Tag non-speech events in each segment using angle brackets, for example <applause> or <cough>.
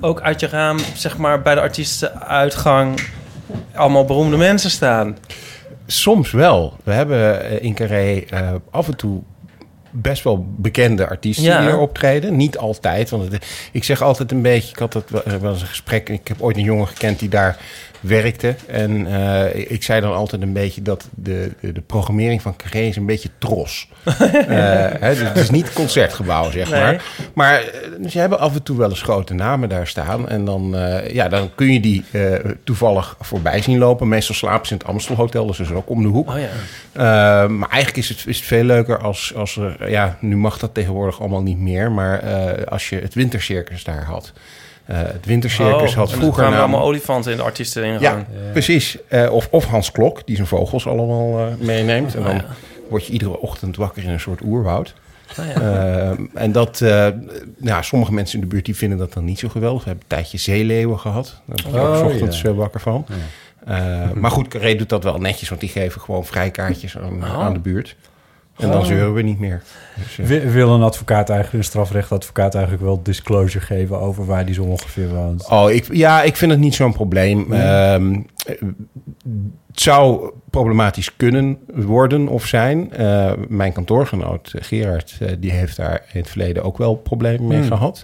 ook uit je raam, zeg maar, bij de artiestenuitgang allemaal beroemde mensen staan? Soms wel. We hebben eh, in Carré eh, af en toe best wel bekende artiesten Ja. die er optreden. Niet altijd, want het- ik zeg altijd een beetje... Ik had het wel wel eens een gesprek... Ik heb ooit een jongen gekend die daar werkte. En eh, ik zei dan altijd een beetje dat de, de, de programmering van Carré is een beetje tros. <laughs> Hè, dus het is niet concertgebouw, zeg Nee. maar. Maar eh, ze hebben af en toe wel eens grote namen daar staan. En dan, ja, dan kun je die toevallig voorbij zien lopen. Meestal slapen ze in het Amstelhotel, dus dat is ook om de hoek. Oh ja. Maar eigenlijk is het, is het veel leuker als, als er... Ja, nu mag dat tegenwoordig allemaal niet meer. Maar als je het wintercircus daar had. Eh, het wintercircus Oh, had en er vroeger... kwamen allemaal olifanten in de artiesteningang. ja, precies. Eh, of, of Hans Klok, die zijn vogels allemaal eh, meeneemt. En dan Oh, ja. word je iedere ochtend wakker in een soort oerwoud. Oh ja. Eh, en dat, eh, nou, sommige mensen in de buurt die vinden dat dan niet zo geweldig. We hebben een tijdje zeeleeuwen gehad. Daar ben ik ook Oh, ochtends ja. wakker van. Eh, maar goed, Carré doet dat wel netjes, want die geven gewoon vrijkaartjes aan, Oh. aan de buurt. En dan zeuren we niet meer. Dus, eh, Wi- Wil een advocaat eigenlijk, een strafrechtadvocaat eigenlijk wel disclosure geven over waar die zo ongeveer woont? Oh, ik, ja, ik vind het niet zo'n probleem. Ehm, eh, het zou problematisch kunnen worden of zijn. Eh, mijn kantoorgenoot Gerard, eh, die heeft daar in het verleden ook wel problemen mee Hmm. gehad.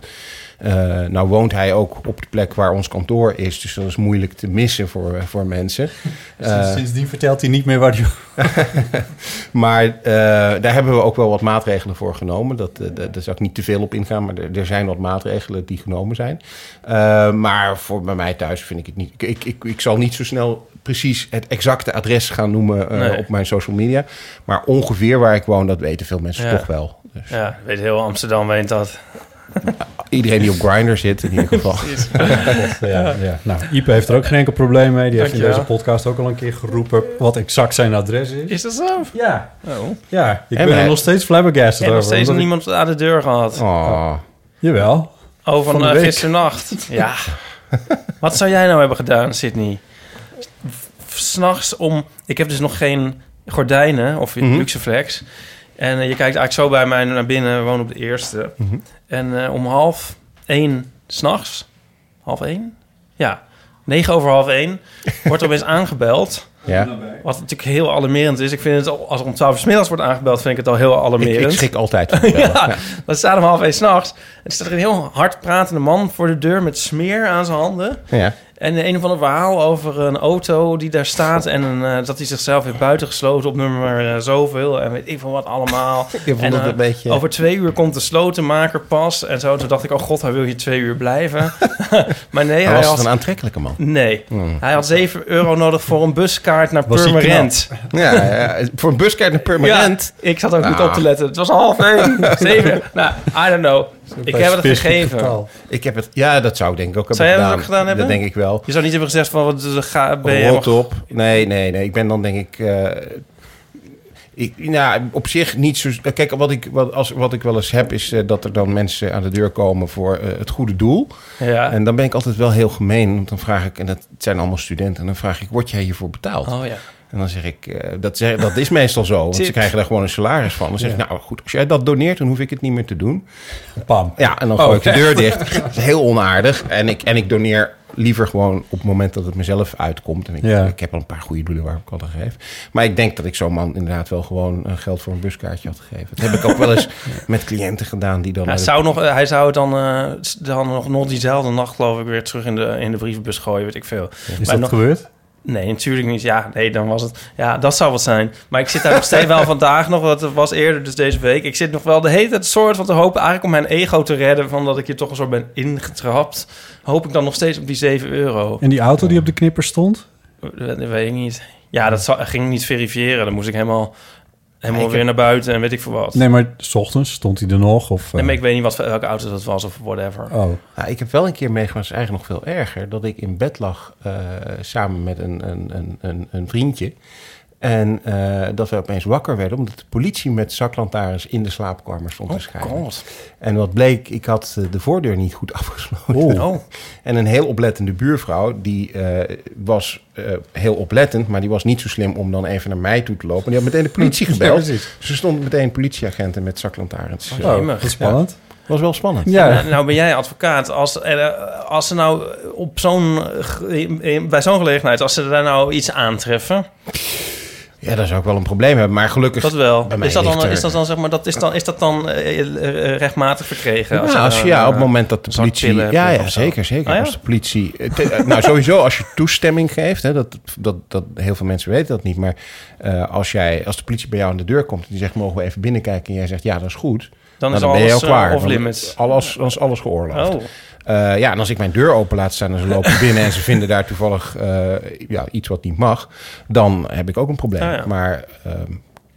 Eh, nou woont hij ook op de plek waar ons kantoor is, dus dat is moeilijk te missen voor, voor mensen. <laughs> Sindsdien vertelt hij niet meer waar hij... <laughs> maar daar hebben we ook wel wat maatregelen voor genomen. Dat, daar zou ik niet te veel op ingaan, maar er, er zijn wat maatregelen die genomen zijn. Maar voor bij mij thuis vind ik het niet. Ik, ik, ik, ik zal niet zo snel precies het exacte adres gaan noemen eh, Nee. op mijn social media. Maar ongeveer waar ik woon, dat weten veel mensen Ja. toch wel. Dus Ja, weet heel Amsterdam weet dat. <laughs> iedereen die op Grindr zit, in ieder geval. <laughs> Ja, ja. Nou, Ipe heeft er ook geen enkel probleem mee. Die heeft in deze podcast ook al een keer geroepen wat exact zijn adres is. Is dat zo? Ja, Oh. ja. Ik En ben er nog steeds flabbergasted En nog over. steeds ik- niemand aan de deur gehad. Oh. Jawel. Oh, van, Van de eh, gisternacht. Ja. <laughs> Wat zou jij nou hebben gedaan, Sydney? S'nachts om... Ik heb dus nog geen gordijnen of Mhm. luxeflex. En eh, je kijkt eigenlijk zo bij mij naar binnen. We wonen op de eerste. Mhm. En eh, om half één s'nachts... Half één? Ja. Negen over half één <laughs> wordt er opeens aangebeld. Ja. Wat natuurlijk heel alarmerend is. Ik vind het, al- als er om twaalf uur 's middags wordt aangebeld... vind ik het al heel alarmerend. ik schrik altijd. van <laughs> bellen. Ja, Ja. dan staat om half één s'nachts. En er staat er een heel hard pratende man voor de deur met smeer aan zijn handen. Ja. En een of ander verhaal over een auto die daar staat. En een, eh, dat hij zichzelf heeft buitengesloten op nummer eh, zoveel. En weet ik van wat allemaal. <laughs> Je vond En, het eh, een beetje... Over twee uur komt de slotenmaker pas. En zo. Toen dacht ik, oh god, hij wil hier twee uur blijven. <laughs> maar nee, Hij was had... een aantrekkelijke man. Nee, Hmm. hij had 7 euro nodig voor een buskaart naar Was Purmerend. Ja, ja, voor een buskaart naar Permanent. Ja, ik zat ook niet Ah. op te letten. Het was half één. <laughs> Zeven. Nou, I don't know. Ik heb het gegeven. Ik heb het, ja, dat zou ik denk ik ook hebben Zou jij dat gedaan. ook gedaan hebben? Dat denk ik wel. Je zou niet hebben gezegd van wat ga, ben je Rot op. Nee, nee, nee. Ik ben dan denk ik... eh, ik nou, op zich niet zo... Kijk, wat ik, wat, als, wat ik wel eens heb... is eh, dat er dan mensen aan de deur komen voor eh, het goede doel. Ja. En dan ben ik altijd wel heel gemeen. Want dan vraag ik... En dat zijn allemaal studenten. En dan vraag ik... Word jij hiervoor betaald? Oh ja. En dan zeg ik... eh, dat, zeg, dat is meestal zo. Want Tip. ze krijgen daar gewoon een salaris van. Dan zeg ik... Nou goed, als jij dat doneert... dan hoef ik het niet meer te doen. Pam. Ja, en dan Oh, gooi ik de deur dicht. <laughs> Dat is heel onaardig. En ik, en ik doneer liever gewoon op het moment dat het mezelf uitkomt. En ik, Ja. ik heb al een paar goede doelen waar ik al aan geef. Maar ik denk dat ik zo'n man inderdaad wel gewoon eh, geld voor een buskaartje had gegeven. Dat heb ik ook wel eens <laughs> met cliënten gedaan die dan... Hij de- zou, nog, eh, hij zou het dan, eh, dan nog, nog diezelfde nacht, geloof ik, weer terug in de, in de brievenbus gooien, weet ik veel. Is Maar dat nog- gebeurd? Nee, natuurlijk niet. Ja, nee, dan was het... Ja, dat zou wat zijn. Maar ik zit daar nog steeds wel <laughs> vandaag nog, want het was eerder dus deze week. Ik zit nog wel de hele tijd soort van te hopen, eigenlijk om mijn ego te redden, van dat ik hier toch een soort ben ingetrapt. Hoop ik dan nog steeds op die 7 euro. En die auto die op de knipper stond? Dat, dat weet ik niet. Ja, dat zou- ging niet verifiëren. Dan moest ik helemaal, helemaal ik weer heb- naar buiten en weet ik veel wat. Nee, maar s ochtends stond hij er nog? Of, Nee, eh, maar ik weet niet wat, welke auto dat was of whatever. Oh, Nou, ik heb wel een keer meegemaakt, is eigenlijk nog veel erger, dat ik in bed lag eh, samen met een, een, een, een, een vriendje. En eh, dat we opeens wakker werden, omdat de politie met zaklantaarns in de slaapkamer stond te schijnen. God. En wat bleek, ik had eh, de voordeur niet goed <laughs> afgesloten. Oh. Oh. En een heel oplettende buurvrouw, die eh, was eh, heel oplettend, maar die was niet zo slim om dan even naar mij toe te lopen. En die had meteen de politie <laughs> gebeld. precies. Ze stond meteen politieagenten met zaklantaarns. Oh, Dat wat spannend. was wel spannend. Ja, Nou, nou ben jij advocaat. Als, als ze nou op zo'n, bij zo'n gelegenheid, als ze daar nou iets aantreffen, Ja, daar zou ik wel een probleem hebben. Maar gelukkig... dat wel. Is dat dan, er- is dat dan zeg maar, dat is dan, is dat dan eh, eh, rechtmatig verkregen? Je als je, dan, ja, eh, op het moment dat de politie... Ja, ja of zeker, zeker. Ja? Als de politie... eh, te- eh, nou, sowieso als je toestemming geeft. Hè, dat, dat, dat, heel veel mensen weten dat niet. Maar eh, als, jij, als de politie bij jou aan de deur komt... en die zegt, mogen we even binnenkijken? En jij zegt, ja, dat is goed. dan nou, is ben je alles al klaar. eh, off Dan- limits. Alles, dan is alles geoorloofd. Oh, Eh, ja, en als ik mijn deur open laat staan en ze lopen <laughs> binnen en ze vinden daar toevallig eh, ja, iets wat niet mag, dan heb ik ook een probleem. Ah, ja. Maar ehm,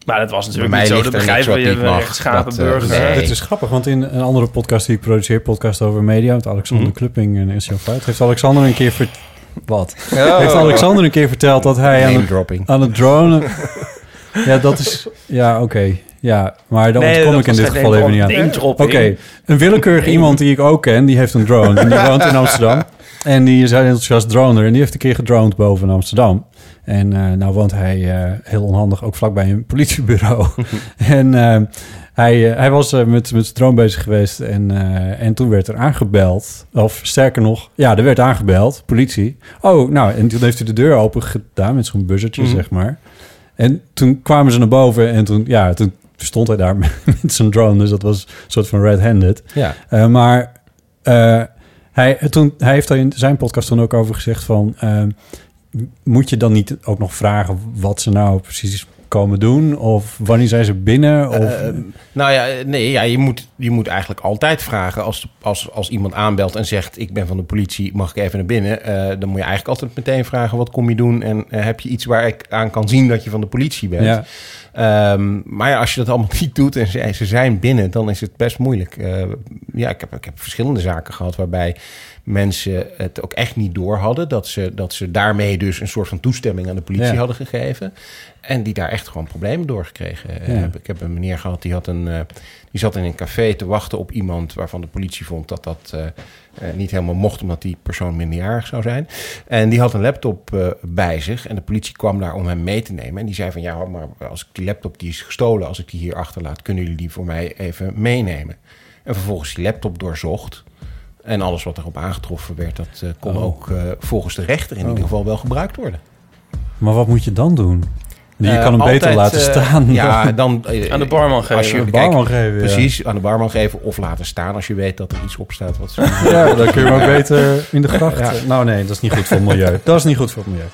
maar dat was natuurlijk Bij mij niet zo. Dat begrijpen wat we, je niet mag. rechtschapen Dat, eh, burger. nee. Dit is grappig, want in een andere podcast die ik produceer, podcast over media, met Alexander Mhm. Klupping en Essio Fout, heeft Alexander een keer ver... Wat? Oh. Heeft Alexander een keer verteld dat hij aan het, dropping. aan het dronen... <laughs> ja, dat is... Ja, oké. Ja, maar Nee, ontkom dat ik in dit geval even niet aan. Oké, een willekeurige iemand die ik ook ken, die heeft een drone. En die <laughs> woont in Amsterdam. En die is heel enthousiast droner. En die heeft een keer gedroned boven Amsterdam. En eh, nou woont hij eh, heel onhandig ook vlakbij een politiebureau. <laughs> en eh, hij, hij was met, met zijn drone bezig geweest. En, en toen werd er aangebeld. Of sterker nog, ja, er werd aangebeld. Politie. Oh, nou, en toen heeft hij de deur open gedaan met zo'n buzzertje, Mhm. zeg maar. En toen kwamen ze naar boven. En toen, ja, toen stond hij daar <laughs> met zijn drone. Dus dat was een soort van red-handed. Ja. Eh, maar eh, hij, toen, hij heeft daar in zijn podcast dan ook over gezegd van... eh, moet je dan niet ook nog vragen wat ze nou precies komen doen? Of wanneer zijn ze binnen? Of, nou ja, nee, ja, je, moet, je moet eigenlijk altijd vragen als, als, als iemand aanbelt en zegt: Ik ben van de politie, mag ik even naar binnen? Dan moet je eigenlijk altijd meteen vragen: Wat kom je doen? En heb je iets waar ik aan kan zien dat je van de politie bent? ja, Ehm, maar ja, als je dat allemaal <laughs> niet doet en ze, ze zijn binnen, dan is het best moeilijk. Eh, ja, ik heb, ik heb verschillende zaken gehad waarbij mensen het ook echt niet door hadden. Dat ze, dat ze daarmee dus een soort van toestemming aan de politie Ja. hadden gegeven. En die daar echt gewoon problemen door gekregen Ja. hebben. Ik heb een meneer gehad, die, had een, eh, die zat in een café te wachten op iemand waarvan de politie vond dat dat eh, eh, niet helemaal mocht, omdat die persoon minderjarig zou zijn. En die had een laptop eh, bij zich en de politie kwam daar om hem mee te nemen. En die zei van ja, maar als ik die laptop die is gestolen, als ik die hier achterlaat, kunnen jullie die voor mij even meenemen? En vervolgens die laptop doorzocht. En alles wat erop aangetroffen werd, dat kon Oh. ook volgens de rechter in Oh. ieder geval wel gebruikt worden. maar wat moet je dan doen? Je Eh, kan hem beter altijd, laten eh, staan. ja, dan, eh, Aan de barman Als geven. je, Aan de kijk, barman geven, ja. Precies, aan de barman geven of laten staan als je weet dat er iets op staat. Wat. Ja, dan kun je hem ook beter in de gracht. Ja. Nou nee, dat is niet goed voor het milieu. Dat is niet goed voor het milieu.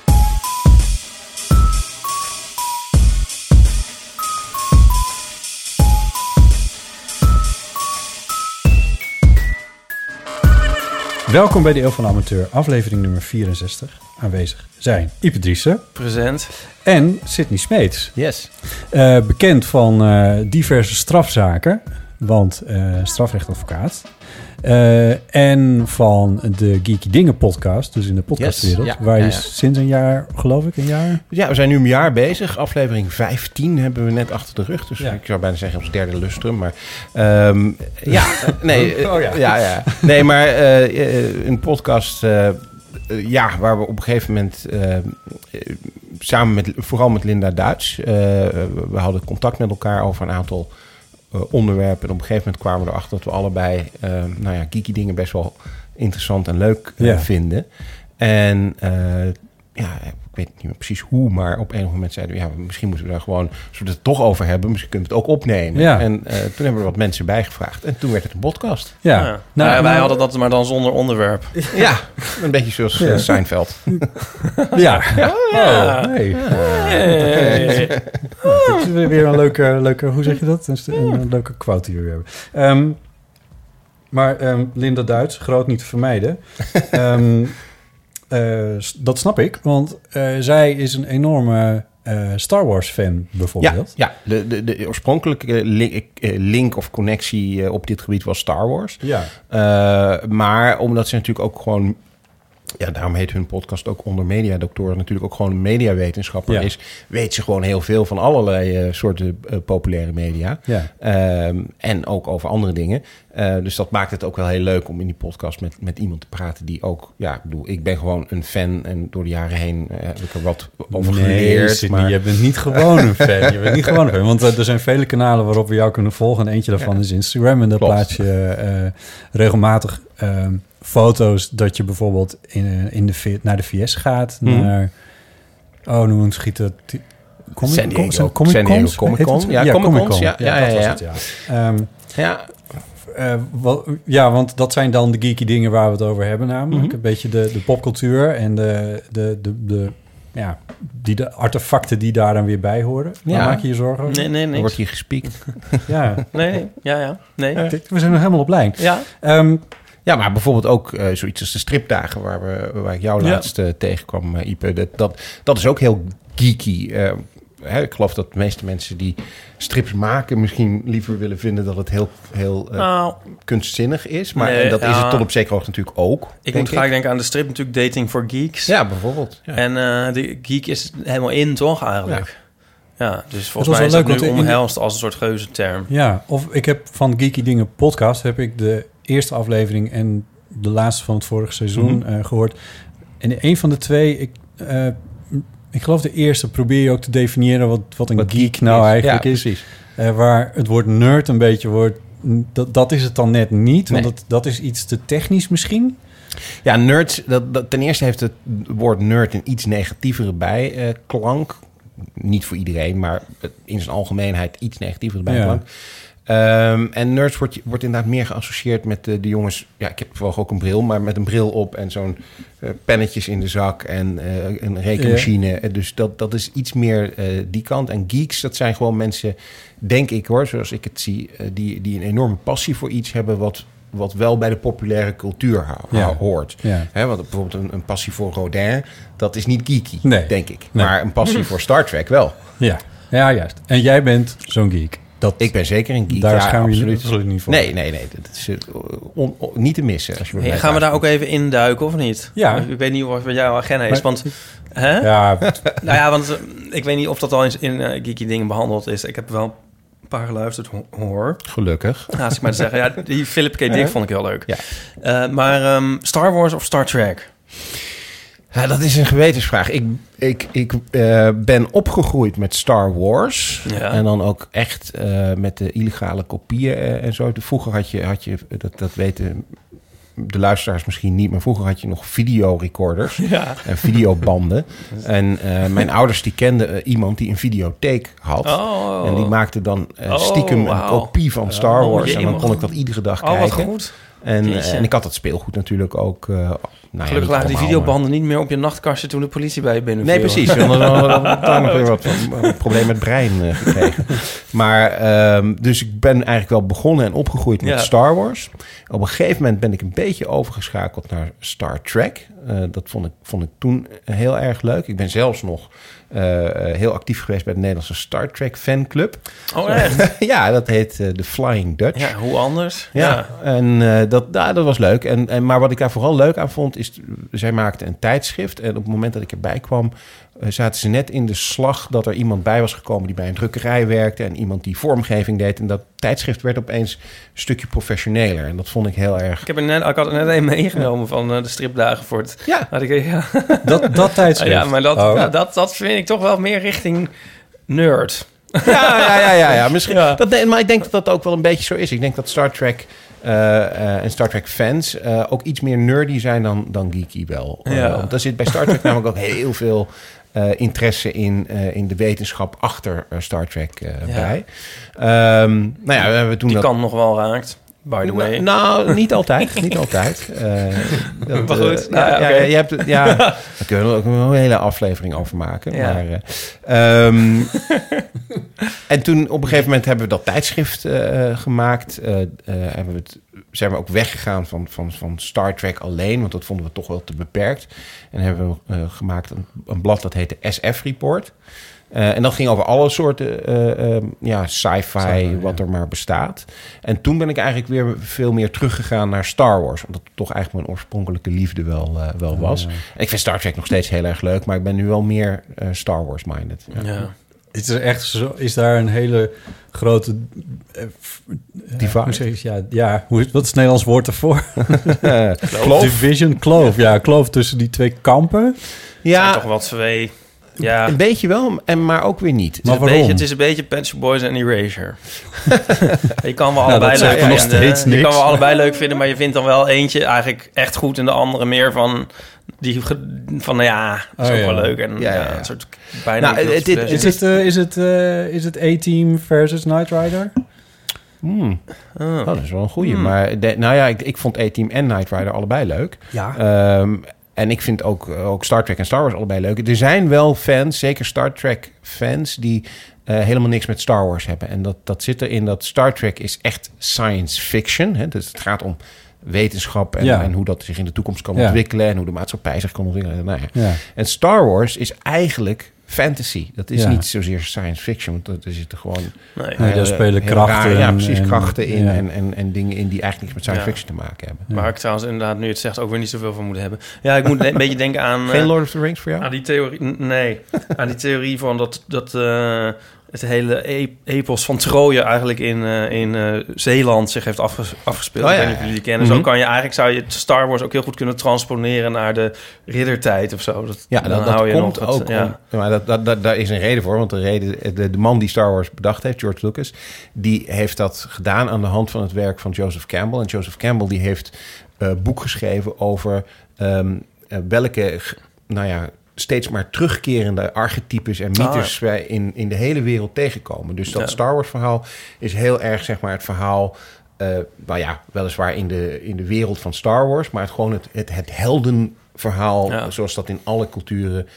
Welkom bij de Eeuw van de Amateur, aflevering nummer 64. Aanwezig zijn Ipe Driessen Present. en Sydney Smeets. Yes. Eh, bekend van eh, diverse strafzaken, want eh, strafrechtadvocaat. Eh, en van de Geeky Dingen podcast, dus in de podcastwereld. Yes, ja, waar je ja. sinds een jaar, geloof ik, een jaar... Ja, we zijn nu een jaar bezig. Aflevering 15 hebben we net achter de rug. Dus ik zou bijna zeggen ons derde lustrum. Maar ehm, ja, eh, <laughs> nee. eh, Oh, ja. ja. ja, Nee, maar eh, eh, een podcast... eh, eh, ja, waar we op een gegeven moment eh, eh, samen met, vooral met Linda Duits, eh, we hadden contact met elkaar over een aantal eh, onderwerpen. En op een gegeven moment kwamen we erachter dat we allebei, eh, nou ja, geeky dingen best wel interessant en leuk eh, Ja. vinden. En eh, ja, weet niet meer precies hoe, maar op een moment zeiden we... ja, misschien moeten we daar gewoon, als we het er toch over hebben... misschien kunnen we het ook opnemen. Ja. En eh, toen hebben we wat mensen bijgevraagd. En toen werd het een podcast. Ja. Ja. Nou, Nou, ja, wij nou, hadden dat maar dan zonder onderwerp. <laughs> Ja, een beetje zoals eh, Seinfeld. <laughs> Ja. Ja. Oh, nee. Hey. Het is weer een leuke, leuke, hoe zeg je dat? Een, een leuke quote die we hebben. Ehm, maar ehm, Linda Duits, groot niet te vermijden. <laughs> Ehm, eh, dat snap ik, want eh, zij is een enorme eh, Star Wars fan Ja, bijvoorbeeld. ja de, de, de oorspronkelijke link, eh, link of connectie eh, op dit gebied was Star Wars. Ja. Eh, maar omdat ze natuurlijk ook gewoon... Ja, daarom heet hun podcast ook onder mediadoktoren. Natuurlijk ook gewoon een mediawetenschapper Ja. is. Weet ze gewoon heel veel van allerlei eh, soorten eh, populaire media. Ja. Ehm, en ook over andere dingen. Eh, dus dat maakt het ook wel heel leuk om in die podcast met, met iemand te praten die ook... Ja, ik bedoel, ik ben gewoon een fan en door de jaren heen heb ik er wat over Nee, geleerd. Maar je bent niet gewoon een fan. Je bent niet <laughs> gewoon een fan. Want er zijn vele kanalen waarop we jou kunnen volgen. En eentje daarvan is Instagram. En daar plaats je regelmatig ehm, foto's dat je bijvoorbeeld in, eh, in de, naar de VS gaat. Mhm. Naar, oh, noem het schieten. ti- Comic, San Diego. Con- San Diego? Comic Heet Con. het? Ja, Comic-Cons. Ja, ja, dat ja, was ja. het, ja. Ehm, ja, eh, wel- ja, want dat zijn dan de geeky dingen waar we het over hebben namelijk. Mhm. Een beetje de, de popcultuur en de, de, de, de, ja, die, de artefacten die daar dan weer bij horen. Waar Ja. maak je je zorgen over? Nee, nee, niks. wordt hier gespiekt. Ja, Nee, <laughs> nee. Ja, ja. Nee. We zijn nog helemaal op lijn. Ja. Ehm, Ja, maar bijvoorbeeld ook eh, zoiets als de stripdagen waar, we, waar ik jou Ja. laatst eh, tegenkwam, eh, Ipe. Dat, dat, dat is ook heel geeky. Eh, hè, ik geloof dat de meeste mensen die strips maken misschien liever willen vinden dat het heel, heel eh, Nou, kunstzinnig is. Maar Nee, en dat is het tot op zekere hoogte natuurlijk ook. ik moet gelijk denken aan de strip natuurlijk Dating for Geeks. Ja, bijvoorbeeld. Ja. En eh, de geek is helemaal in, toch, eigenlijk? Ja, dus volgens mij is leuk, dat nu omhelst als een soort geuzenterm. ja, of ik heb van Geeky Dingen podcast... heb ik de eerste aflevering en de laatste van het vorige seizoen Mhm. eh, gehoord. En een van de twee... Ik, eh, ik geloof de eerste probeer je ook te definiëren... wat, wat een Wat geek nou is. eigenlijk ja, is. precies. Eh, waar het woord nerd een beetje wordt... Dat, dat is het dan net niet, want Nee. dat, dat is iets te technisch misschien. Ja, nerds, dat, dat, ten eerste heeft het woord nerd een iets negatievere bijklank. Niet voor iedereen, maar in zijn algemeenheid iets negatievere bijklank. Ehm, en nerds wordt, wordt inderdaad meer geassocieerd met de, de jongens... Ja, ik heb toevallig ook een bril, maar met een bril op en zo'n eh, pennetjes in de zak en eh, een rekenmachine. Dus dat, dat is iets meer eh, die kant. En geeks, dat zijn gewoon mensen, denk ik hoor, zoals ik het zie... die, die een enorme passie voor iets hebben wat, wat wel bij de populaire cultuur Ja. hoort. Ja. Hè, want bijvoorbeeld een, een passie voor Rodin, dat is niet geeky, Nee. denk ik. Nee. Maar een passie voor Star Trek wel. Ja, ja juist. En jij bent zo'n geek. Dat, Ik ben zeker een geek. daar ja, schaam je je absoluut. absoluut niet voor. Nee, nee, nee. Dat is eh, on- on- niet te missen. Als je Hey, gaan we daar ook even induiken, of niet? Ja. Ik weet niet of bij jouw agenda is, Maar- want... Hè? Ja, <laughs> Nou ja, want eh, ik weet niet of dat al in, in eh, Geeky Dingen behandeld is. Ik heb wel een paar geluisterd, ho- hoor. Gelukkig. Haast ik maar te zeggen. Ja, die Philip K. Dick vond ik heel leuk. Ja. Eh, maar ehm, Star Wars of Star Trek? Ja, dat is een gewetensvraag. Ik, ik, ik eh, ben opgegroeid met Star Wars. Ja. En dan ook echt eh, met de illegale kopieën eh, en zo. Vroeger had je, had je dat, dat weten de luisteraars misschien niet... maar vroeger had je nog videorecorders <laughs> Ja. en videobanden. <laughs> en mijn ouders die kenden iemand die een videotheek had. Oh. En die maakte dan Oh, stiekem een kopie van Star Oh, Wars. en dan kon ik dat iedere dag Oh, wat kijken. goed. En, eh, Jeetje. en ik had dat speelgoed natuurlijk ook. eh nou Gelukkig lagen die videobanden niet meer op je nachtkastje toen de politie bij je binnen Nee, precies. Want dan we daar nog weer wat een probleem met brein eh, gekregen. Maar, ehm, dus ik ben eigenlijk wel begonnen en opgegroeid met Ja. Star Wars. Op een gegeven moment ben ik een beetje overgeschakeld naar Star Trek. Eh, dat vond ik, vond ik toen heel erg leuk. Ik ben zelfs nog eh, heel actief geweest bij de Nederlandse Star Trek fanclub. Oh, echt? <laughs> ja, dat heet eh, de Flying Dutch. Ja, hoe anders? Ja, en eh, dat, ja, dat was leuk. En, en, maar wat ik daar vooral leuk aan vond, is... zij maakte een tijdschrift. En op het moment dat ik erbij kwam... eh, zaten ze net in de slag dat er iemand bij was gekomen... die bij een drukkerij werkte... en iemand die vormgeving deed. En dat tijdschrift werd opeens een stukje professioneler. En dat vond ik heel erg... Ik, heb er net, ik had er net een meegenomen van eh, de stripdagen voor het... Ja, Had ik, ja. dat, dat <laughs> tijdschrift. ja, maar dat, Oh. ja, dat, dat vind ik toch wel meer richting nerd. ja, ja, ja, ja, ja. Misschien, Ja. Dat, nee, maar ik denk dat dat ook wel een beetje zo is. Ik denk dat Star Trek... eh, eh, en Star Trek fans eh, ook iets meer nerdy zijn dan, dan geeky wel. Ja. want er zit bij Star Trek namelijk ook heel veel interesse in, eh, in de wetenschap achter eh, Star Trek eh, Ja. bij. Ehm, nou ja, we hebben toen Die dat... kan nog wel raakt, by the way. Nou, <laughs> niet altijd. niet altijd. Eh, dat, Maar goed, eh, nou ja, je hebt, ja, <laughs> daar kunnen we ook een hele aflevering over maken. Ja. Maar, eh, ehm, <laughs> en toen op een gegeven moment hebben we dat tijdschrift eh, gemaakt. Eh, eh, hebben we het, zijn we ook weggegaan van, van, van Star Trek alleen, want dat vonden we toch wel te beperkt. En hebben we eh, gemaakt een, een blad dat heette SF Report. Eh, en dat ging over alle soorten eh, ja, sci-fi, Sci-fi, wat ja. er maar bestaat. En toen ben ik eigenlijk weer veel meer teruggegaan naar Star Wars. Omdat het toch eigenlijk mijn oorspronkelijke liefde wel, eh, wel was. ja. En ik vind Star Trek nog steeds heel erg leuk, maar ik ben nu wel meer Star Wars-minded. Ja. Is er echt zo, is daar een hele grote eh, eh, Divide? ja, ja, hoe is, wat is het Nederlands woord ervoor? <laughs> Kloof? Division, kloof. Ja, kloof tussen die twee kampen. Ja. Ja, toch wel twee... Ja, een beetje wel, en maar ook weer niet. het, is een beetje, het is een beetje Pet Boys en Erasure. <laughs> je kan wel Nou, allebei leuk nog vinden. steeds Je niks. kan wel allebei leuk vinden, maar je vindt dan wel eentje eigenlijk echt goed... en de andere meer van... Die, van nou ja, dat is Oh, ook ja. wel leuk. En Ja, ja, ja, ja. een soort bijna... Nou, het-. Is het, eh, is het, eh, is het A-Team versus Knight Rider? Hmm, Oh. oh, dat is wel een goeie. Hmm. Maar de- nou ja, ik, ik vond A-Team en Knight Rider allebei leuk. Ja. Ehm, en ik vind ook, ook Star Trek en Star Wars allebei leuk. Er zijn wel fans, zeker Star Trek fans, die eh, helemaal niks met Star Wars hebben. En dat, dat zit erin dat Star Trek is echt science fiction. Hè? Dus het gaat om wetenschap en, Ja. en hoe dat zich in de toekomst kan Ja. ontwikkelen... en hoe de maatschappij zich kan ontwikkelen. Nou ja. ja. En Star Wars is eigenlijk fantasy. Dat is Ja. niet zozeer science fiction, want er- er zitten gewoon... Nee. Nee, daar spelen krachten ja, precies, en- krachten in ja. en, en, en dingen in die eigenlijk niks met science Ja. fiction te maken hebben. Waar ik trouwens inderdaad, nu het zegt, ook weer niet zoveel van moet hebben. Ja, ik moet een <laughs> beetje denken aan... Geen eh, Lord of the Rings voor jou? Aan die theorie, nee, <laughs> aan die theorie van dat, dat eh, het hele e- epos van Troje eigenlijk in, eh, in eh, Zeeland zich heeft afges- afgespeeld. Oh, ik ja, weet niet of ja. jullie die kennen. Mhm. Zo kan je eigenlijk, zou je Star Wars ook heel goed kunnen transponeren naar de riddertijd of zo. Dat, Ja, dan dat, dat hou je komt nog ook ja. om... Maar dat, dat, dat, daar is een reden voor. Want de, reden, de, de man die Star Wars bedacht heeft, George Lucas... die heeft dat gedaan aan de hand van het werk van Joseph Campbell. En Joseph Campbell die heeft een boek geschreven over... ehm, eh, welke, nou ja, steeds maar terugkerende archetypes en mythes... wij in, in de hele wereld tegenkomen. Dus dat Ja. Star Wars verhaal is heel erg, zeg maar, het verhaal... eh, nou ja, weliswaar in de, in de wereld van Star Wars... maar het, gewoon het, het, het heldenverhaal Ja. zoals dat in alle culturen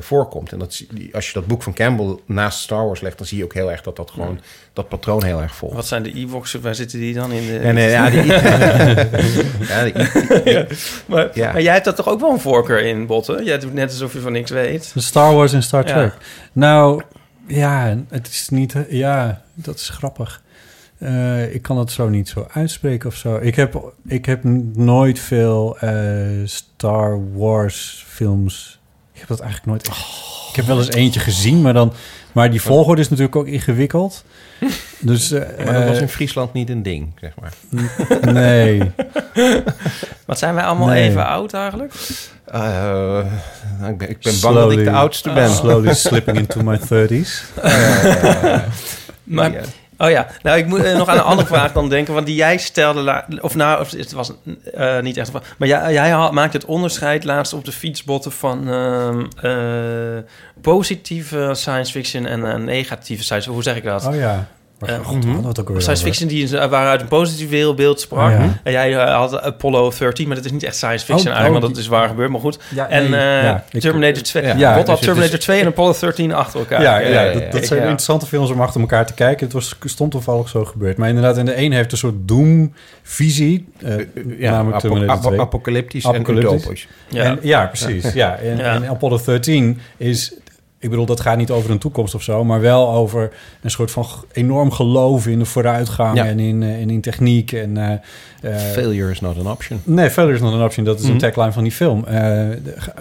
voorkomt. En dat, als je dat boek van Campbell naast Star Wars legt... dan zie je ook heel erg dat dat gewoon dat patroon heel erg volgt. Wat zijn de Ewoks? Waar zitten die dan in? De, Nee, nee, ja, die, <laughs> <laughs> ja, die- maar, Ja. maar jij hebt daar toch ook wel een voorkeur in, Botten? Jij doet net alsof je van niks weet. Star Wars en Star Ja. Trek. Nou, ja, het is niet... Ja, dat is grappig. Eh, ik kan het zo niet zo uitspreken of zo. Ik heb, ik heb nooit veel eh, Star Wars films... Ik heb dat eigenlijk nooit echt... Ik heb wel eens eentje gezien, maar dan... Maar die volgorde is natuurlijk ook ingewikkeld. <laughs> Dus, eh, maar dat was eh, in Friesland niet een ding, zeg maar. <laughs> Nee. <laughs> Wat zijn wij allemaal Nee. even oud eigenlijk? Eh, nou, ik ben, ik ben bang dat ik de oudste ben. Slowly slipping into my 30s. Maar, Ja. Oh ja, nou ik moet eh, nog aan een andere vraag dan denken, want die jij stelde, of nou, of het was eh, niet echt maar jij, jij had- maakte het onderscheid laatst op de fietsbotten van ehm, eh, positieve science fiction en negatieve science hoe zeg ik dat? Oh ja. Maar Eh, God, het ook Science fiction die is- waaruit een positief wereldbeeld sprak. Ja. En jij eh, had Apollo 13, maar dat is niet echt science fiction Oh, eigenlijk, oh, want dat is waar gebeurd, maar goed. Ja, en nee, eh, ja, Terminator 2. ja. Ja, Ja, Wat had dus Terminator is- 2 en Apollo 13 achter elkaar? Ja, ja, ja, ja, dat, ja. dat zijn Ja. interessante films om achter elkaar te kijken. Het was, stond toevallig zo gebeurd. Maar inderdaad, in de een heeft een soort doom-visie. eh, Ja, namelijk apo- Terminator apo- 2. apocalyptisch, Apocalyptisch. en utopisch. Ja. En, ja, precies. Ja. En, Ja. en Apollo 13 is... Ik bedoel, dat gaat niet over een toekomst of zo... maar wel over een soort van enorm geloof in de vooruitgang... Ja. en, in, eh, en in techniek. En, eh, eh, Failure is not an option. Nee, failure is not an option. Dat is Mhm. een tagline van die film. Eh, ga-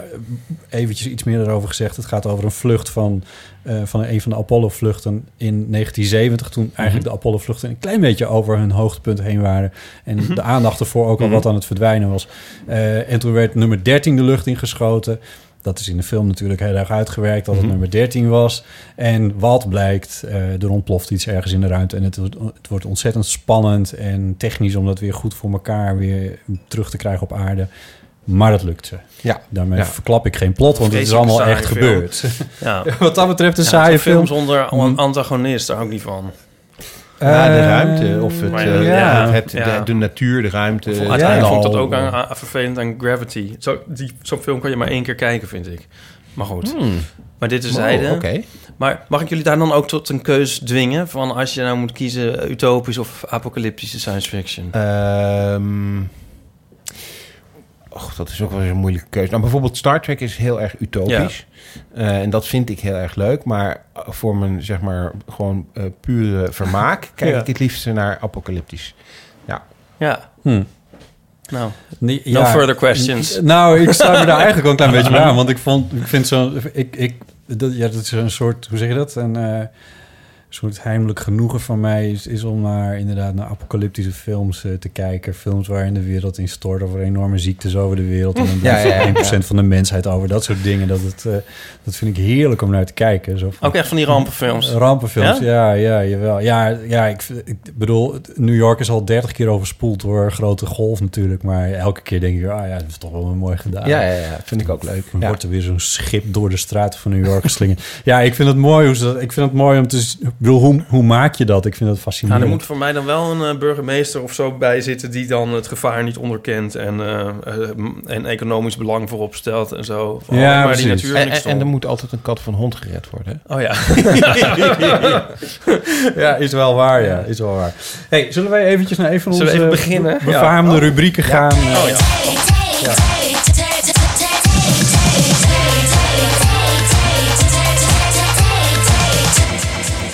eventjes iets meer erover gezegd. Het gaat over een vlucht van, eh, van een van de Apollo-vluchten in 1970. Toen eigenlijk de Apollo-vluchten een klein beetje over hun hoogtepunt heen waren. En de aandacht ervoor ook al Mhm. wat aan het verdwijnen was. Eh, en toen werd nummer 13 de lucht ingeschoten. Dat is in de film natuurlijk heel erg uitgewerkt dat het Mhm. nummer 13 was. En wat blijkt, eh, er ontploft iets ergens in de ruimte. En het, wordt- het wordt ontzettend spannend en technisch om dat weer goed voor elkaar weer terug te krijgen op aarde. Maar dat lukt ze. Ja. Daarmee Ja. verklap ik geen plot, want het is allemaal echt film. gebeurd. Ja. <laughs> Wat dat betreft een Ja, saaie film film. zonder Mm. antagonist, daar hou ik niet van. Ja, de Eh, ruimte of het, eh, ja, het, ja. De, de natuur, de ruimte. het Uiteindelijk vond ik dat ook aan, aan- vervelend aan Gravity. Zo, die- Zo'n film kan je maar één keer kijken, vind ik. Maar goed. Hmm. Maar dit is Oh, zijde. oké. Maar mag ik jullie daar dan ook tot een keus dwingen? Van als je nou moet kiezen utopisch of apocalyptische science fiction? Ehm, och, dat is ook wel eens een moeilijke keuze. Nou, bijvoorbeeld Star Trek is heel erg utopisch. Eh, en dat vind ik heel erg leuk. Maar voor mijn, zeg maar, gewoon eh, pure vermaak... <laughs> kijk Ja. ik het liefst naar apocalyptisch. Ja. Ja. Hm. Nou, Nee, no further questions. Nou, ik sta me daar <laughs> eigenlijk ook een klein beetje bij aan. <laughs> Want ik vond, ik vind zo, ik, ik, dat, ja, dat is een soort, hoe zeg je dat? Een eh, soort heimelijk genoegen van mij is, is om naar inderdaad naar apocalyptische films eh, te kijken. Films waarin de wereld instort over enorme ziektes over de wereld. En dan Ja, ja, ja, 1% ja. van de mensheid over dat soort dingen. Dat, het, eh, dat vind ik heerlijk om naar te kijken. Zo van- Ook echt van die rampenfilms. Rampenfilms, Ja? ja, ja, jawel. Ja, ja ik, ik bedoel, New York is al 30 keer overspoeld door grote golf natuurlijk. Maar elke keer denk ik, ah ja, dat is toch wel mooi gedaan. Ja, ja, ja, vind ik ook leuk. Dan wordt er weer zo'n schip door de straten van New York geslingerd. ja, ik vind het mooi hoe ze dat. Ik vind het mooi om te. Bedoel, hoe, hoe maak je dat? Ik vind dat Nou, fascinerend. er moet voor mij dan wel een eh, burgemeester of zo bij zitten... die dan het gevaar niet onderkent en, eh, eh, en economisch belang voorop stelt en zo. Van, Ja, maar die precies. natuur En, en, en er moet altijd een kat van hond gered worden. hè? Oh ja. <laughs> ja, is wel waar, ja, is wel waar. Hey, zullen wij eventjes naar een van onze even beginnen? befaamde Ja. rubrieken gaan? Oh ja.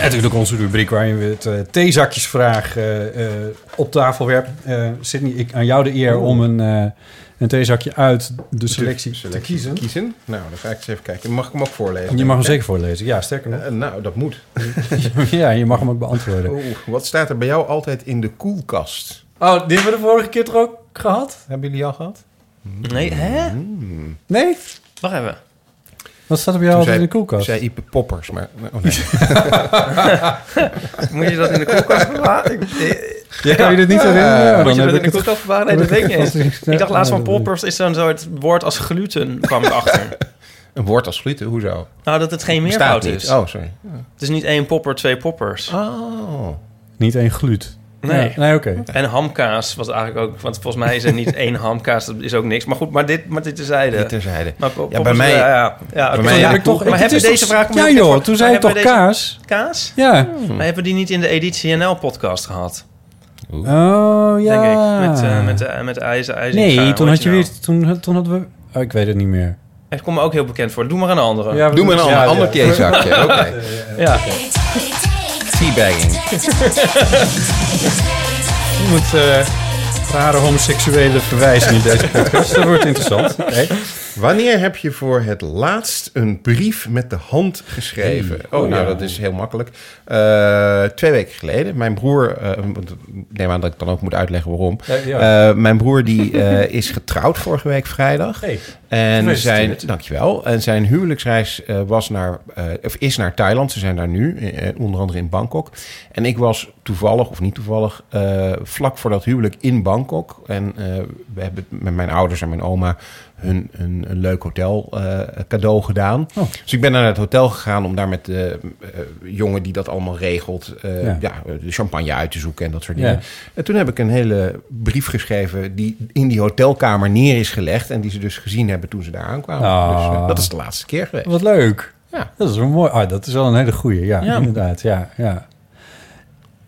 Natuurlijk onze rubriek waarin we het eh, theezakjesvraag eh, eh, op tafel werpen. Eh Sydney, ik, aan jou de eer om een, eh, een theezakje uit de selectie, te kiezen. kiezen. Nou, dan ga ik eens even kijken. Mag ik hem ook voorlezen? Je mag hem zeker voorlezen. Ja, sterker nog. nou, dat moet. <laughs> ja, je mag hem ook beantwoorden. Wat staat er bij jou altijd in de koelkast? Oh, die hebben we de vorige keer toch ook gehad? Hebben jullie al gehad? Nee, hè? Hmm. Nee? Wacht even. Wat staat er bij jou altijd in de koelkast? zei Ipe Poppers, maar... Oh, nee. <laughs> Moet je dat in de koelkast bewaren? Ik- Ja, kan je dit niet herinneren? Ja, Moet je heb dat in de koelkast <laughs> bewaren? Nee, dat weet ik het niet Ik dacht laatst van poppers is dan zo het woord als gluten, kwam ik achter. <laughs> een woord als gluten, hoezo? Nou, dat het geen meervoud is. Oh, sorry. Het is niet één popper, twee poppers. Oh. Niet één gluut. Nee. Ja, nee, oké. En hamkaas was eigenlijk ook... Want volgens mij is er niet <laughs> één hamkaas, dat is ook niks. Maar goed, maar dit, maar dit terzijde. Dit terzijde. Maar po- Ja, bij mij- Ja, ja, ja, bij mij Ja, heb ik toch- Maar hebben deze vraag... Ja joh, toen zei je toch kaas? Kaas? Ja. Maar hebben we die niet in de Editie NL-podcast gehad? Oh, ja. Denk ik. Met, eh met, uh, met IJzer, IJzer. Nee, toen had je weer... Toen, toen hadden we... Oh, ik weet het niet meer. Het komt me ook heel bekend voor. Doe maar een andere. Ja, Doe maar een ja, ander, ja. theezakje. Oké. <laughs> Ja. Teabagging. <laughs> Je moet eh, rare homoseksuele verwijzen in deze podcast. Dat wordt interessant. Wanneer heb je voor het laatst een brief met de hand geschreven? Oh, Oh, nou, ja. dat is heel makkelijk. Eh, twee weken geleden. Mijn broer, eh, neem aan dat ik dan ook moet uitleggen waarom. Ja. Eh, mijn broer die <laughs> is getrouwd vorige week vrijdag. Hey. En zijn, dankjewel. En zijn huwelijksreis was naar, of is naar Thailand. Ze zijn daar nu, onder andere in Bangkok. En ik was toevallig, of niet toevallig, vlak voor dat huwelijk in Bangkok. En we hebben met mijn ouders en mijn oma hun een, een leuk hotel eh, cadeau gedaan. Oh. Dus ik ben naar het hotel gegaan om daar met de eh, jongen die dat allemaal regelt... eh, Ja. ja. de champagne uit te zoeken en dat soort Ja. dingen. En toen heb ik een hele brief geschreven die in die hotelkamer neer is gelegd... en die ze dus gezien hebben toen ze daar aankwamen. Ah. Dus eh, dat is de laatste keer geweest. Wat leuk. Ja. Dat is wel mooi. Ah, dat is wel een hele goeie. Ja, Ja. inderdaad. Ja, ja.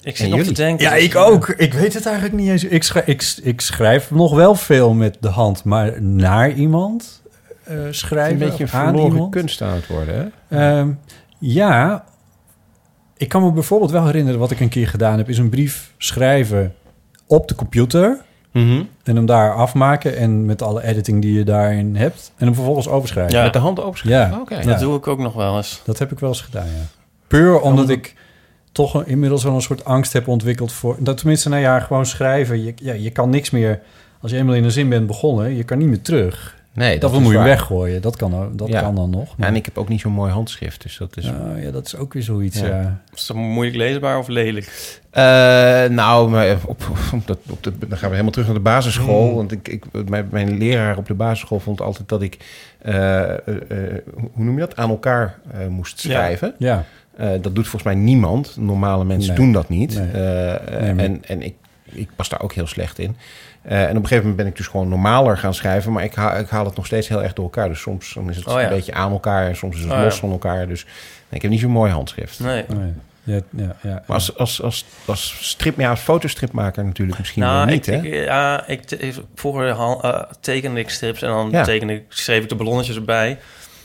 Ik zit nog te denken. ja, ik ook. Ik weet het eigenlijk niet eens. Ik schrijf, ik, ik schrijf nog wel veel met de hand, maar naar iemand eh, Het is schrijven. een beetje een verloren kunst aan het worden, hè? Ehm, ja, ik kan me bijvoorbeeld wel herinneren wat ik een keer gedaan heb, is een brief schrijven op de computer en hem daar afmaken en met alle editing die je daarin hebt en hem vervolgens overschrijven. Ja. Met de hand overschrijven? Ja. Oh, Oké. Dat Ja. doe ik ook nog wel eens. Dat heb ik wel eens gedaan, ja. Puur omdat ik toch een- inmiddels wel een soort angst heb ontwikkeld voor... Dat tenminste, nou ja, gewoon schrijven. Je, ja, je kan niks meer... Als je eenmaal in een zin bent begonnen, je kan niet meer terug. Nee, Dat, is moet je waar. weggooien. Dat kan, ook- dat Ja. kan dan nog. Ja, en ik heb ook niet zo'n mooi handschrift, dus dat is... Ah, ja, dat is ook weer zoiets. Ja. Ja. Is dat moeilijk leesbaar of lelijk? Eh, nou, maar op, op, dat- op de, dan gaan we helemaal terug naar de basisschool. Want ik, ik, mijn, mijn leraar op de basisschool vond altijd dat ik, eh, eh, hoe noem je dat, aan elkaar eh, moest Ja. schrijven. ja. Eh, dat doet volgens mij niemand. Normale mensen Nee. doen dat niet. Nee. Eh, Nee, En, en ik, ik pas daar ook heel slecht in. Eh, en op een gegeven moment ben ik dus gewoon normaler gaan schrijven. Maar ik, haal, ik haal het nog steeds heel erg door elkaar. Dus soms dan is het Oh ja. een beetje aan elkaar. En soms is het Oh ja. los van elkaar. Dus nee, ik heb niet zo'n mooi handschrift. Nee. Oh, ja. Ja, ja, ja. Maar als, als, als, als strip, ja, als fotostripmaker natuurlijk misschien wel Nou, niet, ik, hè? ik, ja, ik, vroeger eh, tekende ik strips en dan Ja. tekende ik, schreef ik de ballonnetjes erbij.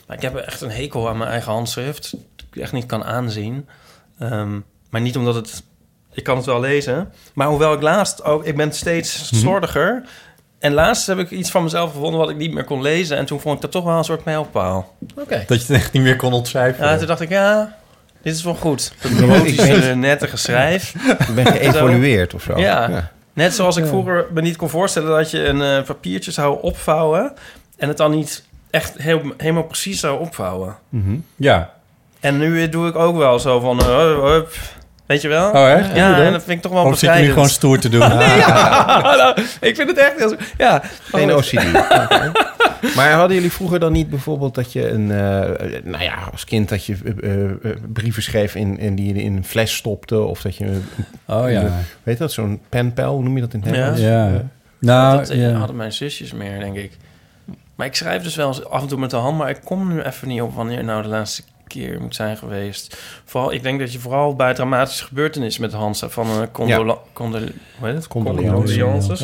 Maar ik heb echt een hekel aan mijn eigen handschrift. Echt niet kan aanzien. Ehm, maar niet omdat het... Ik kan het wel lezen. Maar hoewel ik laatst ook... Ik ben steeds Mhm. slordiger. En laatst heb ik iets van mezelf gevonden wat ik niet meer kon lezen. En toen vond ik dat toch wel een soort mijlpaal. Oké. Dat je het echt niet meer kon ontcijferen. Ja, toen dacht ik, ja, dit is wel goed. Dat ben- nette geschrijf. <laughs> Ik ben geëvolueerd of zo. Ja. Net zoals ik vroeger me niet kon voorstellen dat je een eh, papiertje zou opvouwen en het dan niet echt heel, helemaal precies zou opvouwen. Mhm. ja. En nu doe ik ook wel zo van, eh, hup, weet je wel? Oh, echt? Ja, en dat? vind ik toch wel Of zit je nu bevrijdend. gewoon stoer te doen? <laughs> <laughs> Nou, ik vind het echt heel... Ja. Geen OCD. <laughs> Maar hadden jullie vroeger dan niet bijvoorbeeld dat je een... eh, nou ja, als kind dat je eh, eh, brieven schreef in, en die je in een fles stopte... of dat je, Oh ja. weet je dat, zo'n penpel, hoe noem je dat in het Nederlands? Ja. Eh, Nou, dat eh, ja. hadden mijn zusjes meer, denk ik. Maar ik schrijf dus wel eens af en toe met de hand, maar ik kom nu even niet op wanneer nou de laatste keer moet zijn geweest. Vooral, ik denk dat je vooral bij dramatische gebeurtenissen met staat van een condola- condol- hoe heet het? Condolences.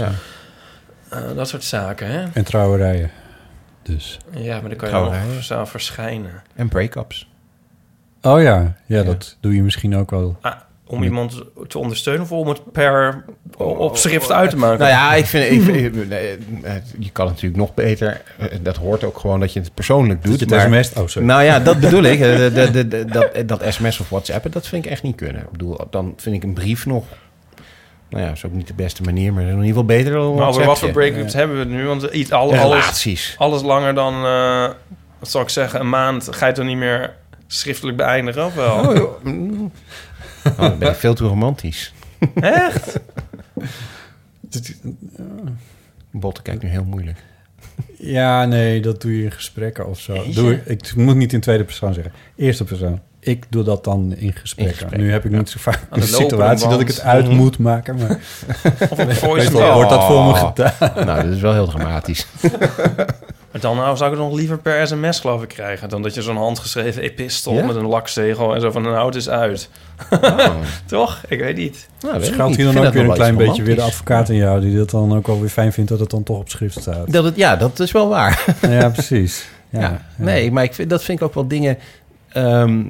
Eh, dat soort zaken, hè? En trouwerijen. Dus. Ja, maar dan kan je nog zelf verschijnen. En break-ups. Oh ja. ja, dat doe je misschien ook wel. Ah, om iemand te ondersteunen of om het per op schrift uit te maken? Nou ja, ik vind... Ik, vind- nee, eh, je kan natuurlijk nog beter... eh, Dat hoort ook gewoon dat je het persoonlijk doet. Het maar- sms. Oh, sorry. Nou ja, dat bedoel ik. <laughs> Eh, de- de- de- de- dat, dat sms of WhatsApp, dat vind ik echt niet kunnen. Ik bedoel, dan vind ik een brief nog... Nou ja, is ook niet de beste manier, maar in ieder geval beter dan maar over wat voor break-ups hebben we het nu? Want iets, al, alles, Relaties. alles langer dan, eh, wat zal ik zeggen, een maand... ga je het dan niet meer schriftelijk beëindigen, of wel? Oh. <laughs> Oh, dan ben ik veel te romantisch. Echt? <laughs> Botte kijkt nu heel moeilijk. Ja, nee, dat doe je in gesprekken of zo. Doe ik, ik moet niet in tweede persoon zeggen. Eerste persoon. Ik doe dat dan in gesprekken. gesprekken, Nu heb ik niet zo vaak de situatie dat ik het uit moet maken. Maar Of een voice wordt dat voor me gedaan. Nou, dat is wel heel dramatisch. <laughs> Dan nou, zou ik het nog liever per sms, geloof ik, krijgen... dan dat je zo'n handgeschreven epistel Ja? met een lakzegel... en zo van, nou, het is uit. Oh. <laughs> Toch? Ik weet niet. Nou, hier dan ook weer een klein beetje weer de advocaat in jou... die dat dan ook wel weer fijn vindt dat het dan toch op schrift staat. Dat het, ja, dat is wel waar. Ja, precies. Ja, Ja, nee, maar ik vind, dat vind ik ook wel dingen. ehm,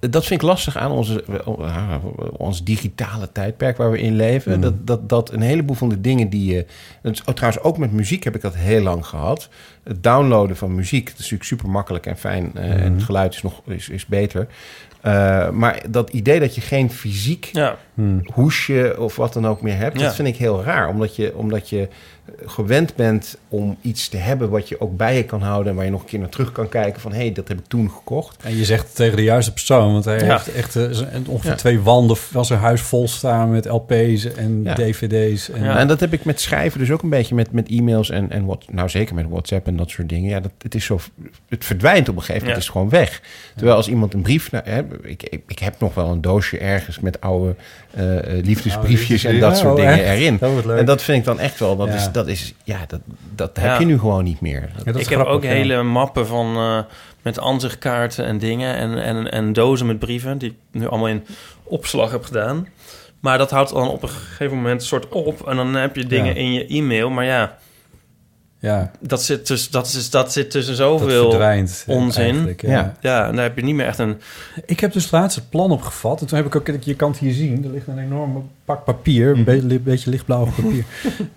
dat vind ik lastig aan onze, uh, ons digitale tijdperk waar we in leven. Mm. Dat, dat, dat een heleboel van de dingen die je. oh, trouwens, ook met muziek heb ik dat heel lang gehad. Het downloaden van muziek, dat is natuurlijk super makkelijk en fijn. eh, En Mhm. het geluid is nog is, is beter. Eh, maar dat idee dat je geen fysiek Ja, Hmm. hoesje of wat dan ook meer hebt. Ja. Dat vind ik heel raar, omdat je, omdat je gewend bent om iets te hebben wat je ook bij je kan houden en waar je nog een keer naar terug kan kijken van hé, hey, dat heb ik toen gekocht. En je zegt het tegen de juiste persoon, want hij Ja. heeft echt eh, ongeveer Ja. twee wanden van zijn huis vol staan met LP's en Ja. DVD's. En, Ja. En dat heb ik met schrijven dus ook een beetje met, met e-mails en, en wat, nou zeker met WhatsApp en dat soort dingen. Ja, dat, het is zo, het verdwijnt op een gegeven moment, het is gewoon weg. Terwijl als iemand een brief, nou, hè, ik, ik, ik heb nog wel een doosje ergens met oude eh, eh, liefdesbriefjes en dat Oh, soort echt? dingen erin. Dat wordt leuk. En dat vind ik dan echt wel, dat Ja. is, dat is, ja, dat, dat Ja. heb je nu gewoon niet meer. Dat- dat ik heb ook ja. hele mappen van eh, met aanzichtkaarten en dingen en, en, en dozen met brieven die ik nu allemaal in opslag heb gedaan. Maar dat houdt dan op een gegeven moment een soort op en dan heb je dingen Ja. in je e-mail. Maar ja, Ja, dat zit, dus, dat is, dat zit tussen dat zoveel. verdwijnt. eh, onzin. ja. Ja. Daar heb je niet meer echt een. Ik heb dus laatst het plan opgevat. En toen heb ik ook, je kan het hier zien, er ligt een enorme pak papier, een beetje lichtblauw <laughs> papier.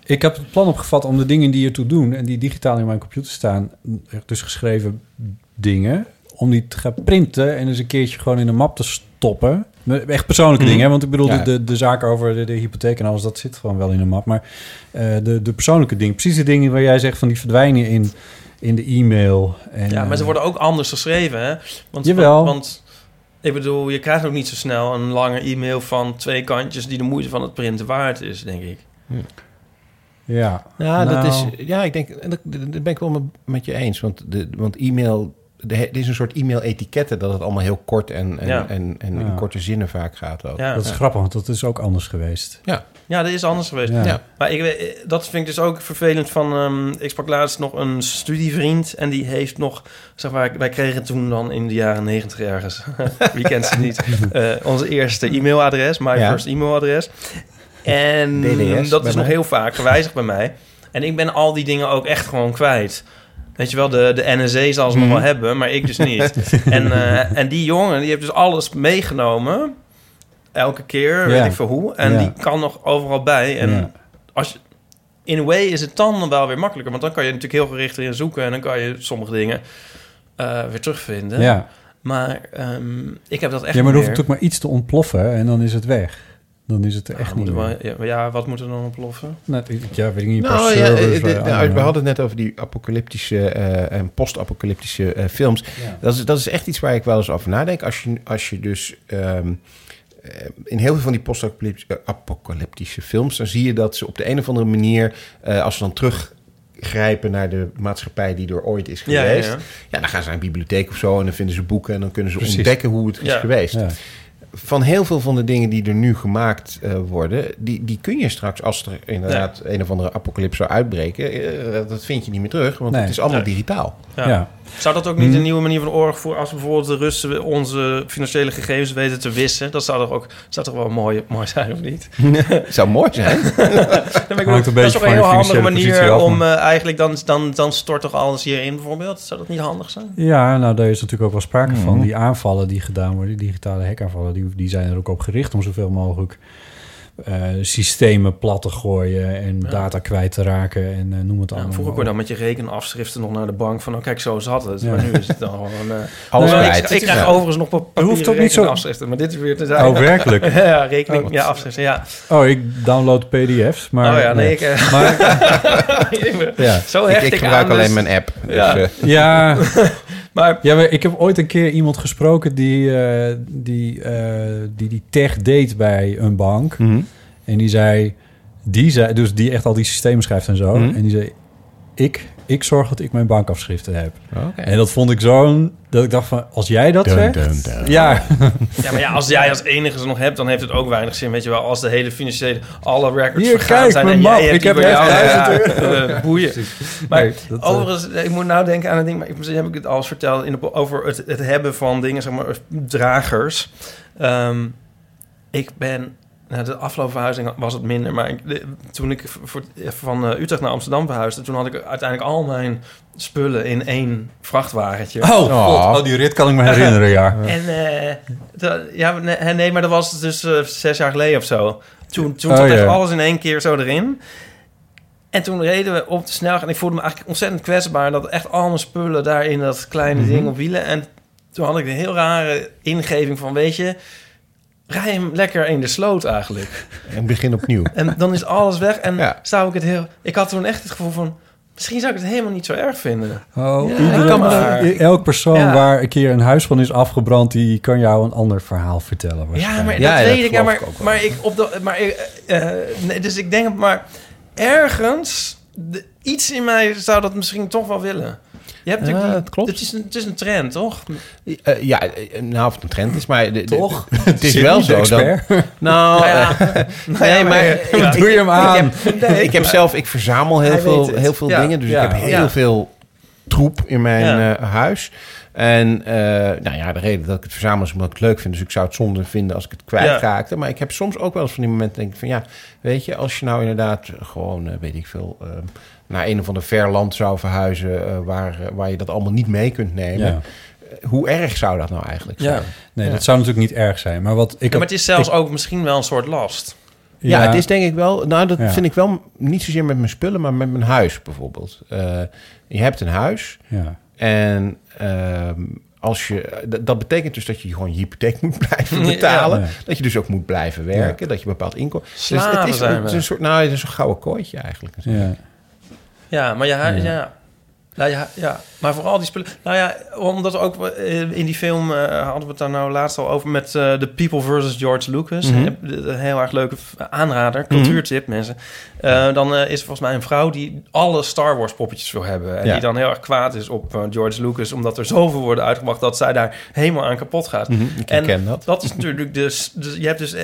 ik heb het plan opgevat om de dingen die ertoe doen en die digitaal in mijn computer staan, dus geschreven dingen, om die te gaan printen en eens een keertje gewoon in een map te stoppen. Echt persoonlijke Mhm. dingen, hè? want ik bedoel, Ja. de, de, de zaken over de, de hypotheek en alles, dat zit gewoon wel in een map. Maar eh, de, de persoonlijke dingen, precies de dingen waar jij zegt van die verdwijnen in, in de e-mail. En, Ja, maar ze worden ook anders geschreven, hè? Want, Jawel. Want, ik bedoel, je krijgt ook niet zo snel een lange e-mail van twee kantjes... die de moeite van het printen waard is, denk ik. Ja, Ja, dat Nou, is, ja ik denk, en dat, dat ben ik wel met, met je eens. Want, de, want e-mail, de, het is een soort e-mail-etiketten... dat het allemaal heel kort en, en, Ja. en, en in Ja. korte zinnen vaak gaat ook. Ja, Dat is grappig, want dat is ook anders geweest. ja dat is anders geweest. Ja. Ja. Maar ik, weet- dat vind ik dus ook vervelend van... ehm, ik sprak laatst nog een studievriend... en die heeft nog... Zeg maar, wij kregen toen dan in de jaren negentig ergens... <laughs> wie kent ze niet? <laughs> eh, onze eerste e-mailadres, my Ja. first e-mailadres. En DDS dat is nog mij. heel vaak gewijzigd bij mij. En ik ben al die dingen ook echt gewoon kwijt. Weet je wel, de, de NSA zal ze nog Mhm. wel hebben, maar ik dus niet. <laughs> en, eh, en die jongen, die heeft dus alles meegenomen. Elke keer, weet ik veel hoe. En die kan nog overal bij. En als je, in a way is het dan wel weer makkelijker. Want dan kan je natuurlijk heel gericht erin zoeken. En dan kan je sommige dingen eh, weer terugvinden. Ja. Maar ehm, ik heb dat echt ja, maar er niet hoeft ook maar iets te ontploffen en dan is het weg. Dan is het er echt Ja, niet ja, ja, wat moet er dan ontploffen? Nou, ja, weet ik niet. Nou ja, servers eh, de- je nou, we hadden het net over die apocalyptische eh, en post-apocalyptische eh, films. Ja. Dat, is, dat is echt iets waar ik wel eens over nadenk. Als je, als je dus ehm, eh, in heel veel van die post-apocalyptische apocalyptische films, dan zie je dat ze op de een of andere manier, eh, als ze dan teruggrijpen naar de maatschappij die er ooit is Ja, ja, geweest, ja. ja, dan gaan ze naar een bibliotheek of zo en dan vinden ze boeken en dan kunnen ze Precies. ontdekken hoe het is Ja. geweest. Van heel veel van de dingen die er nu gemaakt eh, worden, die, die kun je straks, als er inderdaad een of andere apocalypse zou uitbreken, eh, dat vind je niet meer terug, want Nee. het is allemaal Nee. digitaal. Ja. Ja. Zou dat ook niet een nieuwe manier van oorlog voeren als bijvoorbeeld de Russen onze financiële gegevens weten te wissen? Dat zou toch ook zou toch wel mooi, mooi zijn, of niet? <laughs> zou mooi zijn. <laughs> Dan ben ik dat beetje is toch van een je heel handige manier af, om eh, eigenlijk dan, dan, dan stort toch alles hierin bijvoorbeeld? Zou dat niet handig zijn? Ja, nou daar is natuurlijk ook wel sprake van. Die aanvallen die gedaan worden, die digitale hackaanvallen, die, die zijn er ook op gericht om zoveel mogelijk eh, systemen plat te gooien en Ja. data kwijt te raken en eh, noem het Ja, allemaal. vroeger kon dan met je rekenafschriften nog naar de bank van, oh kijk, zo zat het. Ja. Maar nu is het dan gewoon... eh <laughs> Alles nou, kwijt. ik, ik krijg Ja. overigens nog papieren hoeft ook niet zo- rekenafschriften, maar dit is weer te zijn. Oh, werkelijk? <laughs> ja, rekening, Oh, ja, afschriften, ja. Oh, ik download pdf's, maar... oh ja, nee, ik... Maar, <laughs> ja. zo Ik, hecht ik ik, gebruik aan, alleen dus- mijn app. Dus, Ja. Maar ja, maar ik heb ooit een keer iemand gesproken die eh, die, eh, die, die tech deed bij een bank. mhm. En die zei, die zei, dus die echt al die systemen schrijft en zo. Mhm. En die zei, ik, ik zorg dat ik mijn bankafschriften heb. Oké. En dat vond ik zo'n, dat ik dacht van, als jij dat Dun, zegt, dun, dun. ja, Ja, maar ja, als jij als enige ze nog hebt, dan heeft het ook weinig zin. Weet je wel, als de hele financiële, alle records Hier, vergaan kijk, zijn en jij hebt Ik heb jou, 1000 ja, eh, boeien. Maar Nee, dat, eh, overigens, ik moet nou denken aan een ding, maar ik, misschien heb ik het al eens verteld in de, over het, het hebben van dingen, zeg maar, dragers. Ehm, ik ben, nou, de afgelopen verhuizing was het minder, maar ik, de- toen ik voor, van eh, Utrecht naar Amsterdam verhuisde, toen had ik uiteindelijk al mijn spullen in één vrachtwagentje. oh, God, oh, die rit kan ik me herinneren, ja. <laughs> En eh, dat- ja, nee, nee, maar dat was dus eh, zes jaar geleden of zo. Toen, toen Oh, zat echt alles in één keer zo erin. En toen reden we op de snelweg en ik voelde me eigenlijk ontzettend kwetsbaar. Dat echt al mijn spullen daar in dat kleine Mhm. ding op wielen. En toen had ik een heel rare ingeving van, weet je... Rij hem lekker in de sloot eigenlijk. En begin opnieuw. En dan is alles weg. En Ja. zou ik het heel... Ik had toen echt het gevoel van... Misschien zou ik het helemaal niet zo erg vinden. Oh, Ja, iedereen- kan maar. elk persoon Ja. waar een keer een huis van is afgebrand, die kan jou een ander verhaal vertellen. Ja, maar waarschijnlijk. Ja, dat dat weet ik. Ja, maar, ik ook wel. maar ik op de, maar ik, eh, eh, nee, dus ik denk, maar ergens de, iets in mij zou dat misschien toch wel willen. Je hebt Ja, natuurlijk die- dat klopt. Het is, een, het is een trend, toch? Eh, ja, eh, nou of het een trend is, maar... de- de- Toch? <laughs> het is Zit wel zo dat... expert? <laughs> Nou, Nou ja. eh, <laughs> Nou nee, ja, maar... ja. Doe je hem aan. Ik heb, ik heb zelf... Ik verzamel heel Hij veel, het. heel veel Ja. dingen. Dus Ja. ik heb heel Ja. veel troep in mijn Ja. eh, huis. En eh, nou ja, de reden dat ik het verzamel is omdat ik het leuk vind. Dus ik zou het zonde vinden als ik het kwijtraakte. Maar ik heb soms ook wel eens van die momenten denk ik van... Ja, weet je, als je nou inderdaad gewoon, weet ik veel... naar een of ander ver land zou verhuizen... eh, waar, eh, waar je dat allemaal niet mee kunt nemen. Ja. Eh, Hoe erg zou dat nou eigenlijk zijn? Ja. Nee, Ja. dat zou natuurlijk niet erg zijn. Maar wat ik Ja, maar het is zelfs ik- ook misschien wel een soort last. Ja, het is denk ik wel. Nou, dat Ja. vind ik wel niet zozeer met mijn spullen, maar met mijn huis bijvoorbeeld. Eh, je hebt een huis Ja. en ehm, als je, dat- betekent dus dat je gewoon je hypotheek <laughs> moet blijven betalen. Ja. Dat je dus ook moet blijven werken, dat je een bepaald inkomen. Dus het is, het een soort, nou, het is een gouden kooitje eigenlijk. Ja. Ja, maar je huis, Ja. Nou ja, ja, maar vooral die spullen. Nou ja, omdat ook eh, in die film eh, hadden we het daar nou laatst al over met eh The People versus George Lucas. Mhm. Een heel erg leuke aanrader, cultuurtip, mensen. Dan is er volgens mij een vrouw die alle Star Wars poppetjes wil hebben. En Ja. die dan heel erg kwaad is op George Lucas, omdat er zoveel worden uitgebracht dat zij daar helemaal aan kapot gaat. Mhm, ik herken dat. Dat is natuurlijk dus, dus je hebt dus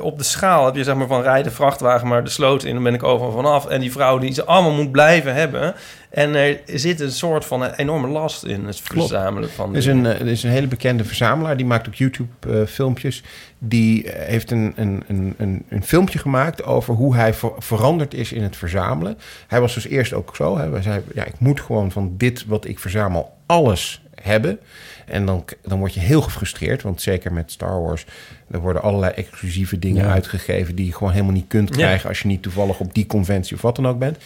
op de schaal heb je zeg maar van rijden vrachtwagen maar de sloot in, dan ben ik overal vanaf. En die vrouw die ze allemaal moet blijven hebben. En er zit een soort van een enorme last in het Klopt. verzamelen van. Er is, een, eh, er is een hele bekende verzamelaar, die maakt op YouTube eh, filmpjes. Die eh, heeft een, een, een, een, een filmpje gemaakt over hoe hij ver- veranderd is in het verzamelen. Hij was dus eerst ook zo. Hè. Hij zei, ja, ik moet gewoon van dit wat ik verzamel alles hebben. En dan, dan word je heel gefrustreerd, want zeker met Star Wars... er worden allerlei exclusieve dingen Ja. uitgegeven... die je gewoon helemaal niet kunt Ja. krijgen... als je niet toevallig op die conventie of wat dan ook bent.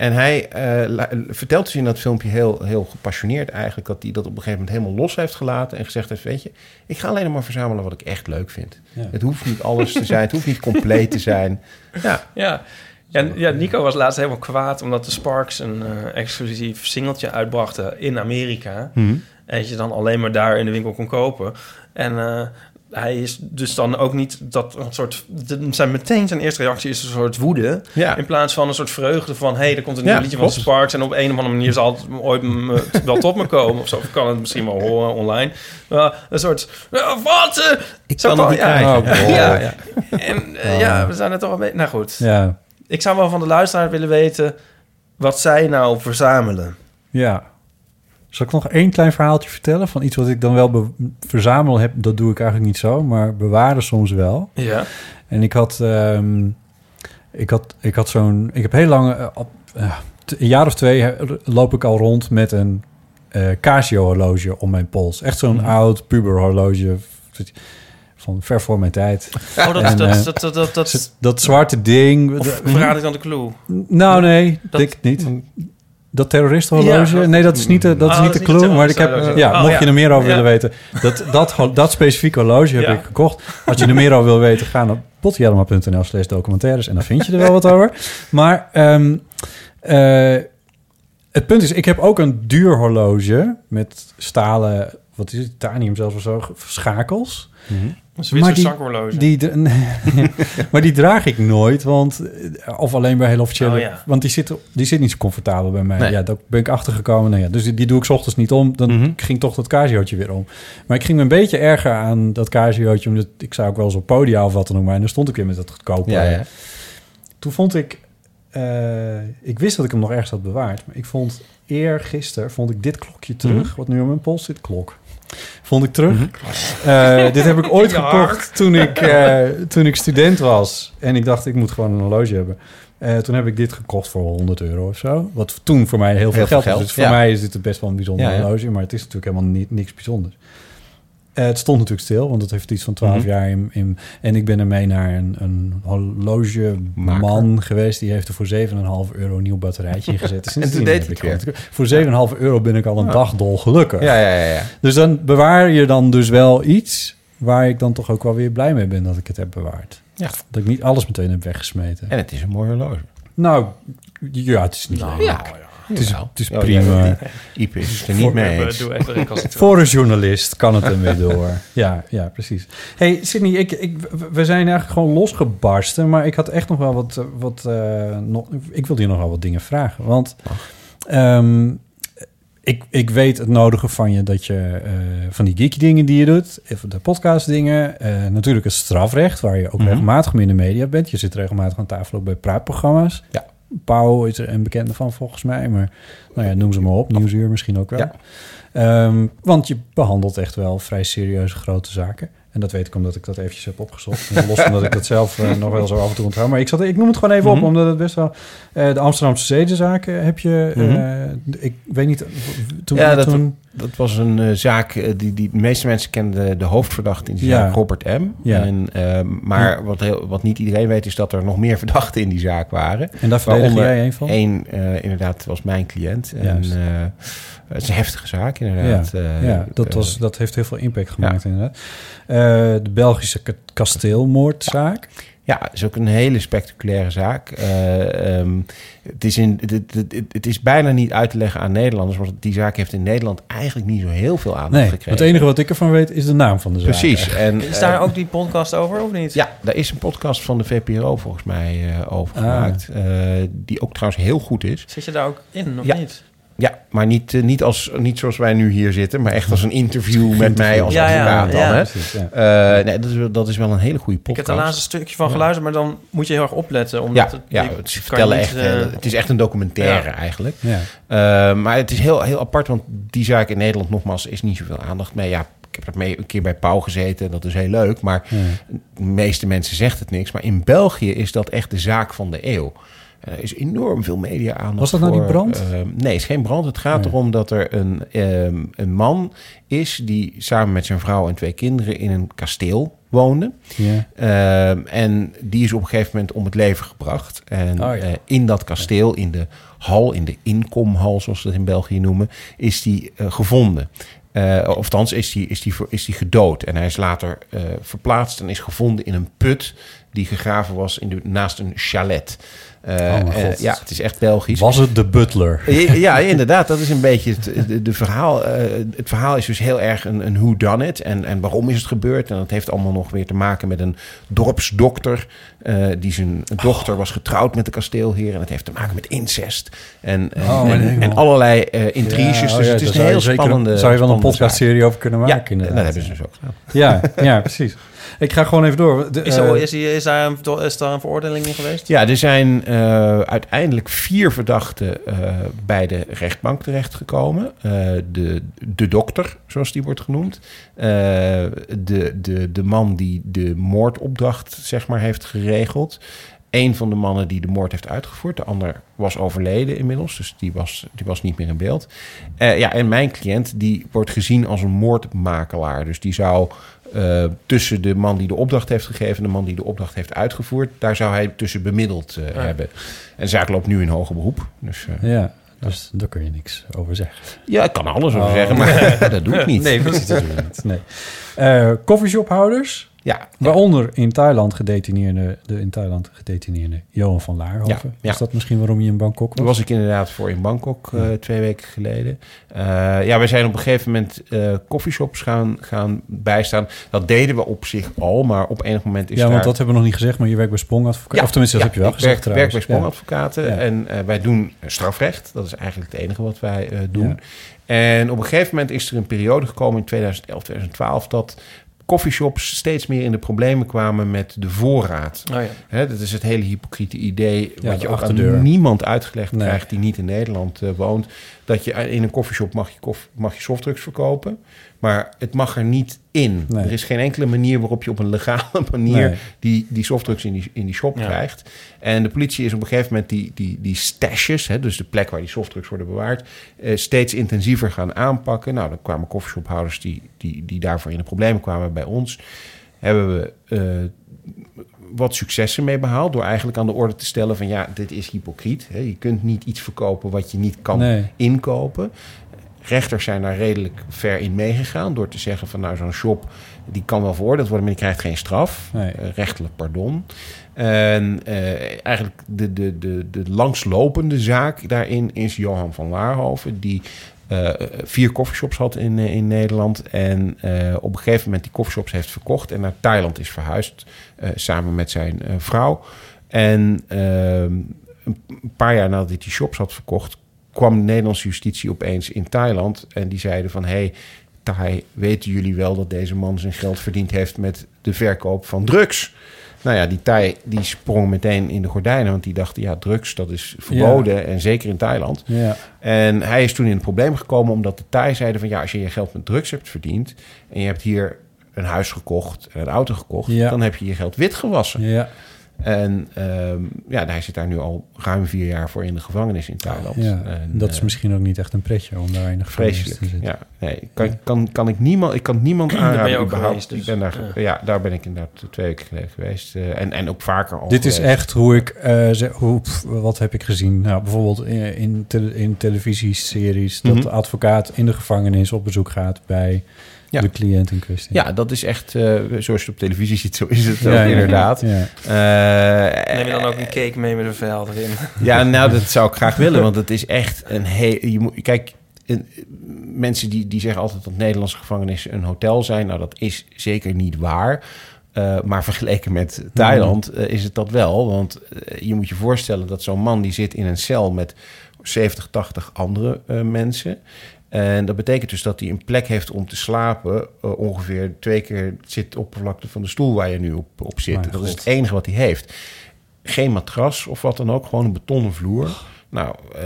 En hij eh, vertelt dus in dat filmpje heel, heel gepassioneerd eigenlijk... dat hij dat op een gegeven moment helemaal los heeft gelaten... en gezegd heeft, weet je, ik ga alleen maar verzamelen wat ik echt leuk vind. Ja. Het hoeft niet alles te zijn, het hoeft niet compleet te zijn. <laughs> Ja, Ja. Ja, ja, Nico was laatst helemaal kwaad omdat de Sparks een eh, exclusief singeltje uitbrachten in Amerika. En dat je dan alleen maar daar in de winkel kon kopen. En eh, hij is dus dan ook niet dat een soort. de- zijn meteen zijn eerste reactie is een soort woede. Ja. In plaats van een soort vreugde van hé, hey, er komt een nieuw Ja, liedje van. Sparks. En op een of andere manier zal het ooit wel tot me komen. Of zo. Of kan het misschien wel horen online. Maar een soort. wat? eh, ik kan het niet ja. Oh, ja, ja. En eh, ja, we zijn het toch een beetje. Nou goed. Ja, Ik zou wel van de luisteraar willen weten wat zij nou verzamelen. ja. Zal ik nog één klein verhaaltje vertellen van iets wat ik dan wel be- verzamel heb? Dat doe ik eigenlijk niet zo, maar bewaren soms wel. Ja. En ik had, ehm, ik had, ik had zo'n, ik heb heel lang, t- een jaar of twee loop ik al rond met een eh, Casio horloge om mijn pols. Echt zo'n oud puber horloge van ver voor mijn tijd. Oh, dat, En, dat, dat, dat, dat, dat, zwarte ding. Of verraad ik dan de clue? Nou nee, Dat- dik niet. Dat terroristenhorloge? Ja, nee, dat is niet de, dat is Oh, niet dat de is niet clue. het Maar ik heb, ja, Oh, mocht ja. je er meer over Ja. willen weten. Dat, dat, dat specifieke horloge heb Ja. ik gekocht. Als je er meer over wil weten, ga naar potjelma.nl slash documentaires. En dan vind je er wel wat over. Maar ehm, eh, het punt is, ik heb ook een duur horloge met stalen, wat is het, titanium zelfs of zo, schakels. Een Maar die-. Die, <laughs> maar die draag ik nooit, want eh, of alleen bij heel officiële, Oh, ja. want die zit, die zit niet zo comfortabel bij mij. Nee. Ja, daar ben ik achter gekomen. Nou ja, dus die, die doe ik 's ochtends niet om. Dan Mhm. ging toch dat Casiootje weer om. Maar ik ging me een beetje erger aan dat Casiootje, omdat ik zou ook wel eens op podia of wat dan ook, maar en dan stond ik weer met dat goedkope. Ja, ja. Toen vond ik, eh, ik wist dat ik hem nog ergens had bewaard, maar ik vond eergisteren vond ik dit klokje terug, Mhm. wat nu op mijn pols zit, klok. Vond ik terug. Eh, dit heb ik <laughs> ooit gekocht toen ik, <laughs> eh, toen ik student was. En ik dacht, ik moet gewoon een horloge hebben. Eh, toen heb ik dit gekocht voor 100 euro of zo. Wat toen voor mij heel veel Heel geld was. Dus voor ja. mij is dit best wel een bijzonder Ja, ja. horloge. Maar het is natuurlijk helemaal niet, niks bijzonders. Eh, het stond natuurlijk stil, want het heeft iets van 12 Mhm. jaar in, in... En ik ben ermee naar een, een horlogeman geweest. Die heeft er voor 7,5 euro een nieuw batterijtje. Dus sindsdien <laughs> toen deed het ik weer. gewoon- Voor 7,5 euro ben ik al een dag dol gelukkig. Ja, ja, ja, ja. Dus dan bewaar je dan dus wel iets waar ik dan toch ook wel weer blij mee ben dat ik het heb bewaard. Ja. Dat ik niet alles meteen heb weggesmeten. En het is een mooi horloge. Nou, ja, het is niet ja. Het is, Jawel. het is Oh, prima. ja, Ipe is het er niet mee eens. Recalcitrant. Voor een journalist kan het weer door. Ja, ja, precies. hey, Sydney, ik, ik, we zijn eigenlijk gewoon losgebarsten. Maar ik had echt nog wel wat... eh, wat eh, nog, ik wilde je nog wel wat dingen vragen. Want ehm, ik, ik weet het nodige van je dat je... eh, van die geeky dingen die je doet. Even de podcast dingen. eh, natuurlijk het strafrecht, waar je ook Mhm. regelmatig mee in de media bent. Je zit regelmatig aan tafel ook bij praatprogramma's. Ja. Pauw is er een bekende van volgens mij. Maar nou ja, noem ze maar op. Nieuwsuur misschien ook wel. Ja. Ehm, want je behandelt echt wel vrij serieuze grote zaken. En dat weet ik omdat ik dat eventjes heb opgezocht. En Los omdat ik dat zelf eh, nog wel zo af en toe onthoud. Maar ik, zat, ik noem het gewoon even Mhm. op, omdat het best wel... eh, de Amsterdamse zedenzaken heb je... eh, Mhm. ik weet niet... Toen, Ja, dat- toen, Dat was een eh, zaak eh, die, die de meeste mensen kenden de, hoofdverdachte in die Ja. zaak, Robert M. Ja. En, eh, maar wat, heel, wat niet iedereen weet is dat er nog meer verdachten in die zaak waren. en daar verdedig Waaronder jij een van? Eén eh, inderdaad was mijn cliënt. En, eh, het is een heftige zaak inderdaad. eh, ja, dat, eh, was, dat heeft heel veel impact gemaakt inderdaad. Eh, de Belgische ka- kasteelmoordzaak. Ja, het is ook een hele spectaculaire zaak. Eh, ehm, het, is in, het, het, het- het is bijna niet uit te leggen aan Nederlanders, want die zaak heeft in Nederland eigenlijk niet zo heel veel aandacht Nee, gekregen. het enige wat ik ervan weet is de naam van de zaak. Precies. En, Is daar ook die podcast over, of niet? Ja, daar is een podcast van de VPRO volgens mij eh, over Ah. gemaakt. eh, die ook trouwens heel goed is. Zit je daar ook in, of Ja. niet? Ja, maar niet, eh, niet, als, niet zoals wij nu hier zitten, maar echt als een interview <laughs> met mij als Ja, ja, advocaat dan. ja. Hè? Precies, ja. Eh, nee, dat, is, wel- dat is wel een hele goede Ik heb podcast. er laatst een stukje van geluisterd, maar dan moet je heel erg opletten. ja, Omdat het, ja het, kan vertellen niet, echt, eh, het is echt een documentaire Ja. eigenlijk. Ja. Eh, maar het is heel, heel apart, want die zaak in Nederland nogmaals is niet zoveel aandacht mee. Ja, ik heb er mee een keer bij Pauw gezeten, dat is heel leuk. Maar Ja. de meeste mensen zegt het niks. Maar in België is dat echt de zaak van de eeuw. Er is enorm veel media-aandacht Was dat nou voor, die brand? eh, nee, het is geen brand. Het gaat Nee. erom dat er een, ehm, een man is... die samen met zijn vrouw en twee kinderen in een kasteel woonde. Ja. Ehm, en die is op een gegeven moment om het leven gebracht. En Oh ja. eh, in dat kasteel, in de hal, in de inkomhal, zoals ze dat in België noemen, is die eh, gevonden. Eh of is die, is, die, is die gedood. En hij is later eh, verplaatst en is gevonden in een put die gegraven was in de, naast een chalet. Eh, Oh eh, ja, het is echt Belgisch. Was het de butler? Ja, inderdaad. Dat is een beetje het, de, de verhaal. eh, het verhaal is dus heel erg een, een who done it en, en waarom is het gebeurd. En dat heeft allemaal nog weer te maken met een dorpsdokter. die zijn dochter was getrouwd met de kasteelheer. En het heeft te maken met incest. En, en, Oh, en, en allerlei intriges. Ja, oh dus ja, het is een heel zeker- spannende Zou je wel een podcastserie over kunnen maken, Ja, dat hebben ze dus ook gedaan. Ja, ja, precies. Ik ga gewoon even door. De, Is, eh, er, is, die- is, daar een, is daar een veroordeling in geweest? Ja, er zijn eh, uiteindelijk vier verdachten eh, bij de rechtbank terechtgekomen. Eh, de, de dokter, zoals die wordt genoemd. Eh, de, de, de man die de moordopdracht zeg maar, heeft geregeld. Een van de mannen die de moord heeft uitgevoerd. De ander was overleden inmiddels, dus die was, die was niet meer in beeld. Eh, ja, en mijn cliënt die wordt gezien als een moordmakelaar. Dus die zou eh, tussen de man die de opdracht heeft gegeven... en de man die de opdracht heeft uitgevoerd... daar zou hij tussen bemiddeld eh, Ja. hebben. En de zaak loopt nu in hoger beroep. Dus eh, Ja, dus daar kun je niks over zeggen. ja, ik kan alles over Oh. zeggen, maar <laughs> dat doe ik niet. Nee, precies. Dat doe niet. Nee. Eh, coffeeshophouders, Ja, waaronder in Thailand gedetineerde, de in Thailand gedetineerde Johan van Laarhoven. Ja. Is dat misschien waarom je in Bangkok was? Daar was ik inderdaad voor in Bangkok eh, twee weken geleden. Eh, ja, we zijn op een gegeven moment eh coffeeshops gaan, gaan bijstaan. Dat deden we op zich al, maar op enig moment is ja, daar... want dat hebben we nog niet gezegd, maar je werkt bij Sprongadvocaat. Ja, of tenminste, dat ja, heb je wel gezegd werk, werk bij. Sprongadvocaten Ja. en eh, wij doen strafrecht. Dat is eigenlijk het enige wat wij eh, doen. En op een gegeven moment is er een periode gekomen in 2011, 2012... dat coffeeshops steeds meer in de problemen kwamen met de voorraad. Oh ja. Hè, dat is het hele hypocriete idee... Ja, wat je ook achterdeur. aan niemand uitgelegd Nee. krijgt... die niet in Nederland eh, woont. Dat je in een coffeeshop mag je, koff, mag je softdrugs verkopen... maar het mag er niet in. Nee. Er is geen enkele manier waarop je op een legale <laughs> manier... Nee. die, die softdrugs in die, in die shop Ja. krijgt. En de politie is op een gegeven moment die, die, die stashes... Hè, dus de plek waar die softdrugs worden bewaard... eh, steeds intensiever gaan aanpakken. Nou, dan kwamen coffeeshophouders die, die, die daarvoor in de problemen kwamen bij ons... hebben we... eh, wat successen mee behaald. Door eigenlijk aan de orde te stellen van ja, dit is hypocriet. Hè. Je kunt niet iets verkopen wat je niet kan Nee. inkopen. Rechters zijn daar redelijk ver in meegegaan door te zeggen van nou zo'n shop die kan wel veroordeeld worden, maar die krijgt geen straf. Nee. Eh, rechtelijk pardon. En eh, eigenlijk de, de, de, de langslopende zaak daarin is Johan van Laarhoven, die eh, vier coffeeshops had in, in Nederland. En op een gegeven moment die coffeeshops heeft verkocht en naar Thailand is verhuisd. samen met zijn vrouw. En ehm, een paar jaar nadat hij die shops had verkocht, kwam de Nederlandse justitie opeens in Thailand. En die zeiden van, hey, Thai, weten jullie wel dat deze man zijn geld verdiend heeft met de verkoop van drugs? Nou ja, die Thai die sprong meteen in de gordijnen, want die dachten, ja, drugs, dat is verboden. En zeker in Thailand. Ja. En hij is toen in het probleem gekomen omdat de Thai zeiden van, ja, als je je geld met drugs hebt verdiend en je hebt hier een huis gekocht en een auto gekocht, Ja. dan heb je je geld wit gewassen. Ja. En ehm, ja, hij zit daar nu al ruim vier jaar voor in de gevangenis in Thailand. ja. En, dat is eh, misschien ook niet echt een pretje om daar in de gevangenis vreselijk. te zitten. Ja, nee, kan, kan, kan ik niemand, ik kan niemand <clears throat> ben je aanraden ook überhaupt. geweest, dus. ik ben daar, ja. daar ben ik inderdaad twee weken geleden geweest eh, en, en ook vaker al. Dit is echt hoe ik eh, zeg, hoe, pff, wat heb ik gezien? Nou, bijvoorbeeld in, in televisieseries dat Mhm. de advocaat in de gevangenis op bezoek gaat bij Ja. de cliënt in kwestie. Ja, dat is echt, eh, zoals je het op televisie ziet, zo is het Ja, ook ja, inderdaad. ja. Eh, Neem je dan ook een cake mee met een vel erin? Ja, nou, dat zou ik graag willen, <laughs> want het is echt een heel... Je moet, kijk, een- mensen die, die zeggen altijd dat Nederlandse gevangenissen een hotel zijn. Nou, dat is zeker niet waar. Eh, maar vergeleken met Thailand eh, is het dat wel. Want eh, je moet je voorstellen dat zo'n man die zit in een cel met 70, 80 andere eh, mensen. En dat betekent dus dat hij een plek heeft om te slapen. eh, ongeveer twee keer zit de oppervlakte van de stoel waar je nu op, op zit. Mijn dat is het enige wat hij heeft. Geen matras of wat dan ook, gewoon een betonnen vloer. Nou, eh,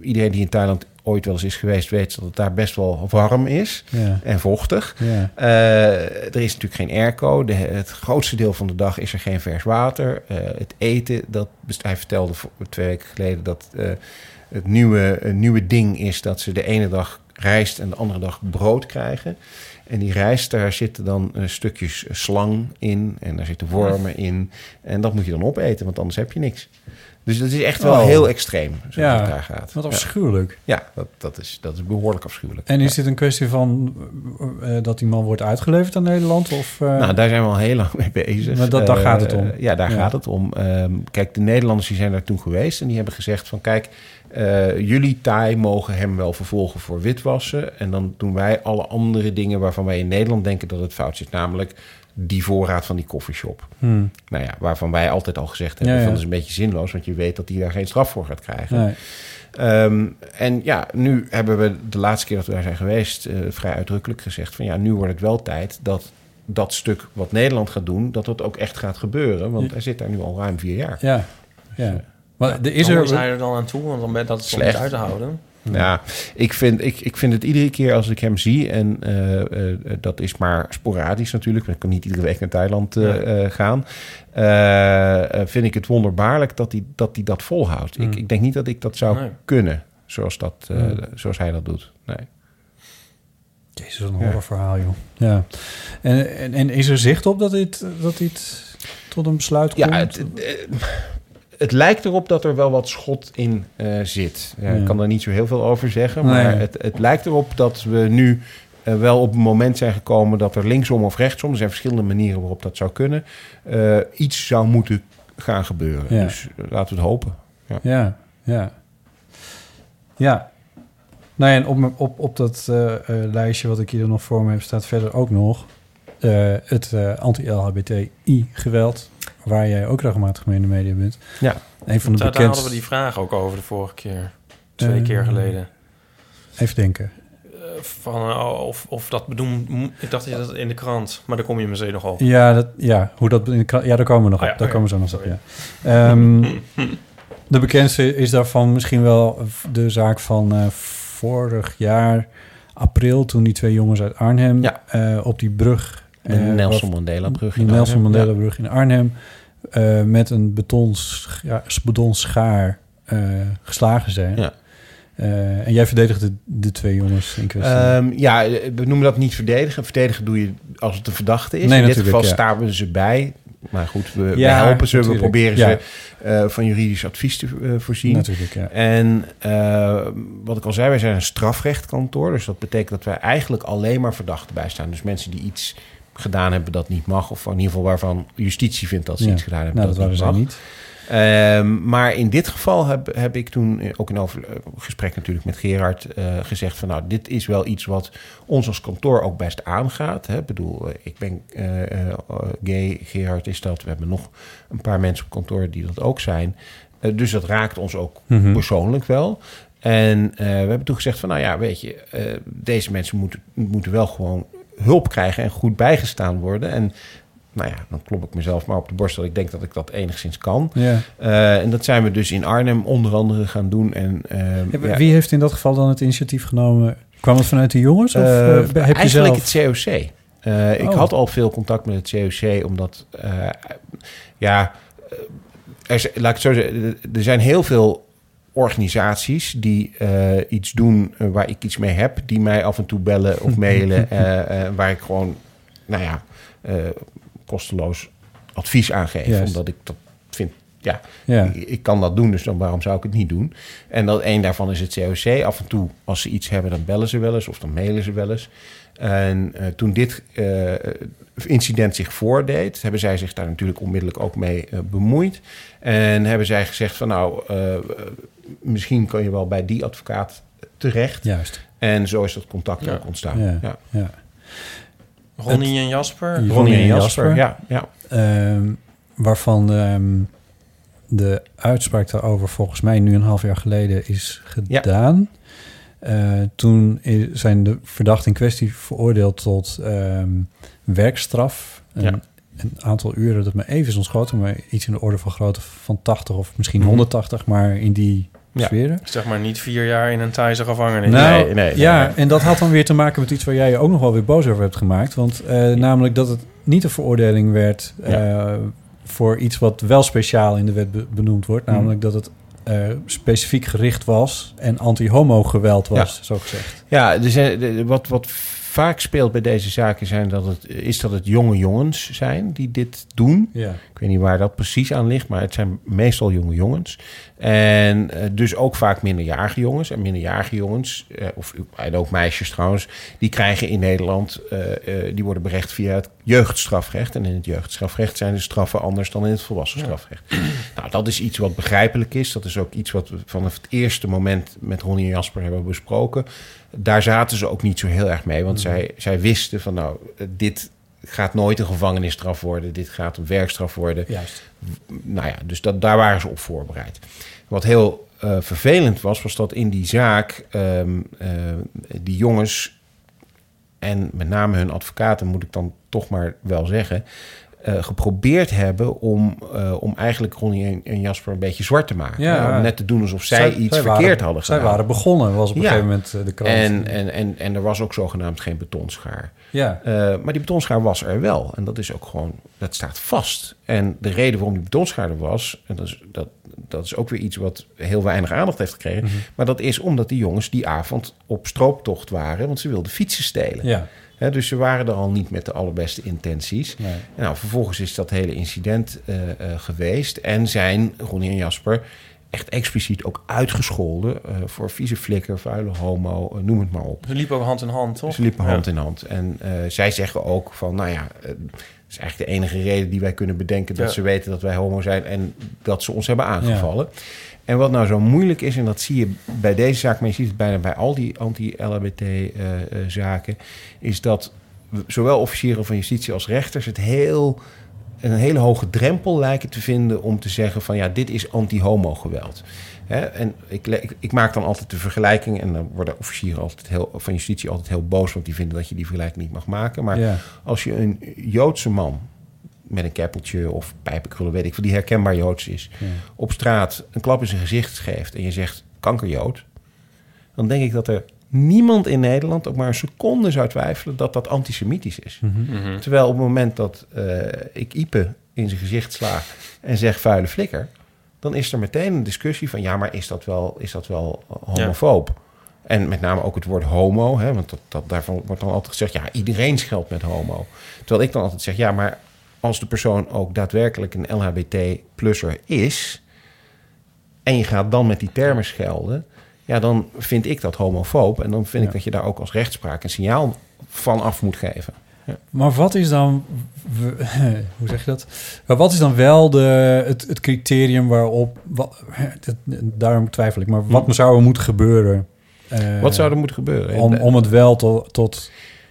iedereen die in Thailand ooit wel eens is geweest, weet dat het daar best wel warm is Ja. en vochtig. Ja. Eh, er is natuurlijk geen airco. De, het grootste deel van de dag is er geen vers water. Het eten, dat, hij vertelde twee weken geleden dat het nieuwe, nieuwe ding is dat ze de ene dag rijst en de andere dag brood krijgen. En die rijst, daar zitten dan eh, stukjes slang in en daar zitten wormen in. En dat moet je dan opeten, want anders heb je niks. Dus dat is echt wel Oh. heel extreem, zoals Ja, het daar gaat. Wat afschuwelijk. Ja, dat, dat, is, dat is behoorlijk afschuwelijk. En is Ja. dit een kwestie van eh, eh, dat die man wordt uitgeleverd aan Nederland? Of, eh, Nou, daar zijn we al heel lang mee bezig. Maar dat- daar gaat het om. ja, daar gaat het om. Ehm, kijk, de Nederlanders die zijn daar toen geweest en die hebben gezegd van... kijk, jullie Thai mogen hem wel vervolgen voor witwassen... en dan doen wij alle andere dingen waarvan wij in Nederland denken dat het fout zit. Namelijk die voorraad van die koffieshop. hmm, Nou ja, waarvan wij altijd al gezegd hebben... Ja, ja. van dat is een beetje zinloos, want je weet dat hij daar geen straf voor gaat krijgen. nee. Ehm, en ja, nu hebben we de laatste keer dat we daar zijn geweest eh, vrij uitdrukkelijk gezegd van ja, nu wordt het wel tijd dat dat stuk wat Nederland gaat doen, dat dat ook echt gaat gebeuren. Want Ja. hij zit daar nu al ruim vier jaar. Ja, ja. Maar er is Hoe er... is hij er dan aan toe? Want dan ben dat is Slecht. uit te houden. Ja, ik vind, ik, ik vind het iedere keer als ik hem zie, en eh, eh, dat is maar sporadisch natuurlijk, want ik kan niet iedere week naar Thailand eh, Ja. gaan, vind ik het wonderbaarlijk dat hij dat, hij dat volhoudt. Hmm. Ik, ik denk niet dat ik dat zou Nee. kunnen, zoals, dat, Hmm. zoals hij dat doet. Nee. Jezus, een Ja. horrorverhaal, joh. Ja. En, en, en is er zicht op dat dit, dat dit tot een besluit komt? Ja, het, het, lijkt erop dat er wel wat schot in eh, zit. Ja, Ja. Ik kan daar niet zo heel veel over zeggen. Nee. Maar het, het lijkt erop dat we nu eh, wel op een moment zijn gekomen... dat er linksom of rechtsom, er zijn verschillende manieren waarop dat zou kunnen... eh, iets zou moeten gaan gebeuren. Ja. Dus laten we het hopen. Ja, ja. Ja. Nou ja, en op, op, op dat lijstje wat ik hier nog voor me heb... staat verder ook nog eh, het eh, anti-LHBTI-geweld... waar jij ook regelmatig mee in de media bent. Ja. Een van de Daar, hadden we die vraag ook over de vorige keer. Twee Eh, keer geleden. Even denken. Eh, van, eh, of, of dat bedoel... Ik dacht dat je dat in de krant... Maar daar kom je misschien nog op. Ja, dat, ja, hoe dat in de krant- ja, daar komen we nog Ah, op. ja, daar komen we zo nog op. Ja. Ehm, de bekendste is daarvan misschien wel de zaak van eh, vorig jaar april, toen die twee jongens uit Arnhem Ja. eh, op die brug, De eh, Nelson Mandela-brug. die in Nelson Arnhem. Mandela brug in Arnhem, eh, met een betonscha- betonschaar eh, geslagen zijn. Ja. Eh, en jij verdedigde de twee jongens in kwestie. Ehm, ja, we noemen dat niet verdedigen. Verdedigen doe je als het een verdachte is. Nee, in dit natuurlijk, geval ja. staan we ze bij. Maar goed, we, we helpen ze. We proberen ja. ze eh, van juridisch advies te voorzien. Natuurlijk, ja. En eh, wat ik al zei, wij zijn een strafrechtkantoor. Dus dat betekent dat wij eigenlijk alleen maar verdachten bijstaan. Dus mensen die iets gedaan hebben dat niet mag. Of in ieder geval waarvan justitie vindt dat ze Ja. iets gedaan hebben Nou, dat dat, waren niet zij mag. niet. Ehm, maar in dit geval heb, heb ik toen, eh, ook in over, eh, gesprek natuurlijk met Gerard, eh, gezegd van nou, dit is wel iets wat ons als kantoor ook best aangaat. Hè. Ik bedoel, ik ben gay, Gerard is dat. We hebben nog een paar mensen op kantoor die dat ook zijn. Dus dat raakt ons ook Mhm. persoonlijk wel. En we hebben toen gezegd van nou ja, weet je, deze mensen moeten, moeten wel gewoon hulp krijgen en goed bijgestaan worden. En nou ja, dan klop ik mezelf maar op de borst dat ik denk dat ik dat enigszins kan. Ja. Eh, en dat zijn we dus in Arnhem onder andere gaan doen. En, eh, ja, Wie heeft in dat geval dan het initiatief genomen? Kwam het vanuit de jongens? Of eh, heb je eigenlijk zelf... het COC. Eh, Ik Oh. had al veel contact met het COC, omdat, ja, er, is- laat ik het zo zeggen, er zijn heel veel organisaties die eh, iets doen eh, waar ik iets mee heb, die mij af en toe bellen of <laughs> mailen, eh, waar ik gewoon, nou ja, kosteloos advies aan geef, Juist. omdat ik dat vind, ja, Ja. ik, ik kan dat doen, dus dan waarom zou ik het niet doen? En dat een daarvan is het COC. Af en toe, als ze iets hebben, dan bellen ze wel eens of dan mailen ze wel eens. En toen dit incident zich voordeed, hebben zij zich daar natuurlijk onmiddellijk ook mee bemoeid. En hebben zij gezegd van nou, eh, misschien kan je wel bij die advocaat terecht. Juist. En zo is dat contact Ja. ook ontstaan. Ja. Ja. ja. Ronnie en Jasper. Ronnie en Jasper, ja. ja. Ehm, waarvan ehm, de uitspraak daarover volgens mij nu een half jaar geleden is gedaan. Eh, toen zijn de verdachten in kwestie veroordeeld tot ehm, werkstraf. Een, Ja. een aantal uren dat me even is ontschoten, maar iets in de orde van grootte van 80 of misschien Mhm. 180, maar in die Ja. sferen. Zeg maar niet vier jaar in een Thaise gevangenis. Nou, Nee, nee, ja, nee. en dat had dan weer te maken met iets waar jij je ook nog wel weer boos over hebt gemaakt. Want eh, namelijk dat het niet een veroordeling werd eh, voor iets wat wel speciaal in de wet be- benoemd wordt. Mhm. Namelijk dat het eh, specifiek gericht was en anti-homo geweld was, Ja. zo gezegd. Ja, dus, wat, wat vaak speelt bij deze zaken zijn dat het, is dat het jonge jongens zijn die dit doen. Ja. Ik weet niet waar dat precies aan ligt, maar het zijn meestal jonge jongens. En eh, dus ook vaak minderjarige jongens. En minderjarige jongens, eh, of en ook meisjes trouwens, die krijgen in Nederland, eh, die worden berecht via het jeugdstrafrecht. En in het jeugdstrafrecht zijn de straffen anders dan in het volwassen strafrecht. Nou, dat is iets wat begrijpelijk is. Dat is ook iets wat we vanaf het eerste moment met Ronnie en Jasper hebben besproken. Daar zaten ze ook niet zo heel erg mee, want zij, zij wisten van nou, dit gaat nooit een gevangenisstraf worden. Dit gaat een werkstraf worden Juist. nou ja, dus dat, daar waren ze op voorbereid. Wat heel eh, vervelend was, was dat in die zaak ehm, eh, die jongens en met name hun advocaten, moet ik dan toch maar wel zeggen, eh, geprobeerd hebben om, eh, om eigenlijk Ronnie en, Jasper een beetje zwart te maken. Ja. om net te doen alsof zij, iets zij verkeerd waren, hadden Zij gedaan. waren begonnen, was op een Ja. gegeven moment eh, de krant. En, en, en, en er was ook zogenaamd geen betonschaar. ja. Maar die betonschaar was er wel. En dat is ook gewoon, dat staat vast. En de reden waarom die betonschaar er was, en dat is, dat, dat is ook weer iets wat heel weinig aandacht heeft gekregen. Mhm. Maar dat is omdat die jongens die avond op strooptocht waren, want ze wilden fietsen stelen. ja. Dus ze waren er al niet met de allerbeste intenties. Nee. Nou, vervolgens is dat hele incident eh, eh, geweest. En zijn Ronnie en Jasper echt expliciet ook uitgescholden eh, voor vieze flikker, vuile homo, noem het maar op. Ze liepen ook hand in hand, toch? Ze liepen Ja. hand in hand. En zij zeggen ook van, nou ja, dat is eigenlijk de enige reden die wij kunnen bedenken dat Ja. ze ze weten dat wij homo zijn en dat ze ons hebben aangevallen. En wat nou zo moeilijk is, en dat zie je bij deze zaak, maar je ziet het bijna bij al die anti-LHBT-zaken, is dat we- zowel officieren van justitie als rechters het heel een hele hoge drempel lijken te vinden om te zeggen van ja, dit is anti-homo geweld. En ik, ik, ik maak dan altijd de vergelijking, en dan worden officieren altijd heel, van justitie altijd heel boos, want die vinden dat je die vergelijking niet mag maken. Maar Ja. als je een Joodse man met een keppeltje of pijpenkrullen, weet ik veel, die herkenbaar Joods is, Ja. op straat een klap in zijn gezicht geeft en je zegt kankerjood, dan denk ik dat er niemand in Nederland ook maar een seconde zou twijfelen dat dat antisemitisch is. Mhm. Terwijl op het moment dat eh, ik Ipe in zijn gezicht sla en zeg vuile flikker, dan is er meteen een discussie van ja, maar is dat wel, is dat wel homofoob? En met name ook het woord homo, hè, want dat, dat, daarvan wordt dan altijd gezegd, ja, iedereen scheldt met homo. Terwijl ik dan altijd zeg, ja, maar als de persoon ook daadwerkelijk een LHBT-plusser is, en je gaat dan met die termen schelden, ja, dan vind ik dat homofoob. En dan vind ik dat je daar ook als rechtspraak een signaal van af moet geven. Maar wat is dan, <laughs> hoe zeg je dat? Maar wat is dan wel de, het, het criterium waarop, wat, <laughs> daarom twijfel ik, maar wat Hm. zou er moeten gebeuren? eh, Wat zou er moeten gebeuren? om, om het wel tot, tot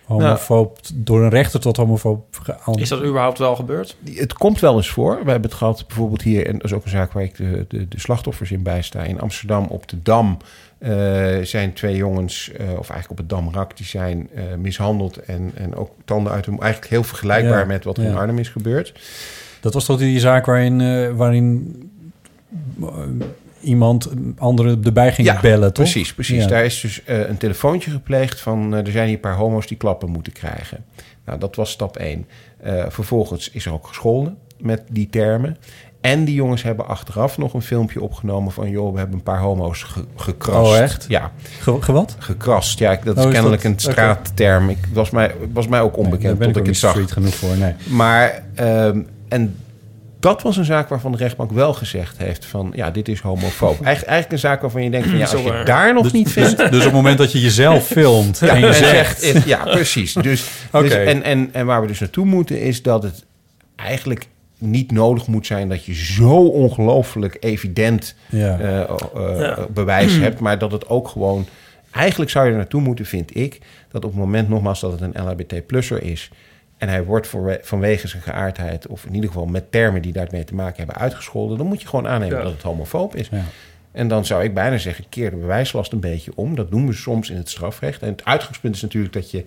homofoob, door een rechter tot homofoob... Is dat überhaupt wel gebeurd? Het komt wel eens voor. We hebben het gehad bijvoorbeeld hier, en dat is ook een zaak waar ik de, de, de slachtoffers in bijsta. In Amsterdam op de Dam eh, zijn twee jongens, eh, of eigenlijk op het Damrak, die zijn eh, mishandeld en, en ook tanden uit hun... Eigenlijk heel vergelijkbaar Ja, met wat er ja. in Arnhem is gebeurd. Dat was toch die zaak waarin, eh, waarin iemand anderen erbij ging bellen, toch? Precies, precies. Ja. Daar is dus eh, een telefoontje gepleegd van... eh, er zijn hier een paar homo's die klappen moeten krijgen. Nou, dat was stap 1. vervolgens is er ook gescholden met die termen. En die jongens hebben achteraf nog een filmpje opgenomen van... joh, we hebben een paar homo's ge gekrast. Oh, echt? Ja. Ge, gewat? Gekrast, ja. ik- Dat is Oh, kennelijk dat- een straatterm. Ik was mij, was mij ook Nee, onbekend ben tot ik ik het niet zag. genoeg voor, nee. Maar, ehm, en dat was een zaak waarvan de rechtbank wel gezegd heeft van... ja, dit is homofoob. <laughs> Eigen- eigenlijk een zaak waarvan je denkt van... ja, als je daar nog niet vindt... Dus op het moment dat je jezelf <laughs> filmt Ja, en je zegt... zegt, ja, precies. Dus, <laughs> Oké. dus, en, en, en waar we dus naartoe moeten is dat het eigenlijk niet nodig moet zijn dat je zo ongelooflijk evident Ja. eh, eh, Ja. bewijs <clears throat> hebt, maar dat het ook gewoon. Eigenlijk zou je er naartoe moeten, vind ik, dat op het moment nogmaals dat het een LHBT-plusser is. En hij wordt voor, vanwege zijn geaardheid, of in ieder geval met termen die daarmee te maken hebben, uitgescholden. Dan moet je gewoon aannemen Ja. dat het homofoob is. Ja. En dan zou ik bijna zeggen, keer de bewijslast een beetje om. Dat doen we soms in het strafrecht. En het uitgangspunt is natuurlijk dat je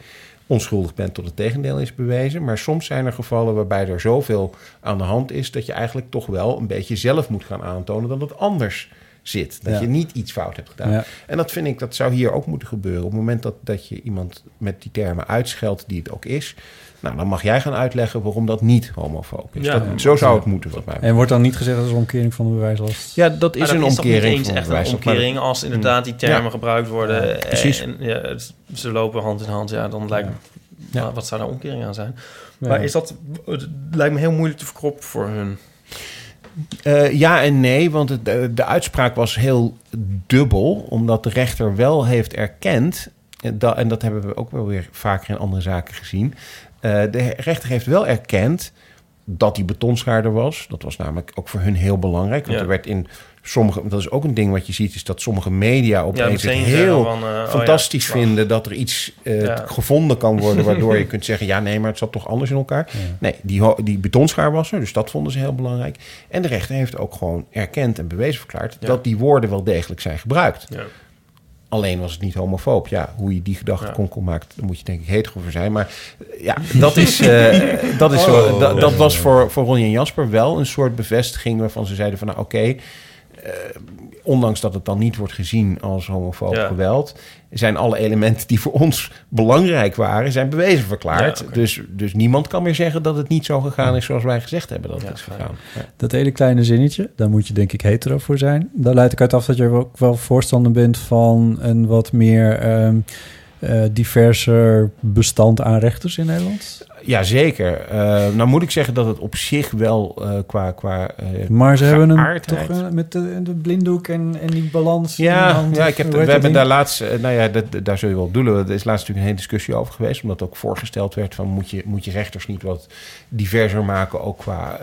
onschuldig bent tot het tegendeel is bewezen. Maar soms zijn er gevallen waarbij er zoveel aan de hand is... dat je eigenlijk toch wel een beetje zelf moet gaan aantonen dat het anders zit. Dat Ja. je niet iets fout hebt gedaan. Ja. En dat vind ik, dat zou hier ook moeten gebeuren. Op het moment dat, dat je iemand met die termen uitscheldt die het ook is... Nou, dan mag jij gaan uitleggen waarom dat niet homofoob is. Ja. Dat, zo zou het moeten, wat mij En wordt dan niet gezegd als een omkering van de bewijslast? Ja, dat is een dat is omkering niet eens van echt een omkering als inderdaad die termen Ja. gebruikt worden. Ja, precies. En, ja, het- ze lopen hand in hand. Ja, dan lijkt me... Ja. Wat zou daar omkering aan zijn? Ja. Maar is dat... Het lijkt me heel moeilijk te verkroppen voor hun. Eh, ja en nee, want het, de, de uitspraak was heel dubbel, omdat de rechter wel heeft erkend, en dat, en dat hebben we ook wel weer vaker in andere zaken gezien. Eh, de rechter heeft wel erkend dat die betonschaarder was. Dat was namelijk ook voor hun heel belangrijk. Want Ja. er werd in sommige, dat is ook een ding wat je ziet, is dat sommige media Ja, opeens het meteen heel van, eh, oh ja, fantastisch vinden dat er iets eh, Ja. gevonden kan worden, <laughs> waardoor je kunt zeggen, ja nee, maar het zat toch anders in elkaar. Nee, die, die betonschaar was er, dus dat vonden ze heel belangrijk. En de rechter heeft ook gewoon erkend en bewezen verklaard Ja. dat die woorden wel degelijk zijn gebruikt. Alleen was het niet homofoob. Ja, hoe je die gedachte Ja. kon, kon maakt, dan moet je denk ik hetero voor zijn. Maar eh, ja, dat is, <laughs> eh, dat, is zo, Oh. dat, was voor, voor Ronnie en Jasper wel een soort bevestiging waarvan ze zeiden van nou oké, eh, ondanks dat het dan niet wordt gezien als homofoob Ja. geweld, zijn alle elementen die voor ons belangrijk waren, zijn bewezen verklaard. Ja, dus, dus niemand kan meer zeggen dat het niet zo gegaan is zoals wij gezegd hebben dat Ja, het is gegaan. Ja. Dat hele kleine zinnetje, daar moet je denk ik hetero voor zijn. Daar leid ik uit af dat je ook wel voorstander bent van een wat meer ehm, eh, diverser bestand aan rechters in Nederland. Ja, zeker. Eh, nou moet ik zeggen dat het op zich wel eh, qua... qua eh, Maar ze hebben een toch met de, de blinddoek en, en die balans. Ja, hand. ja ik heb, we hebben daar laatst, nou ja, dat, daar zul je wel doelen. Er is laatst natuurlijk een hele discussie over geweest, omdat ook voorgesteld werd van moet je, moet je rechters niet wat diverser maken, ook qua,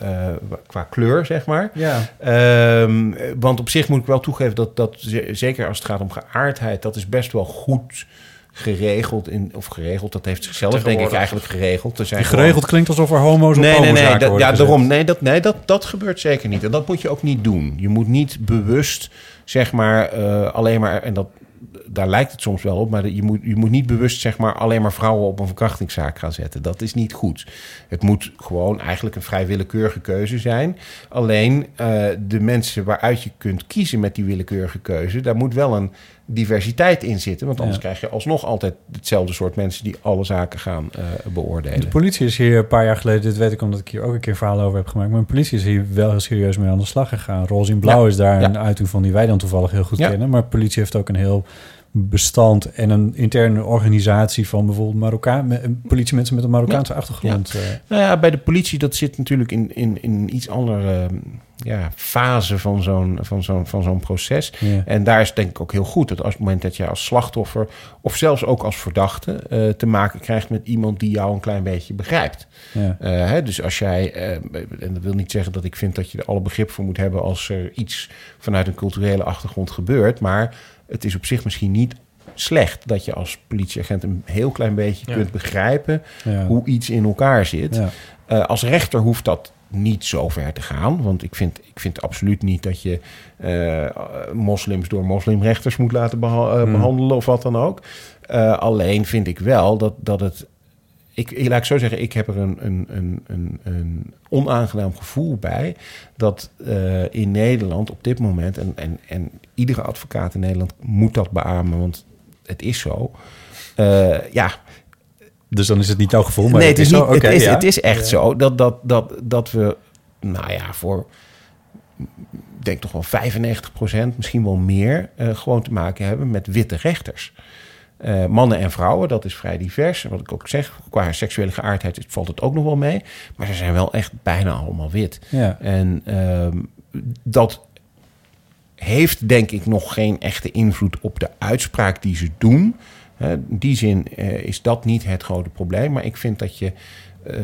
qua kleur, zeg maar. Ja, Ehm, want op zich moet ik wel toegeven dat, dat ze- zeker als het gaat om geaardheid, dat is best wel goed geregeld. In, of geregeld, dat heeft zichzelf denk ik eigenlijk geregeld. Er zijn die geregeld klinkt alsof er homo's op Nee, nee, nee. homozaken Dat, worden ja, gezet. daarom. Nee, dat, nee dat, dat gebeurt zeker niet. En dat moet je ook niet doen. Je moet niet bewust, zeg maar, eh, alleen maar... En dat, daar lijkt het soms wel op, maar je moet, je moet niet bewust, zeg maar, alleen maar vrouwen op een verkrachtingszaak gaan zetten. Dat is niet goed. Het moet gewoon eigenlijk een vrij willekeurige keuze zijn. Alleen eh, de mensen waaruit je kunt kiezen met die willekeurige keuze, daar moet wel een diversiteit in zitten. Want anders Ja. krijg je alsnog altijd hetzelfde soort mensen die alle zaken gaan eh, beoordelen. De politie is hier een paar jaar geleden, dit weet ik omdat ik hier ook een keer verhaal over heb gemaakt, maar de politie is hier wel heel serieus mee aan de slag gegaan. Roze in Blauw Ja. is daar Ja. een uiting van die wij dan toevallig heel goed kennen, maar de politie heeft ook een heel bestand en een interne organisatie van bijvoorbeeld Marokkaan, me- politiemensen met een Marokkaanse achtergrond. eh. Nou ja, bij de politie, dat zit natuurlijk in, in, in iets andere ja, fase van zo'n, van, zo'n, van zo'n proces. Ja. En daar is denk ik ook heel goed dat als het moment dat je als slachtoffer of zelfs ook als verdachte eh, te maken krijgt met iemand die jou een klein beetje begrijpt. Ja. Eh, hè, dus als jij, eh, en dat wil niet zeggen dat ik vind dat je er alle begrip voor moet hebben als er iets vanuit een culturele achtergrond gebeurt, maar het is op zich misschien niet slecht dat je als politieagent een heel klein beetje Ja. kunt begrijpen Ja. hoe iets in elkaar zit. Ja. Eh, als rechter hoeft dat niet zo ver te gaan. Want ik vind, ik vind absoluut niet dat je eh, moslims door moslimrechters moet laten beha- eh, Hmm. behandelen of wat dan ook. Eh, alleen vind ik wel dat, dat het. Ik, ik, laat ik zo zeggen, ik heb er een, een, een, een, een onaangenaam gevoel bij dat in Nederland op dit moment, en, en, en iedere advocaat in Nederland moet dat beamen, want het is zo. Ja, Dus dan is het niet jouw gevoel, maar nee, het is, niet, zo. Oké, het, is, ja. het is echt zo dat, dat, dat, dat we, nou ja, voor, ik denk toch wel 95% misschien wel meer, eh, gewoon te maken hebben met witte rechters. Eh, mannen en vrouwen, dat is vrij divers. Wat ik ook zeg, qua seksuele geaardheid valt het ook nog wel mee. Maar ze zijn wel echt bijna allemaal wit. Ja. En ehm, dat heeft denk ik nog geen echte invloed op de uitspraak die ze doen. Hè, in die zin eh, is dat niet het grote probleem. Maar ik vind dat je, eh,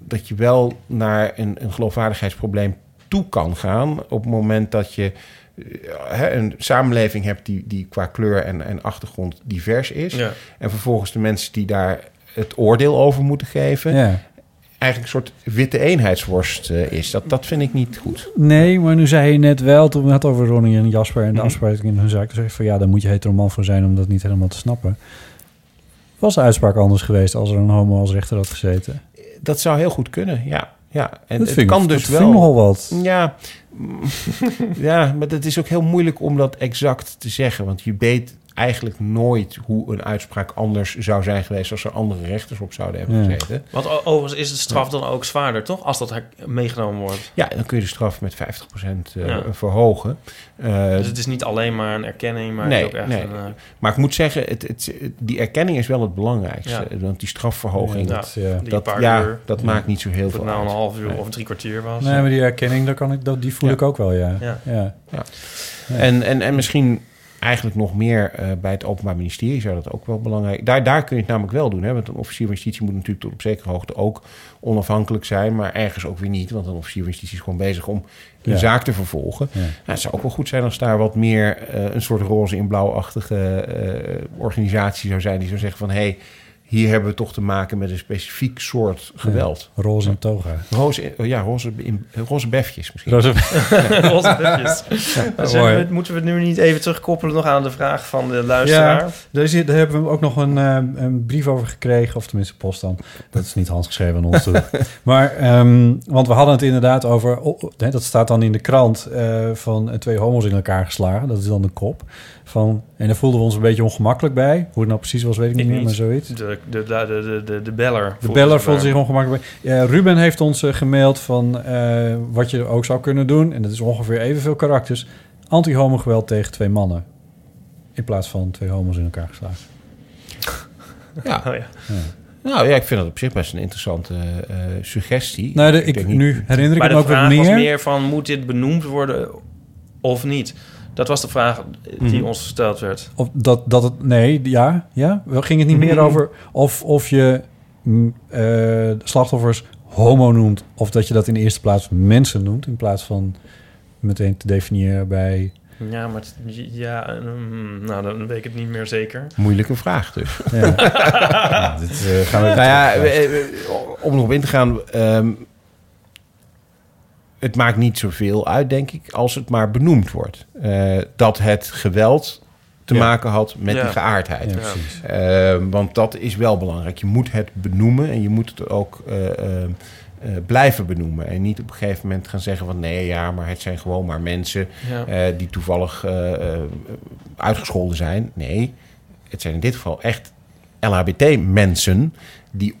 dat je wel naar een, een geloofwaardigheidsprobleem toe kan gaan... op het moment dat je eh, hè, een samenleving hebt die, die qua kleur en, en achtergrond divers is. Ja. En vervolgens de mensen die daar het oordeel over moeten geven... ja. Eigenlijk een soort witte eenheidsworst eh, is. Dat, dat vind ik niet goed. Nee, maar nu zei je net wel, toen we het over Ronnie en Jasper en de Mhm. afspraak in hun zaak, toen zei je van ja, daar moet je heteroman voor zijn om dat niet helemaal te snappen. Was de uitspraak anders geweest als er een homo als rechter had gezeten? Dat zou heel goed kunnen, ja. ja. En dat het vind ik, kan dus dat wel. nogal wat. Ja, <laughs> ja, maar het is ook heel moeilijk om dat exact te zeggen. Want je weet eigenlijk nooit hoe een uitspraak anders zou zijn geweest... als er andere rechters op zouden hebben Ja. gezeten. Want overigens is de straf dan ook zwaarder, toch? Als dat meegenomen wordt. Ja, dan kun je de straf met 50% eh, Ja. verhogen. Eh, Dus het is niet alleen maar een erkenning, maar Nee, ook echt nee. een... eh, maar ik moet zeggen, het, het, die erkenning is wel het belangrijkste. Ja. Want die strafverhoging, Ja. Dat, die dat, paar ja, uur, dat maakt niet zo heel of het veel nou een uit. half uur Nee. of drie kwartier was. Nee, maar die herkenning, daar kan ik, dat, die voel Ja. ik ook wel, ja. Ja. ja. Ja. En, en, en misschien eigenlijk nog meer eh, bij het Openbaar Ministerie zou dat ook wel belangrijk... Daar, daar kun je het namelijk wel doen. Hè? Want een officier van justitie moet natuurlijk tot op zekere hoogte ook onafhankelijk zijn... maar ergens ook weer niet. Want een officier van justitie is gewoon bezig om een Ja. zaak te vervolgen. Ja. Nou, het zou ook wel goed zijn als daar wat meer eh, een soort roze in blauwachtige eh, organisatie zou zijn... die zou zeggen van... hé, hey, hier hebben we toch te maken met een specifiek soort geweld. Roze en toga. Roze, ja, roze, in, roze befjes misschien. Roze, <laughs> Roze befjes. mooi. Zullen we- moeten we het nu niet even terugkoppelen nog aan de vraag van de luisteraar? Ja, daar, is, daar hebben we ook nog een, eh, een brief over gekregen, of tenminste post dan. Dat is niet handgeschreven aan ons toe. <laughs> maar, ehm, want we hadden het inderdaad over, oh, oh, hè, dat staat dan in de krant, eh, van eh, twee homo's in elkaar geslagen. Dat is dan de kop. Van, en daar voelden we ons een beetje ongemakkelijk bij. Hoe het nou precies was, weet ik niet meer, maar zoiets. De, de, de, de, de, de beller. De beller voelde zich ongemakkelijk bij. Ja, Ruben heeft ons eh, gemaild van eh, wat je ook zou kunnen doen. En dat is ongeveer evenveel karakters. Anti-homo geweld tegen twee mannen. In plaats van twee homo's in elkaar geslagen. <laughs> Ja. Oh, ja. Nou ja, ik vind dat op zich best een interessante eh, suggestie. Nou, de, ik, denk niet- nu herinner ik Maar me de ook wat vraag was meer. meer van, moet dit benoemd worden of niet? Dat was de vraag die Mhm. ons gesteld werd. Of dat, dat het... Nee, ja. ja? Wel, Ging het niet meer Mhm. over of, of je mm, eh, slachtoffers homo noemt... of dat je dat in de eerste plaats mensen noemt... in plaats van meteen te definiëren bij... Ja, maar het- ja, mm, nou dan weet ik het niet meer zeker. Moeilijke vraag dus. Ja. <laughs> Ja, dit eh, gaan we nou ja, om erop in te gaan... ehm, het maakt niet zoveel uit, denk ik, als het maar benoemd wordt. Eh, dat het geweld te Ja. maken had met Ja. die geaardheid. Ja, precies. Ehm, want dat is wel belangrijk. Je moet het benoemen en je moet het ook eh, eh, eh, blijven benoemen. En niet op een gegeven moment gaan zeggen van... nee, ja, maar het zijn gewoon maar mensen eh, die toevallig eh, eh, uitgescholden zijn. Nee, het zijn in dit geval echt LHBT-mensen... die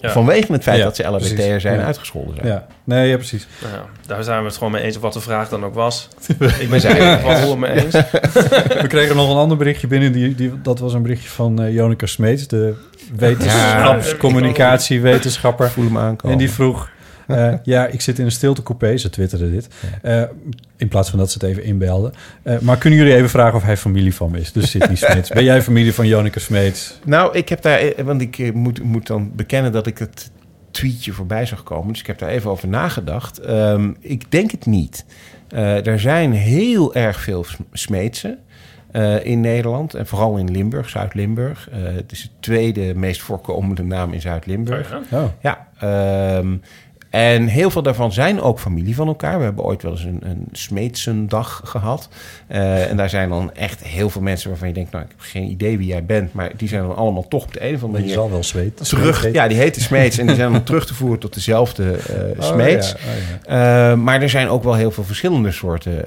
Ja. vanwege het feit Ja, dat ze LHBT'er zijn Ja. uitgescholden zijn. Ja, nee, ja, precies. Nou, ja, daar zijn we het gewoon mee eens, of wat de vraag dan ook was. <laughs> ik ben het wel mee eens. <laughs> We kregen nog een ander berichtje binnen. Die, die, dat was een berichtje van eh Jonica Smeets, de wetenschapscommunicatiewetenschapper. Voel hem aankomen. En die vroeg... eh, ja, ik zit in een stiltecoupé, ze twitterde dit. Eh, in plaats van dat ze het even inbelden. Eh, maar kunnen jullie even vragen of hij familie van me is? Dus Sidney Smeets. Ben jij familie van Jonica Smeets? Nou, ik heb daar, want ik moet, moet dan bekennen dat ik het tweetje voorbij zag komen. Dus ik heb daar even over nagedacht. Ehm, ik denk het niet. Eh, er zijn heel erg veel sm- smeetsen eh, in Nederland. En vooral in Limburg, Zuid-Limburg. Eh, het is de tweede meest voorkomende naam in Zuid-Limburg. Oh, Ja, ehm, en heel veel daarvan zijn ook familie van elkaar. We hebben ooit wel eens een, een Smeetsendag gehad. Eh, en daar zijn dan echt heel veel mensen waarvan je denkt... nou, ik heb geen idee wie jij bent... maar die zijn dan allemaal toch op de een of andere manier zal wel zweet. terug... Ja, die heten Smeets en die zijn dan <laughs> terug te voeren tot dezelfde eh Oh, ja, oh, ja. Eh, maar er zijn ook wel heel veel verschillende soorten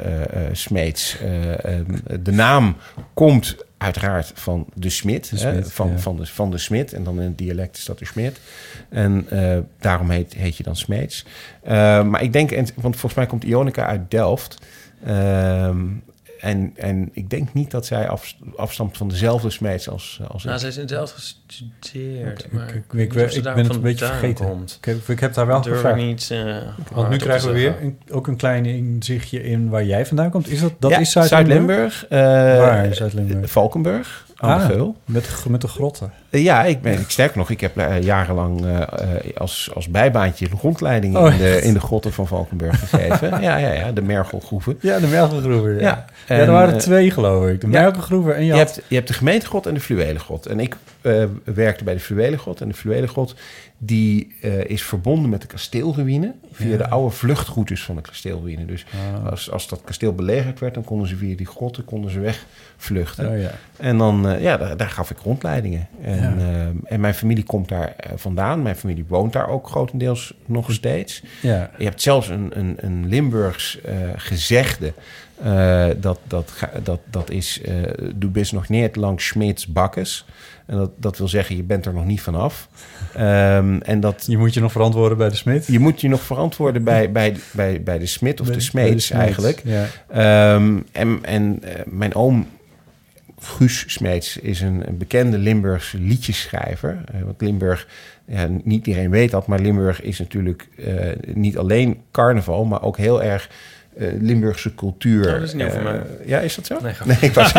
Smeets. Eh, ehm, de naam komt uiteraard van de Smit. De hè, Smit, van, ja. van, de, van de Smit. En dan in het dialect is dat de Smit. En eh, daarom heet, heet je dan Smeets. Eh, maar ik denk, en, want volgens mij komt Ionica uit Delft. Ehm, en, en ik denk niet dat zij af, afstamt van dezelfde smeets als, als Nou, ik. ze is in Delft gestudeerd. Ik, maar ik, ik, ben het een beetje vergeten. komt. Ik heb, ik heb daar wel Durf gevraagd. niet. eh, Want nu krijgen we weer een- ook een klein inzichtje in waar jij vandaan komt. Is dat, dat Ja, is Zuid-Limburg? Zuid-Limburg. eh, Waar in Zuid-Limburg? Valkenburg. Aan de Ah, Geul. met, de- met de grotten. Eh, Ja, ik ben, ik, sterker nog, ik heb eh, jarenlang eh, als, als bijbaantje rondleidingen Oh, in, de, in de grotten van Valkenburg gegeven. <laughs> ja, ja, ja, de Mergelgroeven. Ja, de Mergelgroeven. Ja, Ja, er waren twee, geloof ik. De ja. Mergelgroeven en je, Je had- hebt, je hebt de gemeentegrot en de fluwelengrot. En ik werkte bij de fluwelengrot. En de fluwelengrot die eh, is verbonden met de kasteelruïne... via Ja. de oude vluchtroutes van de kasteelruïne. Dus Ah. als, als dat kasteel belegerd werd... dan konden ze via die grotten konden ze wegvluchten. Oh, ja. En dan, eh, ja, daar, daar gaf ik rondleidingen. En, Ja. eh, en mijn familie komt daar vandaan. Mijn familie woont daar ook grotendeels nog steeds. Ja. Je hebt zelfs een, een, een Limburgs gezegde. dat, dat, dat, dat is, du bist nog niet langs Schmids bakkes. En dat, dat wil zeggen, je bent er nog niet vanaf. Ehm en dat, Je moet je nog verantwoorden bij de smid. je moet je nog verantwoorden bij, bij, bij, bij de smid of Bij- de smeets eigenlijk. Ja. Ehm, en en eh, mijn oom Guus Smeets is een, een bekende Limburgse liedjeschrijver. Eh, want Limburg, ja, niet iedereen weet dat, maar Limburg is natuurlijk eh, niet alleen carnaval, maar ook heel erg Limburgse cultuur. Oh, dat is nieuw voor Eh, mij. Ja, is dat zo? Nee, ik, was,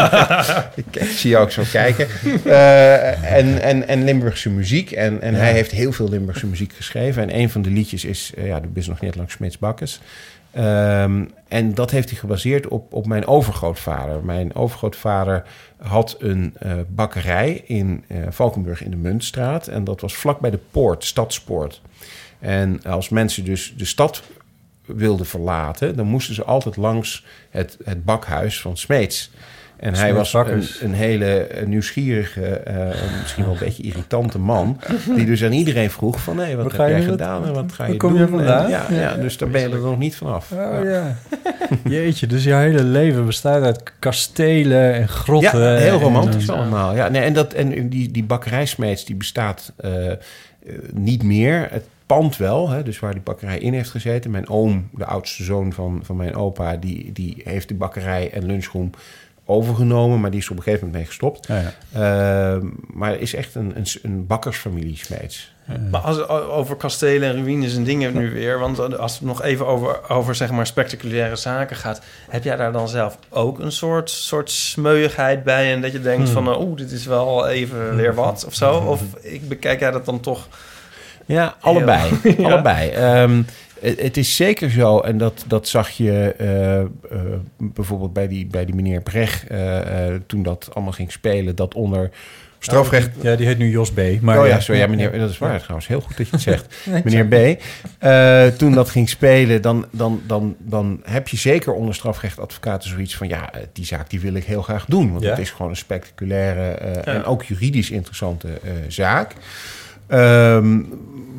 ik, <laughs> ik zie jou ook zo kijken. <laughs> Eh, en, en, en Limburgse muziek. En, en Ja. hij heeft heel veel Limburgse muziek geschreven. En een van de liedjes is, eh, ja, de bist nog niet langs Smeets Bakkes. Ehm, en dat heeft hij gebaseerd op, op mijn overgrootvader. Mijn overgrootvader had een eh, bakkerij in eh, Valkenburg in de Muntstraat. En dat was vlak bij de poort, Stadspoort. En als mensen dus de stad wilden verlaten... dan moesten ze altijd langs het, het bakhuis van Smeets. En hij was een, een hele nieuwsgierige, eh, misschien wel een beetje irritante man... die dus aan iedereen vroeg van... hé, wat Wat heb ga je jij gedaan en wat ga je kom doen? je vandaan? Ja, ja, Ja. dus daar ben je er nog niet vanaf. Oh ja. <laughs> Jeetje, dus je hele leven bestaat uit kastelen en grotten. Ja, heel romantisch en- allemaal. Ja, nee, en dat, en die, die bakkerijsmeets die bestaat eh, eh, niet meer. Het pand wel, hè, dus waar die bakkerij in heeft gezeten. Mijn oom, de oudste zoon van, van mijn opa... Die, die heeft de bakkerij en lunchroom overgenomen... maar die is op een gegeven moment mee gestopt. Ja, ja. Eh, maar het is echt een, een, een bakkersfamilie Smeets. Maar als het over kastelen en ruïnes en dingen nu weer... want als het nog even over, over zeg maar spectaculaire zaken gaat... heb jij daar dan zelf ook een soort, soort smeuigheid bij... en dat je denkt van, oeh, dit is wel even weer wat of zo? Of ik bekijk jij dat dan toch... Ja, allebei. <laughs> Ja. allebei. Ehm, het, is zeker zo, en dat, dat zag je eh, eh, bijvoorbeeld bij die, bij die meneer Brecht... eh, toen dat allemaal ging spelen, dat onder strafrecht... Ja, die heet nu Jos B. Maar oh ja, sorry, ja, meneer, dat is waar trouwens. Heel goed dat je het <laughs> zegt. Nee, meneer B. Toen dat ging spelen, dan, dan, dan, dan heb je zeker onder strafrechtadvocaten zoiets van... ja, die zaak die wil ik heel graag doen. Want Ja. het is gewoon een spectaculaire Ja. en ook juridisch interessante zaak. Ehm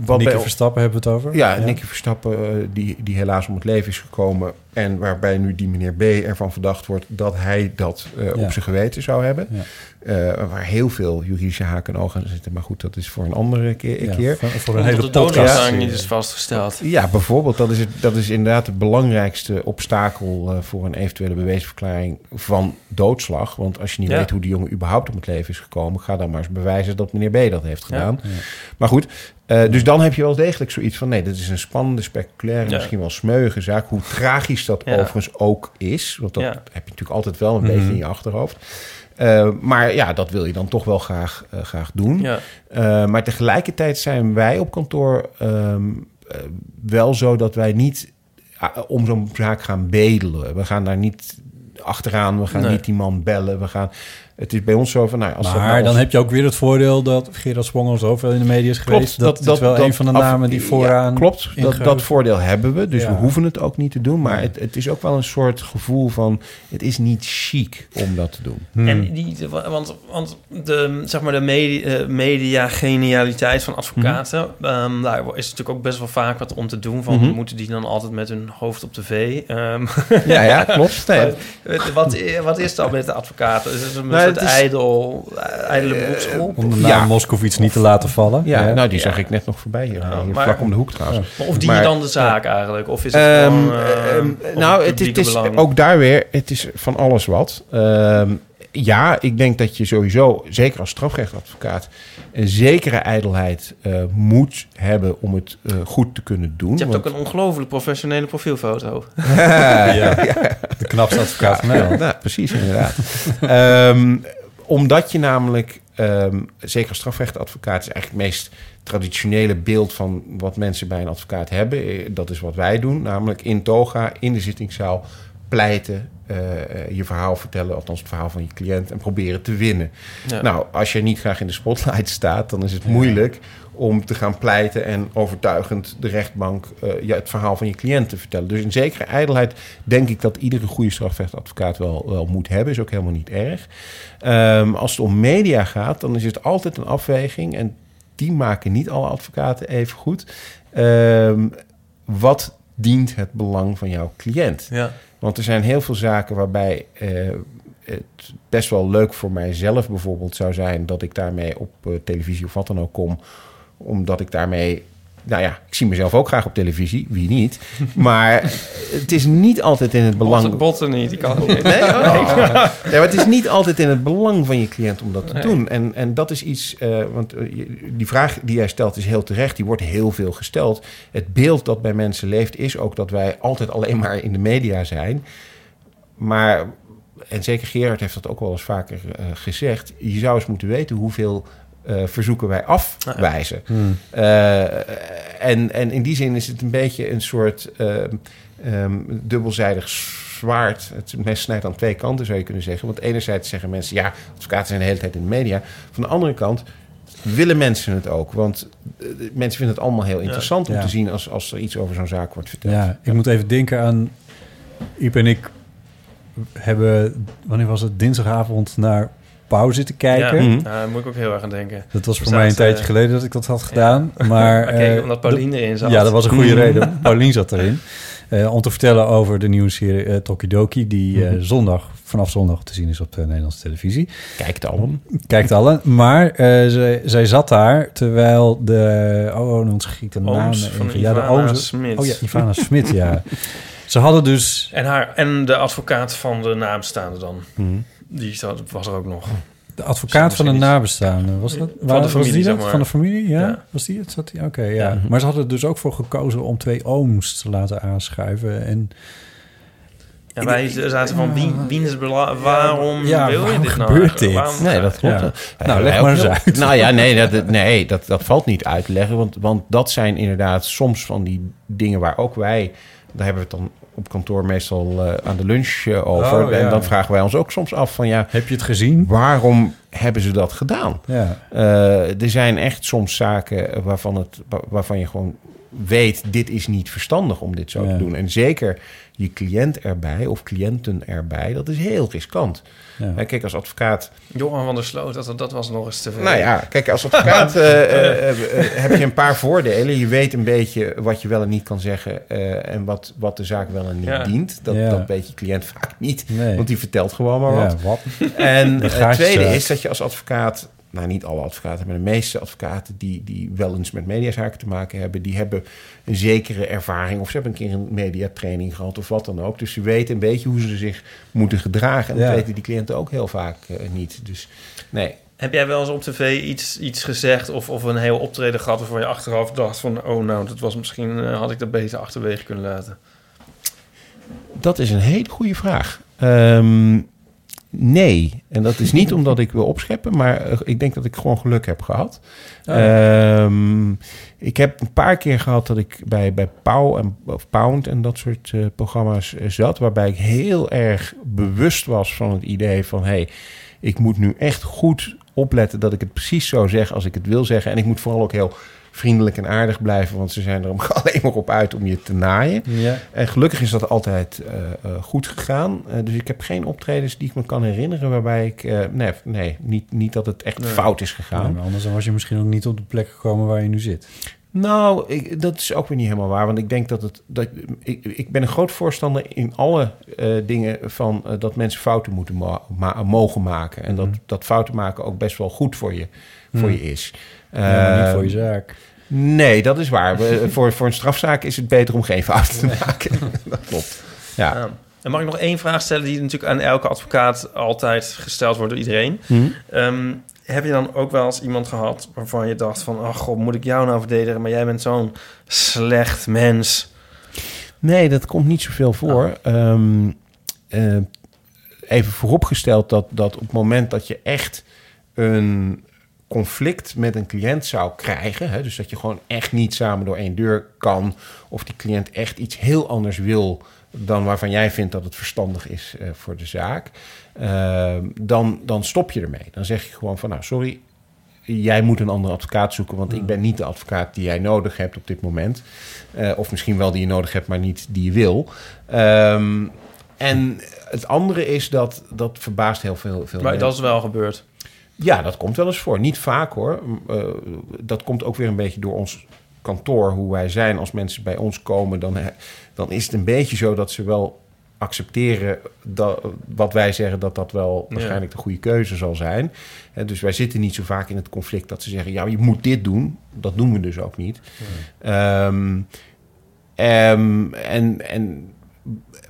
wat Nicky bij- Verstappen hebben we het over. ja, Nicky Verstappen, eh, die, die helaas om het leven is gekomen. En waarbij nu die meneer B ervan verdacht wordt dat hij dat eh, Ja. op zijn geweten zou hebben. Ja. Eh, waar heel veel juridische haken en ogen aan zitten. Maar goed, dat is voor een andere keer. Ja, keer. voor, voor een Omdat hele de podcast. niet is vastgesteld. Ja, bijvoorbeeld, dat is, het, dat is inderdaad het belangrijkste obstakel eh, voor een eventuele beweesverklaring van doodslag. Want als je niet Ja. weet hoe die jongen überhaupt om het leven is gekomen, ga dan maar eens bewijzen dat meneer B dat heeft gedaan. Ja. Maar goed, eh, dus dan heb je wel degelijk zoiets van: nee, dit is een spannende, spectaculaire, Ja. misschien wel smeuïge zaak. Hoe tragisch dat Ja. overigens ook is, want dat Ja. heb je natuurlijk altijd wel een Mhm. beetje in je achterhoofd. Eh, maar ja, dat wil je dan toch wel graag, eh, graag doen. Ja. Uh, maar tegelijkertijd zijn wij op kantoor um, uh, wel zo dat wij niet uh, om zo'n zaak gaan bedelen. We gaan daar niet achteraan, we gaan Nee. niet die man bellen. We gaan, het is bij ons zo van, nou, als Maar nou dan ons- heb je ook weer het voordeel dat Gerard Spongel zoveel in de media is geweest. dat, dat, is wel een van de af- namen die ja, vooraan... klopt, dat, dat voordeel hebben we. Dus Ja. we hoeven het ook niet te doen. Maar het, het is ook wel een soort gevoel van... het is niet chic om dat te doen. Hmm. En die, de- want, want de, zeg maar de media, eh, media-genialiteit van advocaten... ehm, daar is natuurlijk ook best wel vaak wat om te doen. Van, Mhm. Moeten die dan altijd met hun hoofd op tv? Ehm, Ja, ja, <laughs> klopt. Nee, wat, wat, wat is dat met de advocaten? Is het een Nou, soort het is- ijdel, ijdele beroepsgroep. Om de naam Ja. Moskovits niet te laten vallen. Ja, nou, die zag ik net nog voorbij hier. Ja, hier maar- vlak om de hoek trouwens. Maar Of die Maar- dan de zaak eigenlijk? Of is het Ehm, gewoon... eh, ehm, of nou, het, is belang? ook daar weer, het is van alles wat. Ehm, ja, ik denk dat je sowieso, zeker als strafrechtadvocaat, een zekere ijdelheid eh, moet hebben om het eh, goed te kunnen doen. Je hebt Want- ook een ongelooflijk professionele profielfoto. <laughs> Ja. De knapste advocaat van Nederland. Precies, inderdaad. <laughs> Ehm, omdat je namelijk, ehm, zeker als strafrechtadvocaat, is eigenlijk het meest traditionele beeld van wat mensen bij een advocaat hebben. Eh, Dat is wat wij doen, namelijk in toga, in de zittingszaal, pleiten, je verhaal vertellen, althans het verhaal van je cliënt, en proberen te winnen. Ja. Nou, als je niet graag in de spotlight staat, dan is het moeilijk om te gaan pleiten en overtuigend de rechtbank eh, ja, het verhaal van je cliënt te vertellen. Dus in zekere ijdelheid denk ik dat iedere goede strafrechtadvocaat wel, wel moet hebben. Is ook helemaal niet erg. Ehm, als het om media gaat, dan is het altijd een afweging. En die maken niet alle advocaten even goed. Ehm, wat dient het belang van jouw cliënt? Ja. Want er zijn heel veel zaken waarbij eh, het best wel leuk voor mijzelf bijvoorbeeld zou zijn dat ik daarmee op eh, televisie of wat dan ook kom. Omdat ik daarmee. Nou ja, ik zie mezelf ook graag op televisie, wie niet. Maar het is niet altijd in het belang. Botten, botten niet, die kan het niet. Nee, <laughs> oh. ja, maar het is niet altijd in het belang van je cliënt om dat te Nee. doen. En, en dat is iets, eh, want eh, die vraag die jij stelt is heel terecht. Die wordt heel veel gesteld. Het beeld dat bij mensen leeft is ook dat wij altijd alleen maar in de media zijn. Maar, en zeker Gerard heeft dat ook wel eens vaker eh, gezegd. Je zou eens moeten weten hoeveel eh, verzoeken wij afwijzen. Hmm. Eh, en, en in die zin is het een beetje een soort ehm, ehm, dubbelzijdig zwaard. Het mes snijdt aan twee kanten, zou je kunnen zeggen. Want enerzijds zeggen mensen... ja, advocaten zijn de hele tijd in de media. Van de andere kant willen mensen het ook. Want eh, mensen vinden het allemaal heel interessant om Ja. te zien... Als, als er iets over zo'n zaak wordt verteld. Ja, ik moet even denken aan... Iep en ik hebben... Wanneer was het? Dinsdagavond naar Pauw zitten kijken. Ja, Mhm. daar moet ik ook heel erg aan denken. Dat was voor mij een tijdje eh, geleden dat ik dat had gedaan. <laughs> Maar, eh, omdat Paulien erin zat. Ja, dat was een goede Mhm. reden. Paulien zat erin. Eh, om te vertellen over de nieuwe serie eh, Tokidoki... die Mhm. zondag, vanaf zondag te zien is op de Nederlandse televisie. Kijkt allen. Kijkt allen. Maar eh, zij, zij zat daar terwijl de... Oh, oh, dan schiet de naam even. Ja, de ooms- Smit. Oh ja, Ivana Smit, ja. <laughs> Ze hadden dus... En, haar, en de advocaat van de nabestaande dan. Mhm. Die zat, was er ook nog. De advocaat van de nabestaanden, was dat? Van Waar- de was familie, die zeg maar. Van de familie, ja? Ja. Was die het? Zat die? Oké, ja. Ja. Maar ze hadden er dus ook voor gekozen om twee ooms te laten aanschuiven. En Ja, wij zaten van, wie, wie is bela- waarom Ja, wil je dit nou? gebeurt dit? Waarom- Nee, dat klopt. Ja. Nou, leg maar eens uit. Nou ja, nee, dat, nee dat, dat valt niet uit te leggen. Want, want dat zijn inderdaad soms van die dingen waar ook wij... Daar hebben we het dan op kantoor meestal eh, aan de lunch eh, over. Oh, ja. En dan vragen wij ons ook soms af van... ja, heb je het gezien? waarom hebben ze dat gedaan? Ja. Eh, er zijn echt soms zaken waarvan, het, wa- waarvan je gewoon weet... dit is niet verstandig om dit zo Ja. te doen. En zeker je cliënt erbij of cliënten erbij... dat is heel riskant. Ja. Kijk, als advocaat Johan van der Sloot, dat, dat was nog eens te veel. nou ja, kijk, als advocaat <laughs> eh, eh, eh, heb je een paar voordelen. Je weet een beetje wat je wel en niet kan zeggen eh, en wat, wat de zaak wel en niet Ja. dient. Dat, Ja. dat weet je cliënt vaak niet, Nee. want die vertelt gewoon maar ja, wat. wat? En <laughs> het tweede is dat je als advocaat, nou niet alle advocaten, maar de meeste advocaten die, die wel eens met mediazaken te maken hebben, die hebben een zekere ervaring of ze hebben een keer een mediatraining gehad of wat dan ook. Dus ze weten een beetje hoe ze zich moeten gedragen. En Ja. dat weten die cliënten ook heel vaak eh, niet. Dus nee. Heb jij wel eens op tv iets, iets gezegd of, of een heel optreden gehad waarvan je achteraf dacht van... oh nou, dat was misschien, eh, had ik dat beter achterwege kunnen laten? Dat is een hele goede vraag. Ehm, nee. En dat is niet omdat ik wil opscheppen, maar eh, ik denk dat ik gewoon geluk heb gehad. Oh. Ehm, ik heb een paar keer gehad dat ik bij, bij Pauw en of Pound en dat soort eh, programma's eh, zat, waarbij ik heel erg bewust was van het idee van hey, ik moet nu echt goed opletten dat ik het precies zo zeg als ik het wil zeggen. En ik moet vooral ook heel vriendelijk en aardig blijven, want ze zijn er <laughs> alleen maar op uit om je te naaien. Ja. En gelukkig is dat altijd eh, eh, goed gegaan. Eh, dus ik heb geen optredens die ik me kan herinneren waarbij ik... nee, nee niet, niet dat het echt Nee. fout is gegaan. maar anders dan was je misschien ook niet op de plek gekomen waar je nu zit. Nou, ik, dat is ook weer niet helemaal waar. Want ik denk dat het. Dat, ik, ik ben een groot voorstander in alle dingen van dat mensen fouten moeten ma- ma- mogen maken. En dat, Mm. dat fouten maken ook best wel goed voor je, voor Mm. je is. Ja, maar niet voor je zaak. Nee, dat is waar. We- voor, voor een strafzaak is het beter om geen fouten te maken. <laughs> dat klopt. Ja. Ja. En mag ik nog één vraag stellen die natuurlijk aan elke advocaat altijd gesteld wordt door iedereen? Hm? Ehm, heb je dan ook wel eens iemand gehad waarvan je dacht van... ach god, moet ik jou nou verdedigen? Maar jij bent zo'n slecht mens. Nee, dat komt niet zoveel voor. Ehm, eh, even vooropgesteld dat, dat op het moment dat je echt een conflict met een cliënt zou krijgen, hè, dus dat je gewoon echt niet samen door één deur kan, of die cliënt echt iets heel anders wil dan waarvan jij vindt dat het verstandig is eh, voor de zaak, ehm, dan, dan stop je ermee. Dan zeg je gewoon van, nou sorry, jij moet een andere advocaat zoeken, want ik ben niet de advocaat die jij nodig hebt op dit moment. Eh, of misschien wel die je nodig hebt, maar niet die je wil. Ehm, en het andere is dat dat verbaast heel veel, veel Maar mensen. dat is wel gebeurd. Ja, dat komt wel eens voor. Niet vaak hoor. Eh, dat komt ook weer een beetje door ons kantoor, hoe wij zijn. Als mensen bij ons komen, dan, dan is het een beetje zo dat ze wel accepteren dat, wat wij zeggen, dat dat wel Ja. waarschijnlijk de goede keuze zal zijn. Hè, dus wij zitten niet zo vaak in het conflict dat ze zeggen, ja, je moet dit doen. Dat doen we dus ook niet. Ehm, ehm, en, en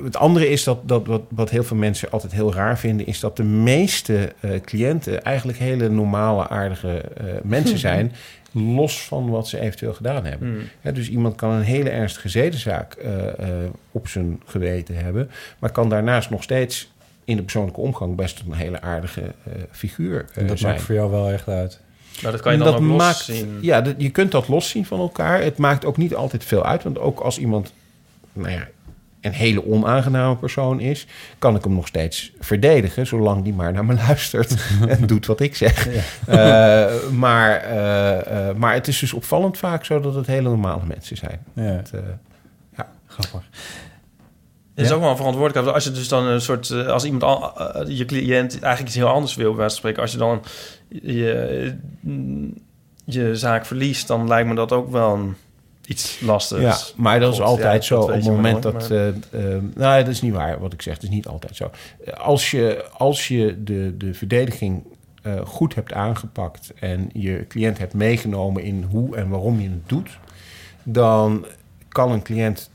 het andere is dat, dat wat, wat heel veel mensen altijd heel raar vinden, is dat de meeste eh, cliënten eigenlijk hele normale, aardige eh, mensen <laughs> zijn. Los van wat ze eventueel gedaan hebben. Hmm. Hè, dus iemand kan een hele ernstige zedenzaak eh, eh, op zijn geweten hebben, maar kan daarnaast nog steeds in de persoonlijke omgang best een hele aardige eh, figuur En dat zijn. maakt voor jou wel echt uit. Nou, dat kan je dan ook los zien. Ja, dat, je kunt dat los zien van elkaar. Het maakt ook niet altijd veel uit. Want ook als iemand nou ja, een hele onaangename persoon is... kan ik hem nog steeds verdedigen... zolang die maar naar me luistert <laughs> en doet wat ik zeg. Eh, maar, eh, eh, maar het is dus opvallend vaak zo dat het hele normale mensen zijn. Ja. Het, eh, Grappig. Het is Ja. ook wel een verantwoordelijkheid. Als je dus dan een soort... Als iemand, al, je cliënt eigenlijk iets heel anders wil, bij spreken. Als je dan je, je zaak verliest, dan lijkt me dat ook wel een, iets lastigs. Ja, maar dat is God, altijd ja, zo. Op het moment nooit, dat. maar- eh, eh, nou, dat is niet waar wat ik zeg. Het is niet altijd zo. Als je, als je de, de verdediging eh, goed hebt aangepakt. en je cliënt hebt meegenomen in hoe en waarom je het doet. dan kan een cliënt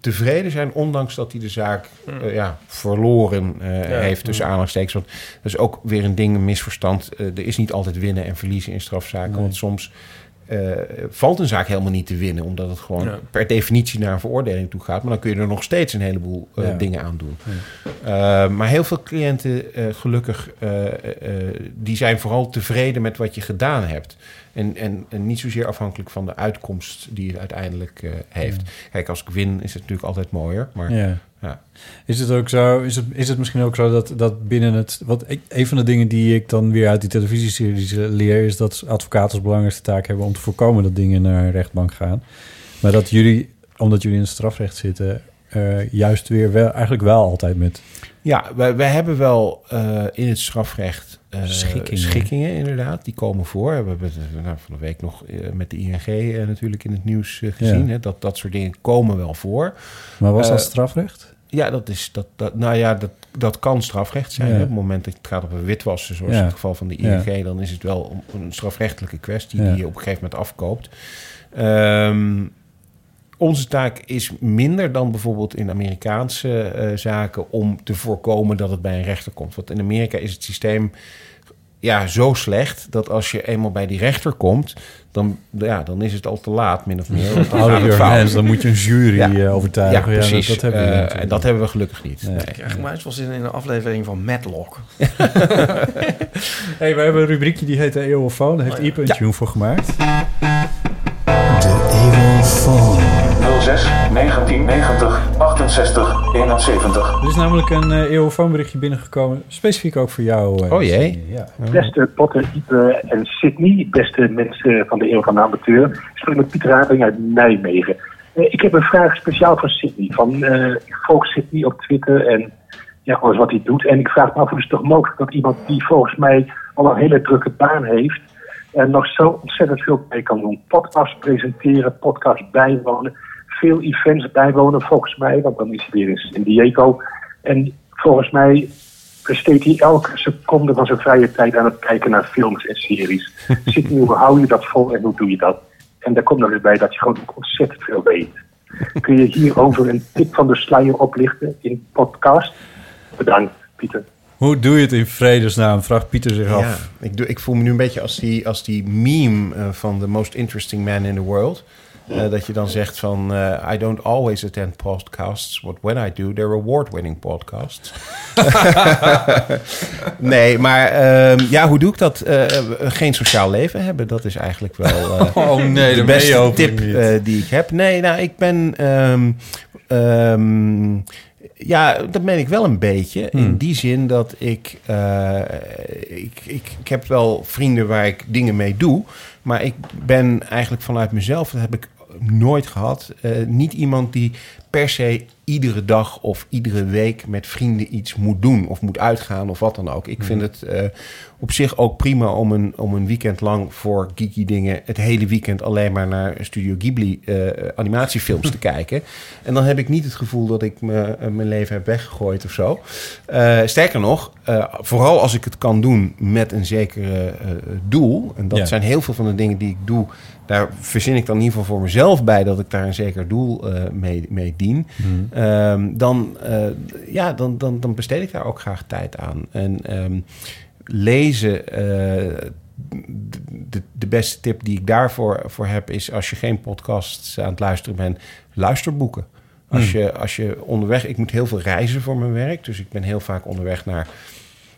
tevreden zijn, ondanks dat hij de zaak eh, ja, verloren eh, heeft tussen aanhalingstekens. Want dat is ook weer een ding, een misverstand. Er is niet altijd winnen en verliezen in strafzaken. Nee. Want soms eh, valt een zaak helemaal niet te winnen, omdat het gewoon Ja. per definitie naar een veroordeling toe gaat. Maar dan kun je er nog steeds een heleboel eh, Ja. dingen aan doen. Eh, maar heel veel cliënten, eh, gelukkig, eh, eh, die zijn vooral tevreden met wat je gedaan hebt. En, en, en niet zozeer afhankelijk van de uitkomst die het uiteindelijk eh, heeft. Kijk, als ik win is het natuurlijk altijd mooier. Maar Ja. Is het ook zo, is het, is het misschien ook zo dat, dat binnen het... Wat ik, een van de dingen die ik dan weer uit die televisieseries leer... is dat advocaten als belangrijkste taak hebben... om te voorkomen dat dingen naar een rechtbank gaan. Maar dat jullie, omdat jullie in het strafrecht zitten... eh, juist weer wel, eigenlijk wel altijd met... Ja, wij, wij hebben wel eh, in het strafrecht eh, Schikkingen. schikkingen, inderdaad. Die komen voor. We hebben eh, nou, van de week nog eh, met de ING natuurlijk in het nieuws gezien. Ja. Hè, dat dat soort dingen komen wel voor. Maar was dat strafrecht? Ja, dat is dat, dat nou ja, dat, dat kan strafrecht zijn. Ja. Op het moment dat het gaat over witwassen, zoals Ja. in het geval van de ING, dan is het wel een, een strafrechtelijke kwestie die je op een gegeven moment afkoopt. Ehm, onze taak is minder dan bijvoorbeeld in Amerikaanse eh, zaken om te voorkomen dat het bij een rechter komt. Want in Amerika is het systeem ja, zo slecht dat als je eenmaal bij die rechter komt, dan, ja, dan is het al te laat, min of meer. Want dan moet je een jury Ja. eh, overtuigen. Ja, precies. dat, dat hebben we Eh, en dat hebben we gelukkig niet. Nee. Ik krijg mij wel zin in een aflevering van Matlock. <laughs> Hey, we hebben een rubriekje die heet de Eeuwofoon. Daar heeft Oh ja. Ipe een tune voor gemaakt. 06 1990 68 71. Er is namelijk een eh Eeuwofoon berichtje binnengekomen. Specifiek ook voor jou. eh, Oh jee. Ja. Beste Potter, Ipe en Sydney, beste mensen van de Eeuw van de Amateur. Ik spreek met Pieter Rabeling uit Nijmegen. Eh, ik heb een vraag speciaal voor Sydney. Van, eh, ik volg Sydney op Twitter en ja, alles wat hij doet. En ik vraag me af, hoe is het toch mogelijk dat iemand die volgens mij al een hele drukke baan heeft... en nog zo ontzettend veel mee kan doen. Podcast presenteren, podcast bijwonen, veel events bijwonen volgens mij, want dan is hij weer in San Diego. En volgens mij besteedt hij elke seconde van zijn vrije tijd aan het kijken naar films en series. <laughs> Zit nu, hoe hou je dat vol en hoe doe je dat? En daar komt nog eens bij dat je gewoon ook ontzettend veel weet. Kun je hierover een tip van de sluier oplichten in podcast? Bedankt, Pieter. Hoe doe je het in vredesnaam? Vraagt Pieter zich Ja, af. ik, doe, ik voel me nu een beetje als die, als die meme eh, van The Most Interesting Man in the World. Eh, dat je dan zegt van, eh, I don't always attend podcasts, but when I do, they're award-winning podcasts. <laughs> nee, maar ehm, ja, hoe doe ik dat? Eh, geen sociaal leven hebben, dat is eigenlijk wel <laughs> Oh nee, de beste tip die ik heb. Nee, nou, ik ben... ehm, ehm, ja, dat meen ik wel een beetje. In Hmm. die zin dat ik, ik, ik... Ik heb wel vrienden waar ik dingen mee doe. Maar ik ben eigenlijk vanuit mezelf... Dat heb ik nooit gehad. eh, niet iemand die per se iedere dag of iedere week met vrienden iets moet doen. Of moet uitgaan of wat dan ook. Ik vind het eh, op zich ook prima om een, om een weekend lang voor geeky dingen... het hele weekend alleen maar naar Studio Ghibli eh, animatiefilms te <laughs> kijken. En dan heb ik niet het gevoel dat ik me, mijn leven heb weggegooid of zo. Sterker nog, vooral als ik het kan doen met een zekere doel... en dat Ja. zijn heel veel van de dingen die ik doe... daar verzin ik dan in ieder geval voor mezelf bij... dat ik daar een zeker doel eh, mee, mee dien... Ehm, dan, eh, ja, dan, dan, dan besteed ik daar ook graag tijd aan. En ehm, lezen, eh, de, de beste tip die ik daarvoor voor heb... is als je geen podcasts aan het luisteren bent, luister boeken. Als, Hmm. je, als je onderweg... Ik moet heel veel reizen voor mijn werk. Dus ik ben heel vaak onderweg naar...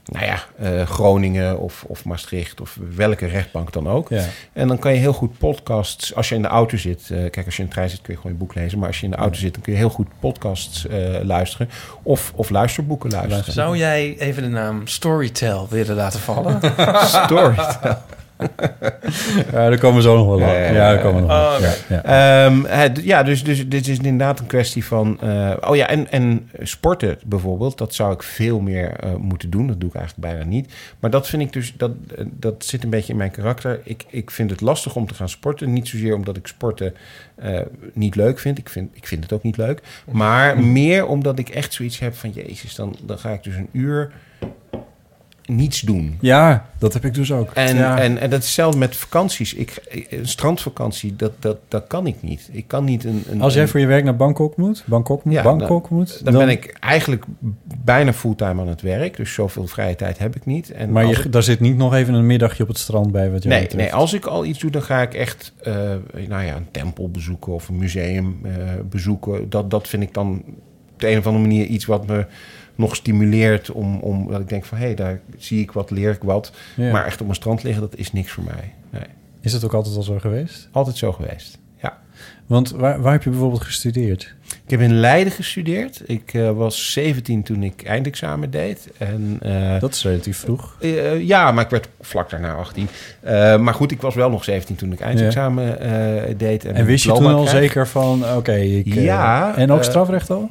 Nou ja, eh, Groningen of, of Maastricht of welke rechtbank dan ook. Ja. En dan kan je heel goed podcasts, als je in de auto zit, eh, kijk, als je in de trein zit kun je gewoon een boek lezen, maar als je in de auto zit, dan kun je heel goed podcasts eh, luisteren of, of luisterboeken luisteren. Zou jij even de naam Storytel willen laten vallen? <laughs> <laughs> Storytel. <laughs> Ja, daar komen we zo nog wel op. Ja, daar komen we nog Oh, ja. Ehm, ja, dus, dus dit is inderdaad een kwestie van. eh, oh ja, en, en sporten bijvoorbeeld, dat zou ik veel meer eh, moeten doen. Dat doe ik eigenlijk bijna niet. Maar dat vind ik dus, dat, eh, dat zit een beetje in mijn karakter. Ik, ik vind het lastig om te gaan sporten. Niet zozeer omdat ik sporten eh, niet leuk vind. Ik, vind. ik vind het ook niet leuk. Maar <laughs> meer omdat ik echt zoiets heb van: Jezus, dan, dan ga ik dus een uur niets doen. Ja, dat heb ik dus ook. En, ja. en, en dat is hetzelfde met vakanties. Ik, een strandvakantie, dat, dat, dat kan ik niet. Ik kan niet een... een Als jij voor je werk naar Bangkok moet, Bangkok moet, Ja, Bangkok moet, dan, ben ik eigenlijk bijna fulltime aan het werk. Dus zoveel vrije tijd heb ik niet. En Maar je, ik- daar zit niet nog even een middagje op het strand bij wat jij nee, betreft. nee, als ik al iets doe, dan ga ik echt eh, nou ja, een tempel bezoeken of een museum eh, bezoeken. Dat, dat vind ik dan op de een of andere manier iets wat me nog stimuleert om, om dat ik denk van hé, hey, daar zie ik wat, leer ik wat. Ja. Maar echt op een strand liggen, dat is niks voor mij. Nee. Is het ook altijd al zo geweest? Altijd zo geweest, ja. Want waar, waar heb je bijvoorbeeld gestudeerd? Ik heb in Leiden gestudeerd. Ik eh, was 17 toen ik eindexamen deed. En, eh, Dat is relatief vroeg. eh, ja, maar ik werd vlak daarna 18. Eh, maar goed, ik was wel nog 17 toen ik eindexamen deed. En mijn wist je toen al zeker van, oké, ik... Ja. en ook strafrecht al?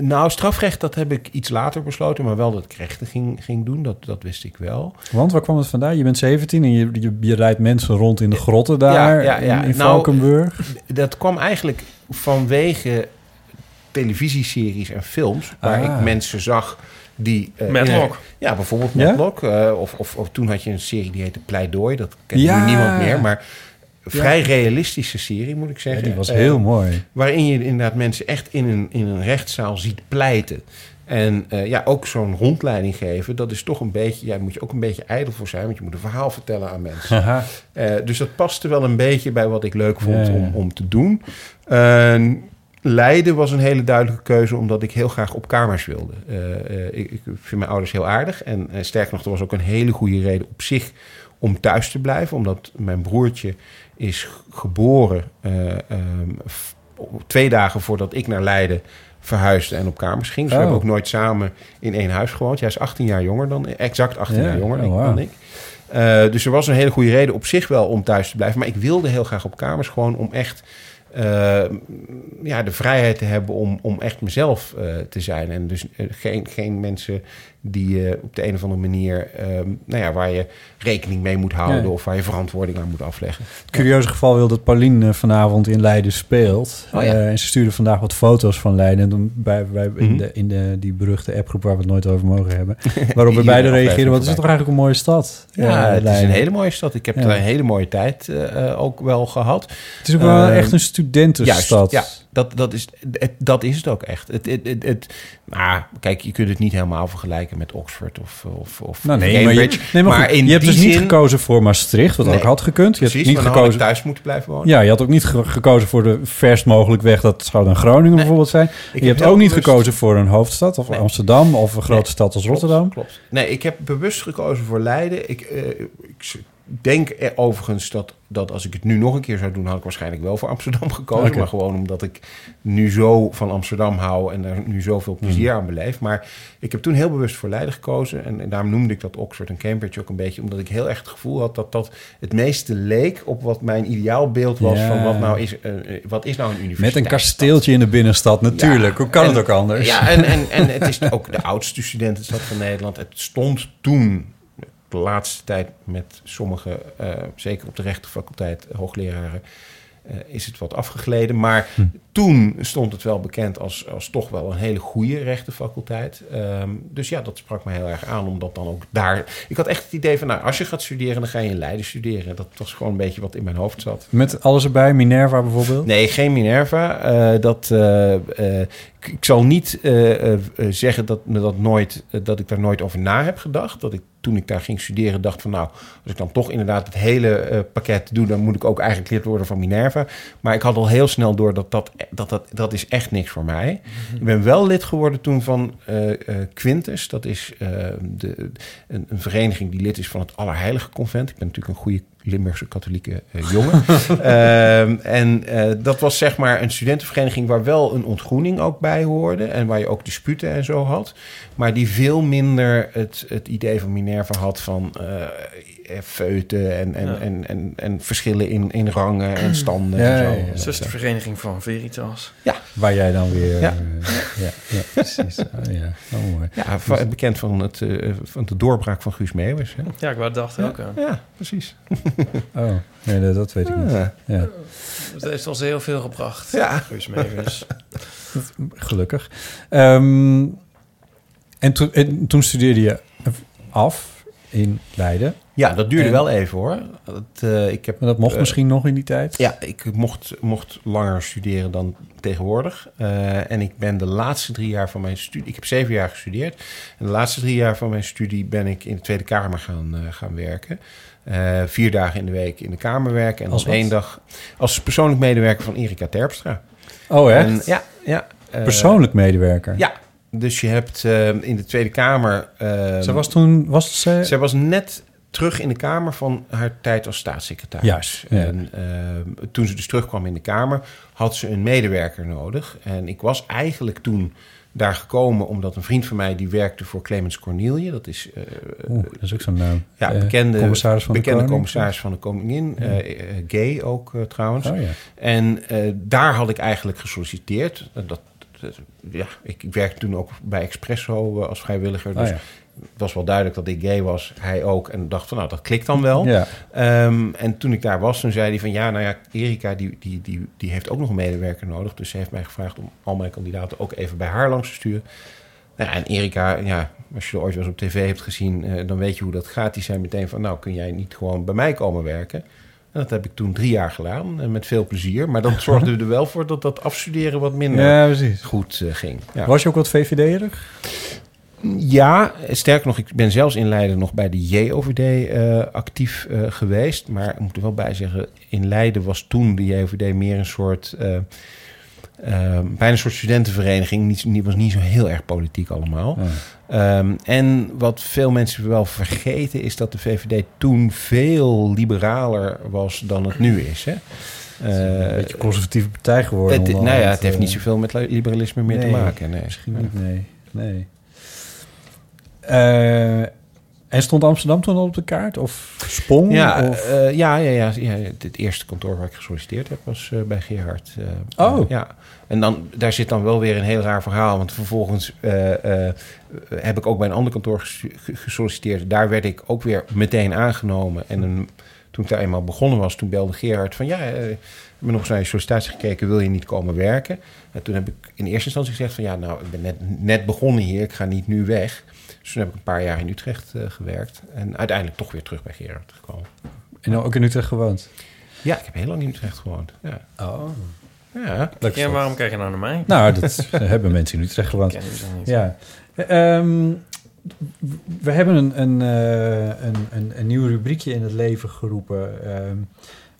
Nou, strafrecht, dat heb ik iets later besloten. Maar wel dat ik rechten ging, ging doen, dat, dat wist ik wel. Want waar kwam het vandaan? Je bent 17 en je, je, je rijdt mensen rond in de grotten daar Ja, ja, ja. in, in Nou, Valkenburg. Dat kwam eigenlijk vanwege televisieseries en films... waar Ah. ik mensen zag die... eh, Matlock. in- Ja, bijvoorbeeld Ja? Matlock. eh, of, of, of toen had je een serie die heette Pleidooi. Dat kent Ja. nu niemand meer, maar... Vrij realistische serie, moet ik Ja, zeggen. die was Eh, heel mooi. Waarin je inderdaad mensen echt in een, in een rechtszaal ziet pleiten. En eh, ja, ook zo'n rondleiding geven, dat is toch een beetje... Ja, daar moet je ook een beetje ijdel voor zijn, want je moet een verhaal vertellen aan mensen. Eh, dus dat paste wel een beetje bij wat ik leuk vond Ja, ja. Om, om te doen. En Leiden was een hele duidelijke keuze, omdat ik heel graag op kamers wilde. Eh, eh, ik, ik vind mijn ouders heel aardig. En eh, sterker nog, er was ook een hele goede reden op zich om thuis te blijven. Omdat mijn broertje is geboren eh, ehm, twee dagen voordat ik naar Leiden verhuisde en op kamers ging. Dus we Oh. hebben ook nooit samen in één huis gewoond. Hij is 18 jaar jonger dan exact 18 Ja, jaar jonger oh, dan ik. Dus er was een hele goede reden op zich wel om thuis te blijven. Maar ik wilde heel graag op kamers gewoon om echt eh, ja, de vrijheid te hebben om, om echt mezelf eh, te zijn. En dus eh, geen, geen mensen die eh, op de een of andere manier, ehm, nou ja, waar je rekening mee moet houden Ja. of waar je verantwoording aan moet afleggen. Het curieuze geval wil dat Pauline eh, vanavond in Leiden speelt. Oh ja. Eh, en ze stuurde vandaag wat foto's van Leiden. En toen bij, bij, in, Mhm. de, in de, die beruchte appgroep waar we het nooit over mogen hebben. Waarop we <laughs> Iedere beide aflevering reageren. Wat is het toch eigenlijk een mooie stad? Ja, eh, het is Leiden. een hele mooie stad. Ik heb Ja. er een hele mooie tijd eh, eh, ook wel gehad. Het is ook wel Ehm, echt een studentenstad. Juist, ja, dat, dat, is, het, dat is het ook echt. Het, het, het, het- maar kijk, je kunt het niet helemaal vergelijken met Oxford of, of, of Nou nee, maar je, Cambridge. nee, maar in je hebt dus niet gekozen voor Maastricht, wat Nee, ook had gekund. Je Precies, hebt niet maar gekozen. thuis moeten blijven wonen. Ja, je had ook niet ge- gekozen voor de verst mogelijk weg. Dat zou dan Groningen bijvoorbeeld zijn. Je heb hebt ook niet gekozen voor een hoofdstad of. Amsterdam of een grote stad als Rotterdam. Klopt. Nee, ik heb bewust gekozen voor Leiden. Ik, eh, ik denk er overigens dat, dat als ik het nu nog een keer zou doen, had ik waarschijnlijk wel voor Amsterdam gekozen. Maar gewoon omdat ik nu zo van Amsterdam hou en daar nu zoveel plezier Hmm. aan beleef. Maar ik heb toen heel bewust voor Leiden gekozen. En, en daarom noemde ik dat Oxford en Cambridge ook een beetje. Omdat ik heel erg het gevoel had dat dat het meeste leek op wat mijn ideaalbeeld was. Ja. Van wat nou is, eh, eh, wat is nou een universiteit. Met een kasteeltje in de binnenstad, natuurlijk. Hoe kan En- het ook anders? Ja, en, en, en het is ook de oudste studentenstad van Nederland. Het stond toen, de laatste tijd met sommige, eh, zeker op de rechtenfaculteit, hoogleraren, eh, is het wat afgegleden. Maar Hm. Toen stond het wel bekend als, als toch wel een hele goede rechtenfaculteit. Ehm, dus ja, dat sprak me heel erg aan, omdat dan ook daar... Ik had echt het idee van, nou, als je gaat studeren, dan ga je in Leiden studeren. Dat was gewoon een beetje wat in mijn hoofd zat. Met alles erbij, Minerva bijvoorbeeld? Nee, geen Minerva. Eh, dat, eh, eh, ik, ik zal niet zeggen dat, me dat, nooit, dat ik daar nooit over na heb gedacht. Dat ik toen ik daar ging studeren dacht van nou, als ik dan toch inderdaad het hele pakket doe, dan moet ik ook eigenlijk lid worden van Minerva. Maar ik had al heel snel door dat dat, dat, dat, dat is echt niks voor mij. Ik ben wel lid geworden toen van eh, eh, Quintus. Dat is eh, de, een, een vereniging die lid is van het Allerheilige Convent. Ik ben natuurlijk een goede Limburgse katholieke jongen. <laughs> Ehm, en dat was zeg maar een studentenvereniging waar wel een ontgroening ook bij hoorde. En waar je ook disputen en zo had. Maar die veel minder het, het idee van Minerva had van feuten en, en, Ja. en, en, en verschillen in, in rangen en standen. Ja, en zo. ja, ja. De zustervereniging van Veritas. Ja. Waar jij dan weer... Ja. eh, ja, ja, precies. <laughs> Oh, ja, oh, mooi. Ja, va- bekend van, het, eh, van de doorbraak van Guus Meeuwis. Hè? Ja, ik wou dacht ook aan. Ja, precies. <laughs> Oh, nee, dat- dat weet ik niet. Ja. Het heeft ons heel veel gebracht. Ja. Guus Meeuwis. <laughs> Gelukkig. Ehm, en, toen- en toen studeerde je af in Leiden. Ja, dat duurde En- wel even hoor. Dat, eh, ik heb, Maar dat mocht eh, misschien nog in die tijd? Ja, ik mocht, mocht langer studeren dan tegenwoordig. Eh, en ik ben de laatste drie jaar van mijn studie... Ik heb zeven jaar gestudeerd. En de laatste drie jaar van mijn studie ben ik in de Tweede Kamer gaan, gaan werken. Vier dagen in de week in de Kamer werken. En Als dan één dag als persoonlijk medewerker van Erika Terpstra. Oh, echt? En, ja, ja. Persoonlijk medewerker? Ja, dus je hebt eh, in de Tweede Kamer... eh, Zij was toen... Was ze, zij was net terug in de Kamer van haar tijd als staatssecretaris. Juist, ja. En eh, toen ze dus terugkwam in de Kamer, had ze een medewerker nodig. En ik was eigenlijk toen daar gekomen omdat een vriend van mij die werkte voor Clemens Cornelie. Dat is eh, Oeh, dat is ook zo'n naam. ja, Eh, bekende, commissaris van de bekende Koning? commissaris van de Koningin. Ja. eh, eh, gay ook eh, trouwens. Oh, ja. En eh, daar had ik eigenlijk gesolliciteerd. Eh, dat- ja, ik, ik werkte toen ook bij Expresso eh, als vrijwilliger. Dus Oh, ja. het was wel duidelijk dat ik gay was. Hij ook. En dacht van, nou, dat klikt dan wel. Ja. Ehm, en toen ik daar was, toen zei hij van... ja, nou ja, Erika die, die, die, die heeft ook nog een medewerker nodig. Dus ze heeft mij gevraagd om al mijn kandidaten ook even bij haar langs te sturen. Nou, ja, en Erika, ja, als je er ooit wel eens op tv hebt gezien... eh, dan weet je hoe dat gaat. Die zei meteen van, nou, kun jij niet gewoon bij mij komen werken? En dat heb ik toen drie jaar gedaan, en met veel plezier. Maar dat zorgde er wel voor dat dat afstuderen wat minder Ja, goed eh, ging. Ja. Was je ook wat VVD'erig? Ja, sterker nog, ik ben zelfs in Leiden nog bij de JOVD eh, actief eh, geweest. Maar ik moet er wel bij zeggen, in Leiden was toen de JOVD meer een soort... eh, eh, bijna een soort studentenvereniging. Niet, niet, was niet zo heel erg politiek allemaal. Ehm, en wat veel mensen wel vergeten is dat de VVD toen veel liberaler was dan het nu is. Hè? een Eh, beetje conservatieve partij geworden. Het, nou ja, het heeft eh. niet zoveel met liberalisme meer te maken. Nee. Misschien niet, nee. nee. Eh, En stond Amsterdam toen al op de kaart? Of Spong? Ja, of... eh, ja, ja, ja, ja, het eerste kantoor waar ik gesolliciteerd heb was eh, bij Gerhard. eh, Oh. Ja, en dan, daar zit dan wel weer een heel raar verhaal. Want vervolgens heb ik ook bij een ander kantoor ges- ge- gesolliciteerd. Daar werd ik ook weer meteen aangenomen. En een, toen ik daar eenmaal begonnen was, toen belde Gerhard van... ja, eh, ik heb nog eens naar je sollicitatie gekeken, wil je niet komen werken? En toen heb ik in eerste instantie gezegd van... ja, nou, ik ben net, net begonnen hier, ik ga niet nu weg. Dus toen heb ik een paar jaar in Utrecht eh, gewerkt. En uiteindelijk toch weer terug bij Gerhard gekomen. En ook in Utrecht gewoond? Ja, ik heb heel lang in Utrecht gewoond. Ja. Oh. Ja. Leuk Ja, zo. waarom kijk je nou naar mij? Nou, dat <laughs> hebben mensen in Utrecht gewoond. Ken je ze niet. Ja. Ehm, we hebben een, een, eh, een, een, een nieuw rubriekje in het leven geroepen. Ehm,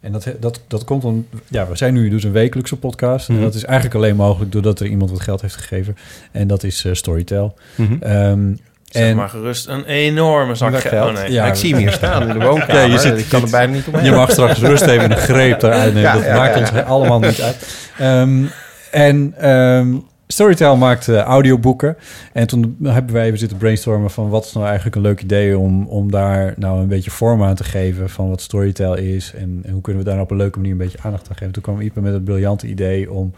en dat, dat, dat komt om... Ja, we zijn nu dus een wekelijkse podcast. En Mhm. dat is eigenlijk alleen mogelijk doordat er iemand wat geld heeft gegeven. En dat is eh, Storytel. Ehm, Zeg en maar gerust een enorme zak geld. geld. Oh, nee. Ja, ik zie hem hier staan in de <laughs> woonkamer. Ja, je zit- ik kan er bijna niet omheen. Je mag straks rust even een greep eruit nemen. Ja, dat ja, maakt ja, ons ja. allemaal niet uit. Ehm, en ehm, Storytel maakt eh, audioboeken. En toen hebben wij even zitten brainstormen van... wat is nou eigenlijk een leuk idee om, om daar nou een beetje vorm aan te geven... van wat Storytel is en, en hoe kunnen we daar nou op een leuke manier een beetje aandacht aan geven. Toen kwam Ipe met het briljante idee om...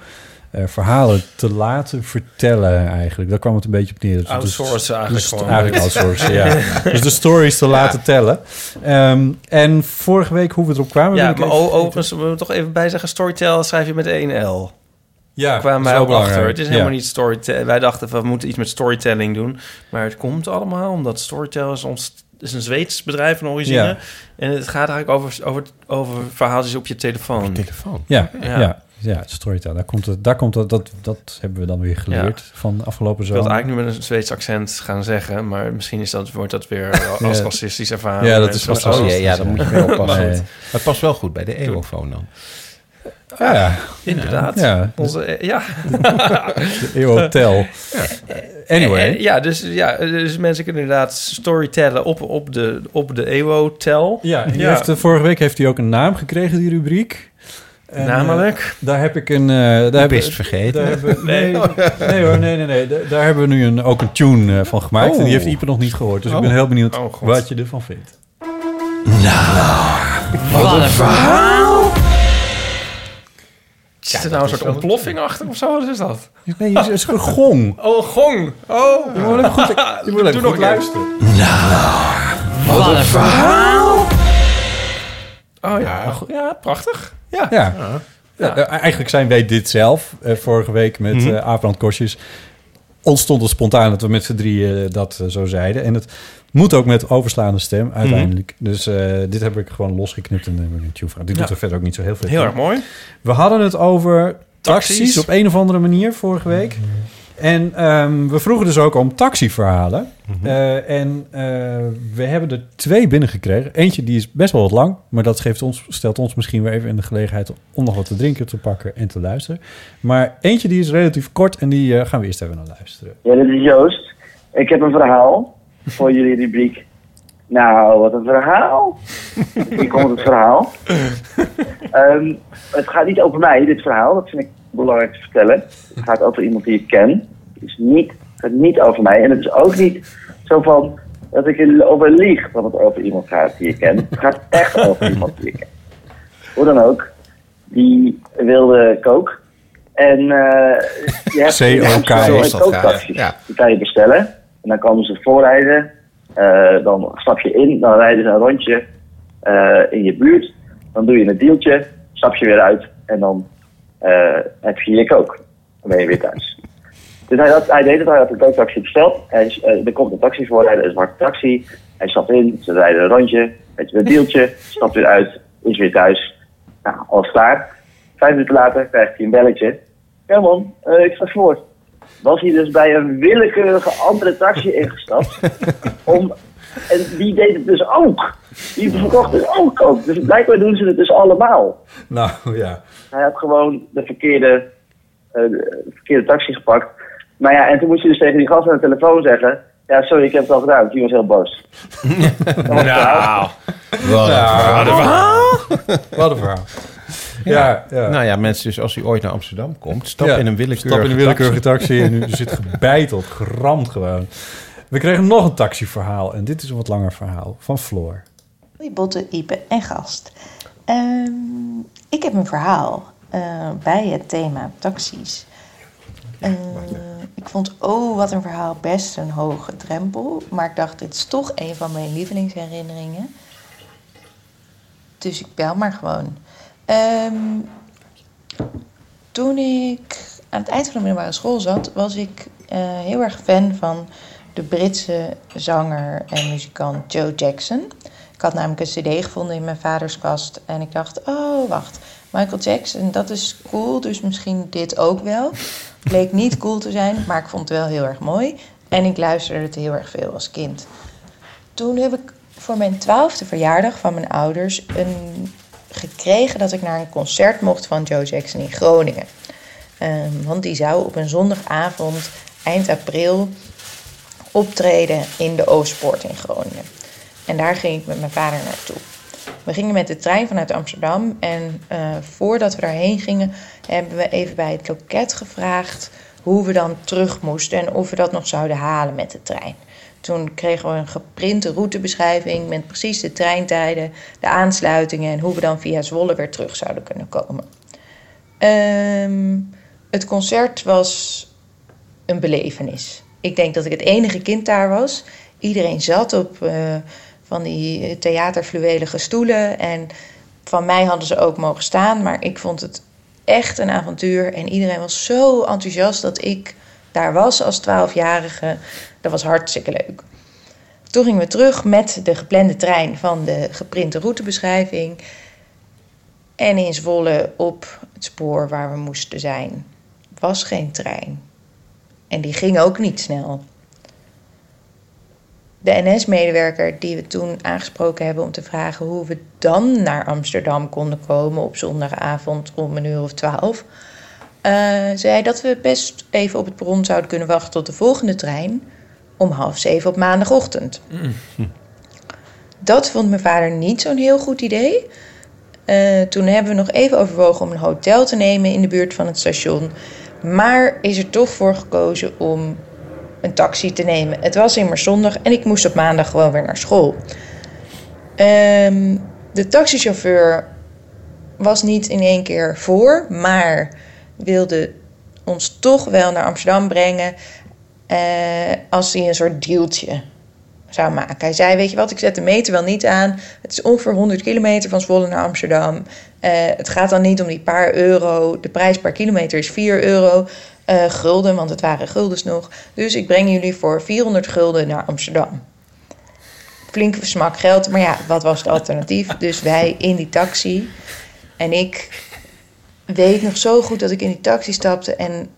eh, verhalen te laten vertellen eigenlijk. Daar kwam het een beetje op neer. Dus- Outsourcen eigenlijk dus- gewoon. Eigenlijk outsourcen, <laughs> ja. Dus de stories te laten tellen. Ehm, en vorige week, hoe we erop kwamen... Ja, maar overigens, we moeten toch even bij zeggen... Storytel schrijf je met 1 L. Ja, Daar kwamen wij ook wel achter. belangrijk. Het is helemaal Ja. niet storytelling. Wij dachten van, we moeten iets met storytelling doen. Maar het komt allemaal omdat Storytel is, ons, is een Zweeds bedrijf van origine. Ja. En het gaat eigenlijk over, over, over verhaaltjes op je telefoon. telefoon. Ja, Ja. ja. Ja, Storytel. Daar komt het, daar komt het, dat, dat hebben we dan weer geleerd van afgelopen Ik wil het zomer. eigenlijk nu met een Zweeds accent gaan zeggen, maar misschien is dat, wordt dat weer <laughs> als Ja. racistisch ervaren. Ja, dat is vast Oh ja, ja, dan moet je mee oppassen. Nee. Maar het past wel goed bij de eeuwofoon dan. Ah, ja, Inderdaad. Ja. Onze, eh, ja. <laughs> de Eeuwhotel. Anyway. Eh, Ja, dus, ja, dus mensen kunnen inderdaad storytellen op, op de, op de EWO-tel. Ja, Heeft, eh, vorige week heeft hij ook een naam gekregen, die rubriek. En, Namelijk? eh, daar heb ik een... eh daar hebben- pist vergeten. Daar hebben, nee, nee hoor, nee, nee, nee. Daar, daar hebben we nu een, ook een tune eh, van gemaakt. Oh. En die heeft Ipe nog niet gehoord. Dus ik Oh. ben heel benieuwd Oh, wat je ervan vindt. Wat een verhaal! Zit er nou een soort ontploffing achter of zo? Wat is dat? Nee, het is een gong. Oh, een gong. Oh. Je moet even goed, je moet even Doe nog goed luisteren. Wat een verhaal! Oh ja, ja prachtig. Ja. Ja. Ja, eh, eigenlijk zijn wij dit zelf. Eh, vorige week met Mhm. eh Aafbrand Kostjes ontstond het spontaan dat we met z'n drieën dat eh, zo zeiden. En het moet ook met overslaande stem uiteindelijk. Dus dit heb ik gewoon losgeknipt en heb ik een tune van. Dit Ja. doet er verder ook niet zo heel veel. Heel erg mooi. We hadden het over taxis. Taxis. op een of andere manier vorige week. En ehm, we vroegen dus ook om taxiverhalen. Eh, en eh, we hebben er twee binnengekregen. Eentje die is best wel wat lang, maar dat geeft ons, stelt ons misschien weer even in de gelegenheid om nog wat te drinken te pakken en te luisteren. Maar eentje die is relatief kort en die eh, gaan we eerst even naar luisteren. Ja, dit is Joost. Ik heb een verhaal voor jullie rubriek. Nou, wat een verhaal. <laughs> Hier komt het verhaal. Ehm, het gaat niet over mij, dit verhaal. Dat vind ik belangrijk te vertellen. Het gaat over iemand die ik ken. Het, is niet, het gaat niet over mij. En het is ook niet zo van dat ik erover lieg dat het over iemand gaat die ik ken. Het gaat echt over iemand die ik ken. Hoe dan ook. Die wilde kook. En eh je hebt dat, kooktaxis. ja. Die kan je bestellen. En dan komen ze voorrijden. Eh, dan stap je in. Dan rijden ze een rondje eh, in je buurt. Dan doe je een deeltje. Stap je weer uit. En dan heb je je kook. Dan ben je weer thuis. Dus hij, had, hij deed het. Hij had een kooktaxi besteld. Hij, is- eh, er komt een taxi voorrijden. Een zwarte taxi. Hij stapt in. Ze rijden een rondje. Je, een deeltje. Stapt weer uit. Is weer thuis. Nou, alles klaar. Vijf minuten later krijgt hij een belletje. Ja man, eh, ik sta voor. Was hij dus bij een willekeurige andere taxi <laughs> ingestapt. om, en die deed het dus ook. Die verkocht dus ook ook. Dus blijkbaar doen ze het dus allemaal. Nou ja. Hij had gewoon de verkeerde, eh, de verkeerde taxi gepakt. Nou ja, en toen moest je dus tegen die gast aan de telefoon zeggen... Ja, sorry, ik heb het al gedaan. Die was heel boos. <laughs> Het verhaal. Nou, Wat een Wat een verhaal. <laughs> Ja, ja. Nou ja, mensen, dus als u ooit naar Amsterdam komt, stap Ja, in een willekeurige Stap in een willekeurige taxi. taxi en u zit gebeiteld, geramd gewoon. We kregen nog een taxiverhaal. En dit is een wat langer verhaal van Floor. Hoi Botte, Ipe en gast. Ehm, ik heb een verhaal eh, bij het thema taxis. Eh, ik vond, oh wat een verhaal, best een hoge drempel. Maar ik dacht, dit is toch een van mijn lievelingsherinneringen. Dus ik bel maar gewoon. Ehm, toen ik aan het eind van de middelbare school zat, was ik eh, heel erg fan van de Britse zanger en muzikant Joe Jackson. Ik had namelijk een CD gevonden in mijn vaders kast en ik dacht: oh, wacht, Michael Jackson, dat is cool, dus misschien dit ook wel. Bleek niet cool te zijn, maar ik vond het wel heel erg mooi. En ik luisterde het heel erg veel als kind. Toen heb ik voor mijn twaalfde verjaardag van mijn ouders een, gekregen dat ik naar een concert mocht van Joe Jackson in Groningen. Ehm, want die zou op een zondagavond eind april optreden in de Oostpoort in Groningen. En daar ging ik met mijn vader naartoe. We gingen met de trein vanuit Amsterdam en eh, voordat we daarheen gingen, hebben we even bij het loket gevraagd hoe we dan terug moesten en of we dat nog zouden halen met de trein. Toen kregen we een geprinte routebeschrijving met precies de treintijden, de aansluitingen en hoe we dan via Zwolle weer terug zouden kunnen komen. Ehm, het concert was een belevenis. Ik denk dat ik het enige kind daar was. Iedereen zat op uh, van die theaterfluwelige stoelen. En van mij hadden ze ook mogen staan. Maar ik vond het echt een avontuur. En iedereen was zo enthousiast dat ik daar was als twaalfjarige. Dat was hartstikke leuk. Toen gingen we terug met de geplande trein van de geprinte routebeschrijving. En in Zwolle op het spoor waar we moesten zijn, was geen trein. En die ging ook niet snel. De NS-medewerker die we toen aangesproken hebben om te vragen hoe we dan naar Amsterdam konden komen op zondagavond om een uur of twaalf, uh, zei dat we best even op het perron zouden kunnen wachten tot de volgende trein om half zeven op maandagochtend. Dat vond mijn vader niet zo'n heel goed idee. Uh, toen hebben we nog even overwogen om een hotel te nemen in de buurt van het station. Maar is er toch voor gekozen om een taxi te nemen. Het was immers zondag en ik moest op maandag gewoon weer naar school. Um, de taxichauffeur was niet in één keer voor, maar wilde ons toch wel naar Amsterdam brengen uh, als hij een soort dealtje zou maken. Hij zei, weet je wat, ik zet de meter wel niet aan. Het is ongeveer 100 kilometer van Zwolle naar Amsterdam. Uh, het gaat dan niet om die paar euro. De prijs per kilometer is 4 euro uh, gulden, want het waren guldens nog. Dus ik breng jullie voor 400 gulden naar Amsterdam. Flinke smak geld, maar ja, wat was het alternatief? Dus wij in die taxi. En ik weet nog zo goed dat ik in die taxi stapte en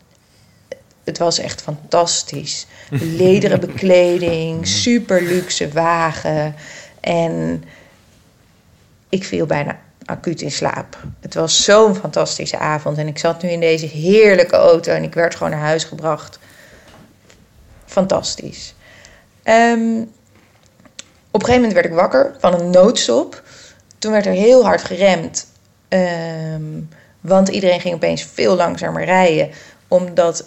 het was echt fantastisch. Lederen bekleding, super luxe wagen. En ik viel bijna acuut in slaap. Het was zo'n fantastische avond. En ik zat nu in deze heerlijke auto en ik werd gewoon naar huis gebracht. Fantastisch. Um, op een gegeven moment werd ik wakker van een noodstop. Toen werd er heel hard geremd. Um, want iedereen ging opeens veel langzamer rijden. Omdat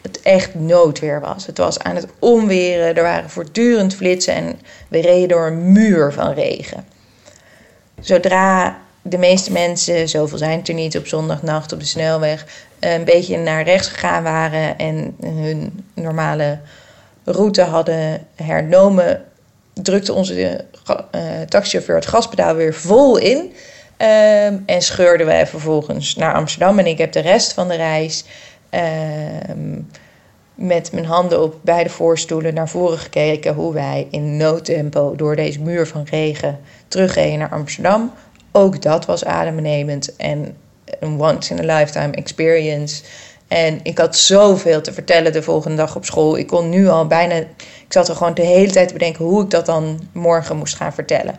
het echt noodweer was. Het was aan het onweren. Er waren voortdurend flitsen. En we reden door een muur van regen. Zodra de meeste mensen, zoveel zijn het er niet op zondagnacht op de snelweg, een beetje naar rechts gegaan waren en hun normale route hadden hernomen, drukte onze uh, taxichauffeur het gaspedaal weer vol in. Um, en scheurden wij vervolgens naar Amsterdam. En ik heb de rest van de reis um, met mijn handen op beide voorstoelen naar voren gekeken hoe wij in noodtempo door deze muur van regen terugreden naar Amsterdam. Ook dat was adembenemend en een once in a lifetime experience. En ik had zoveel te vertellen de volgende dag op school. Ik kon nu al bijna. Ik zat er gewoon de hele tijd te bedenken hoe ik dat dan morgen moest gaan vertellen.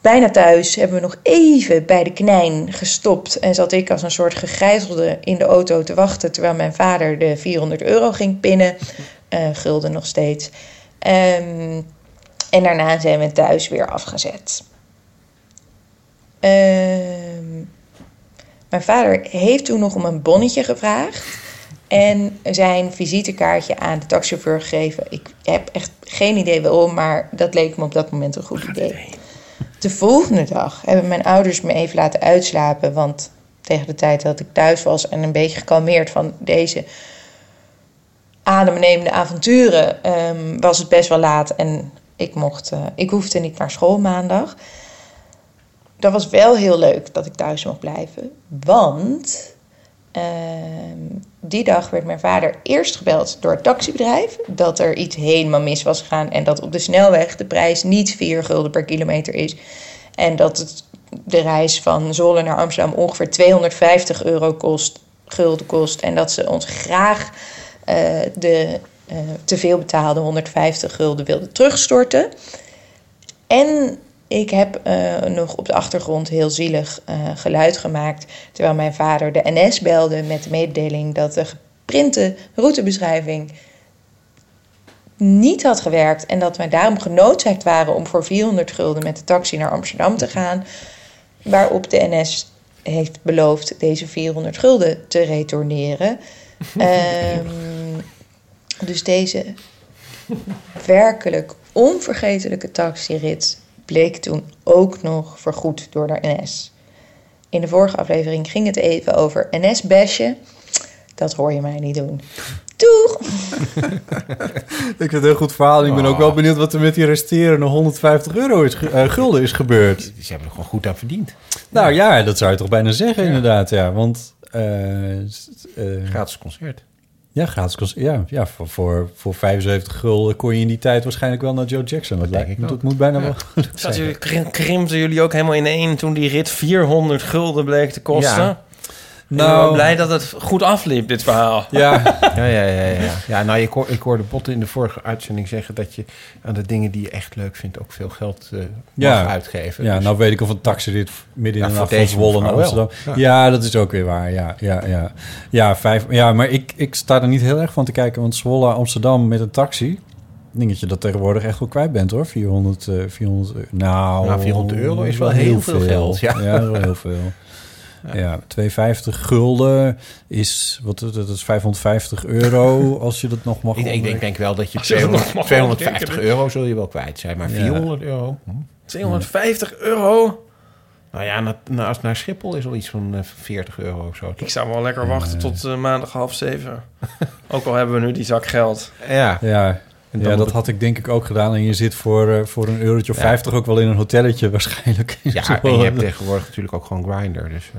Bijna thuis hebben we nog even bij de knijn gestopt. En zat ik als een soort gegijzelde in de auto te wachten. Terwijl mijn vader de 400 euro ging pinnen. Uh, gulden nog steeds. Um, en daarna zijn we thuis weer afgezet. Uh, mijn vader heeft toen nog om een bonnetje gevraagd. En zijn visitekaartje aan de taxichauffeur gegeven. Ik heb echt geen idee waarom, maar dat leek me op dat moment een goed idee. De volgende dag hebben mijn ouders me even laten uitslapen. Want tegen de tijd dat ik thuis was en een beetje gekalmeerd van deze adembenemende avonturen, ehm, was het best wel laat. En ik, mocht, eh, ik hoefde niet naar school maandag. Dat was wel heel leuk dat ik thuis mocht blijven. Want ehm, die dag werd mijn vader eerst gebeld door het taxibedrijf. Dat er iets helemaal mis was gegaan. En dat op de snelweg de prijs niet 4 gulden per kilometer is. En dat het, de reis van Zwolle naar Amsterdam ongeveer 250 euro kost, gulden kost. En dat ze ons graag eh, de eh, te veel betaalde 150 gulden wilden terugstorten. En ik heb eh, nog op de achtergrond heel zielig eh, geluid gemaakt. Terwijl mijn vader de NS belde met de mededeling dat de geprinte routebeschrijving niet had gewerkt. En dat wij daarom genoodzaakt waren om voor 400 gulden met de taxi naar Amsterdam te gaan. Waarop de NS heeft beloofd deze 400 gulden te retourneren. <laughs> Ehm, dus deze <laughs> werkelijk onvergetelijke taxirit bleek toen ook nog vergoed door de NS. In de vorige aflevering ging het even over NS-bashen. Dat hoor je mij niet doen. Doeg! <laughs> Ik vind het een heel goed verhaal. Ik ben ook wel benieuwd wat er met die resterende 150 euro is, ge- eh, gulden is gebeurd. Ze hebben er gewoon goed aan verdiend. Nou ja, dat zou je toch bijna zeggen inderdaad. Ja, want... eh, eh, Gratis concert. Ja, gratis concert. Ja, ja voor, voor, voor 75 gulden kon je in die tijd waarschijnlijk wel naar Joe Jackson. Dat, lijkt, ik dat moet bijna Ja. wel gelukt Zat zijn. jullie, krim- krimpten jullie ook helemaal ineen toen die rit 400 gulden bleek te kosten? Ja. Nou, blij dat het goed afliep, dit verhaal. Ja, <laughs> Ja, ja, ja, ja. ja nou, ik, hoor, ik hoorde Botten in de vorige uitzending zeggen dat je aan de dingen die je echt leuk vindt ook veel geld eh, Ja. mag uitgeven. Ja, Dus- nou weet ik of een taxirit midden in Ja, de nacht van deze Zwolle naar. Amsterdam. Ja. dat is ook weer waar. Ja, ja, ja. Ja, vijf, ja maar ik, ik sta er niet heel erg van te kijken. Want Zwolle, Amsterdam met een taxi... dingetje dat tegenwoordig echt wel kwijt bent hoor. 400, eh 400 euro. Nou, Nou, 400 euro is wel heel veel geld, ja. wel heel veel. <laughs> Ja, 250 gulden is, wat, dat is 550 euro <laughs> als je dat nog mag Ik, ik denk, omrekenen. denk wel dat je Als je dat nog 200, mag 250 omrekenen. euro zul je wel kwijt zijn. Maar Ja. 400 euro? Hm. 250 euro? Nou ja, na, na, als naar Schiphol is al iets van eh, 40 euro of zo. Ik zou wel lekker wachten tot eh, maandag half zeven. <laughs> ook al hebben we nu die zak geld. Ja. Ja, En ja dat had ik denk ik ook gedaan. En je zit voor, eh, voor een eurotje of Ja. 50 ook wel in een hotelletje waarschijnlijk. <laughs> Ja, en je hebt tegenwoordig natuurlijk ook gewoon Grindr. Dus,